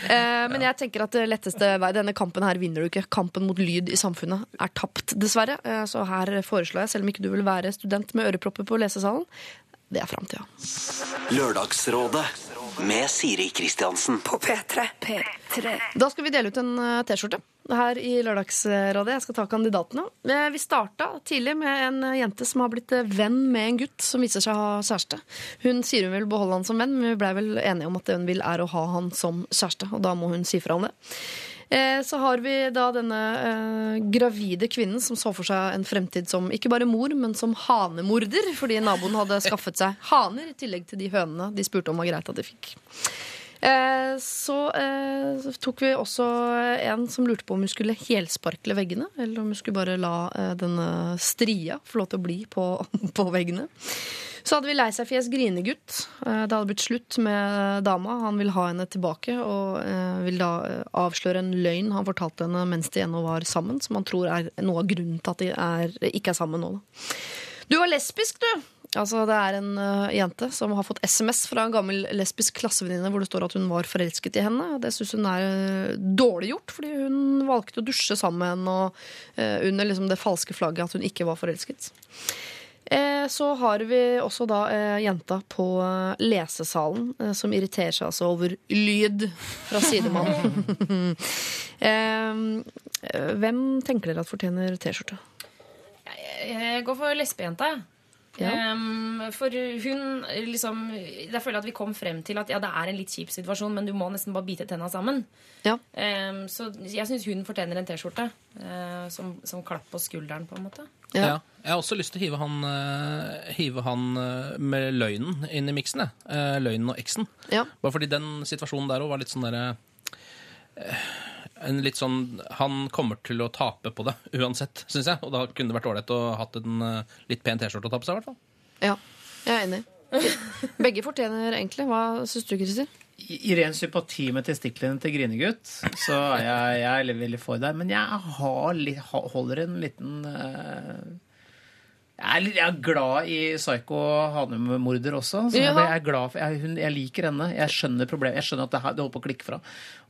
Uh, men jeg tenker at det letteste vei, denne kampen her vinner du ikke. Kampen mot lyd i samfunnet er tapt, dessverre. Uh, så her foreslår jeg, selv om ikke du vil være student med ørepropper på lesesalen, det er framtida. Lørdagsrådet med Siri Kristiansen. På P3. P3. Da skal vi dele ut en eh, T-skjorte her i Lørdagsrådet. Jeg skal ta kandidatene. Eh, Vi starta tidlig med en eh, jente som har blitt venn med en gutt som viser seg å ha kjæreste. Hun sier hun vil beholde han som venn, men vi blei vel enige om at det hun vil, er å ha han som kjæreste. Og da må hun si fra om det. Eh, Så har vi da denne eh, gravide kvinnen som så for seg en fremtid som ikke bare mor, men som hanemorder, fordi naboen hadde *laughs* skaffet seg haner i tillegg til de hønene de spurte om var greit at de fikk. Eh, Så eh, så tok vi også en som lurte på om hun skulle helsparkle veggene, eller om hun skulle bare la eh, denne stria få lov til å bli på, *laughs* på veggene. Så hadde vi lei seg fjes grinegutt. Eh, Det hadde blitt slutt med dama. Han vil ha henne tilbake og eh, vil da eh, avsløre en løgn han fortalte henne mens de ennå var sammen, som han tror er noe av grunnen til at de er, ikke er sammen nå. Du var lesbisk, du! Altså, Det er en eh, jente som har fått SMS fra en gammel lesbisk klassevenninne hvor det står at hun var forelsket i henne. Det syns hun er eh, dårlig gjort, fordi hun valgte å dusje sammen med henne eh, under liksom det falske flagget at hun ikke var forelsket. Eh, Så har vi også da eh, jenta på eh, lesesalen som irriterer seg altså over lyd fra sidemannen. *laughs* eh, eh, hvem tenker dere at fortjener T-skjorte? Jeg går for lesbejenta. jeg. Ja. Um, for hun liksom Jeg føler at vi kom frem til at ja, det er en litt kjip situasjon, men du må nesten bare bite tenna sammen. Ja. Um, så jeg syns hun fortjener en T-skjorte. uh, som, som klapp på skulderen, på en måte. Ja. Ja. Jeg har også lyst til å hive han, eh, hive han eh, med løgnen inn i miksen. Eh, løgnen og eksen. Ja. Bare fordi den situasjonen der òg var litt sånn derre en litt sånn Han kommer til å tape på det uansett, syns jeg. Og da kunne det vært ålreit å hatt en litt pen T-skjorte å ta på seg, i hvert fall. Ja, jeg er enig. Begge fortjener egentlig. Hva syns du, Christer? I ren sympati med testiklene til Grinegutt, så er jeg, jeg er veldig for deg. Men jeg har litt, holder en liten eh, jeg er, jeg er glad i Psycho Hanum-morder også. Så Ja. jeg, er glad for, jeg, hun, jeg liker henne. Jeg skjønner problemet. Jeg skjønner at det, her- det holder på å klikke fra.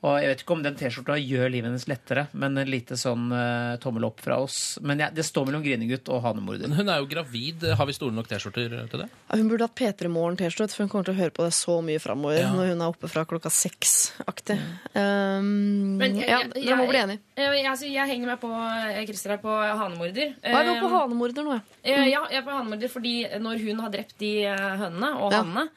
Og jeg vet ikke om den T-skjorta gjør livet hennes lettere, men en lite sånn uh, tommel opp fra oss. Men ja, det står mellom Grinegutt og Hanum-morder. Men hun er jo gravid. Har vi store nok T-skjorter til det? Ja, Hun burde hatt P3 Morgen-T-skjorte, for hun kommer til å høre på det så mye framover Ja. når hun er oppe fra klokka seks-aktig. Um, Men jeg- ja, jeg- dere må bli enige. Jeg, altså, jeg henger meg på Christer her på hanemorder. Hva er vi på Eh, hanemorder nå? ja? Mm. Ja, jeg er på hanemorder fordi når hun har drept de eh, hønene og Ja. hannene,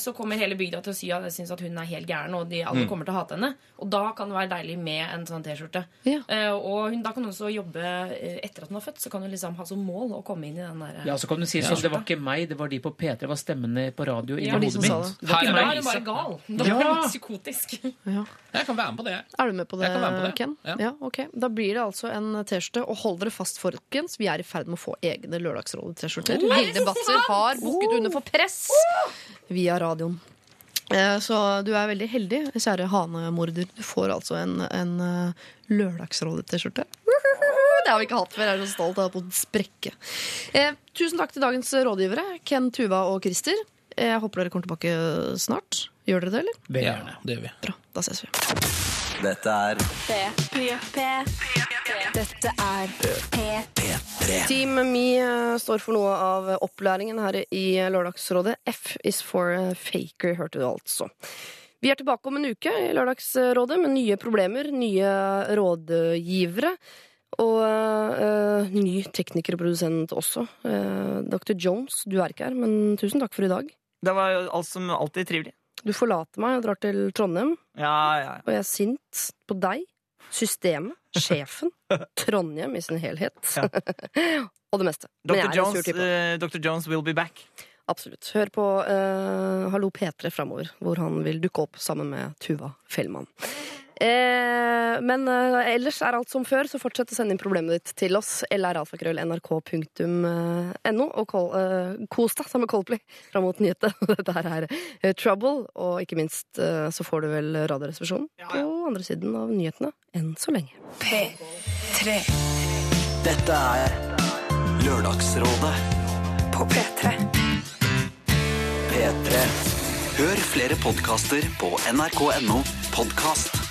så kommer hele bygda til å si at jeg synes at hun er helt gæren, og de alle kommer til å hate henne. Og da kan det være deilig med en sånn T-skjorte. Ja. Eh, Og hun, da kan hun også jobbe eh, etter at hun har født, så kan hun liksom ha som mål å komme inn i den der Ja, så kan du si sånn, Det var ikke meg, det var de på P3, det var stemmene på radio i Ja, de hodet mitt. sa det. Det var Her ikke Da er hun bare gal. Da Ja. er hun psykotisk. *laughs* Jeg kan være med på det. Er du med på det, Jeg kan være med på det. Ken? Ja. ok. Da blir det altså en T-skjorte. Og hold dere fast, folkens. Vi er i ferd med å få egne Lørdagsrådet-T-skjorter. Hilde Batzer har bukket under for press via radioen. Eh, Så du er veldig heldig, kjære hanemorder. Du får altså en, en eh, Lørdagsrådet-T-skjorte. Det har vi ikke hatt før. Jeg er så stolt. Jeg har på å sprekke. Eh, tusen takk til dagens rådgivere, Ken, Tuva og Christer. Eh, Jeg håper dere kommer tilbake snart. Gjør dere det, eller? Veldig Ja, gjerne. det gjør vi. Bra. Da ses vi. Dette er P3. Dette er P3. Team Me eh, står for noe av opplæringen her i Lørdagsrådet. F is for eh, faker, hørte du altså. Vi er tilbake om en uke i Lørdagsrådet med nye problemer, nye rådgivere. Og eh, ny tekniker og produsent også. Uh, Dr. Jones, du er ikke her, men tusen takk for i dag. Det var jo alt som alltid trivelig. Du forlater meg og drar til Trondheim, Ja, ja. ja. og jeg er sint på deg, systemet, *laughs* sjefen, Trondheim i sin helhet. *laughs* og det meste. Dr. Jones, type. eh, Dr. Jones will be back. Absolutt. Hør på uh, Hallo P3 framover, hvor han vil dukke opp sammen med Tuva Fellmann. Eh, men eh, ellers er alt som før, så fortsett å sende inn problemet ditt til oss. lralfakrøll.nrk.no. Og kol, eh, kos deg sammen med Coldplay *laughs* fram mot nyhetene. *laughs* Dette her er eh, Trouble. Og ikke minst eh, så får du vel Radioresepsjonen på andre siden av nyhetene enn så lenge. P3 Dette er Lørdagsrådet på P3. P3. Hør flere podkaster på nrk.no podkast.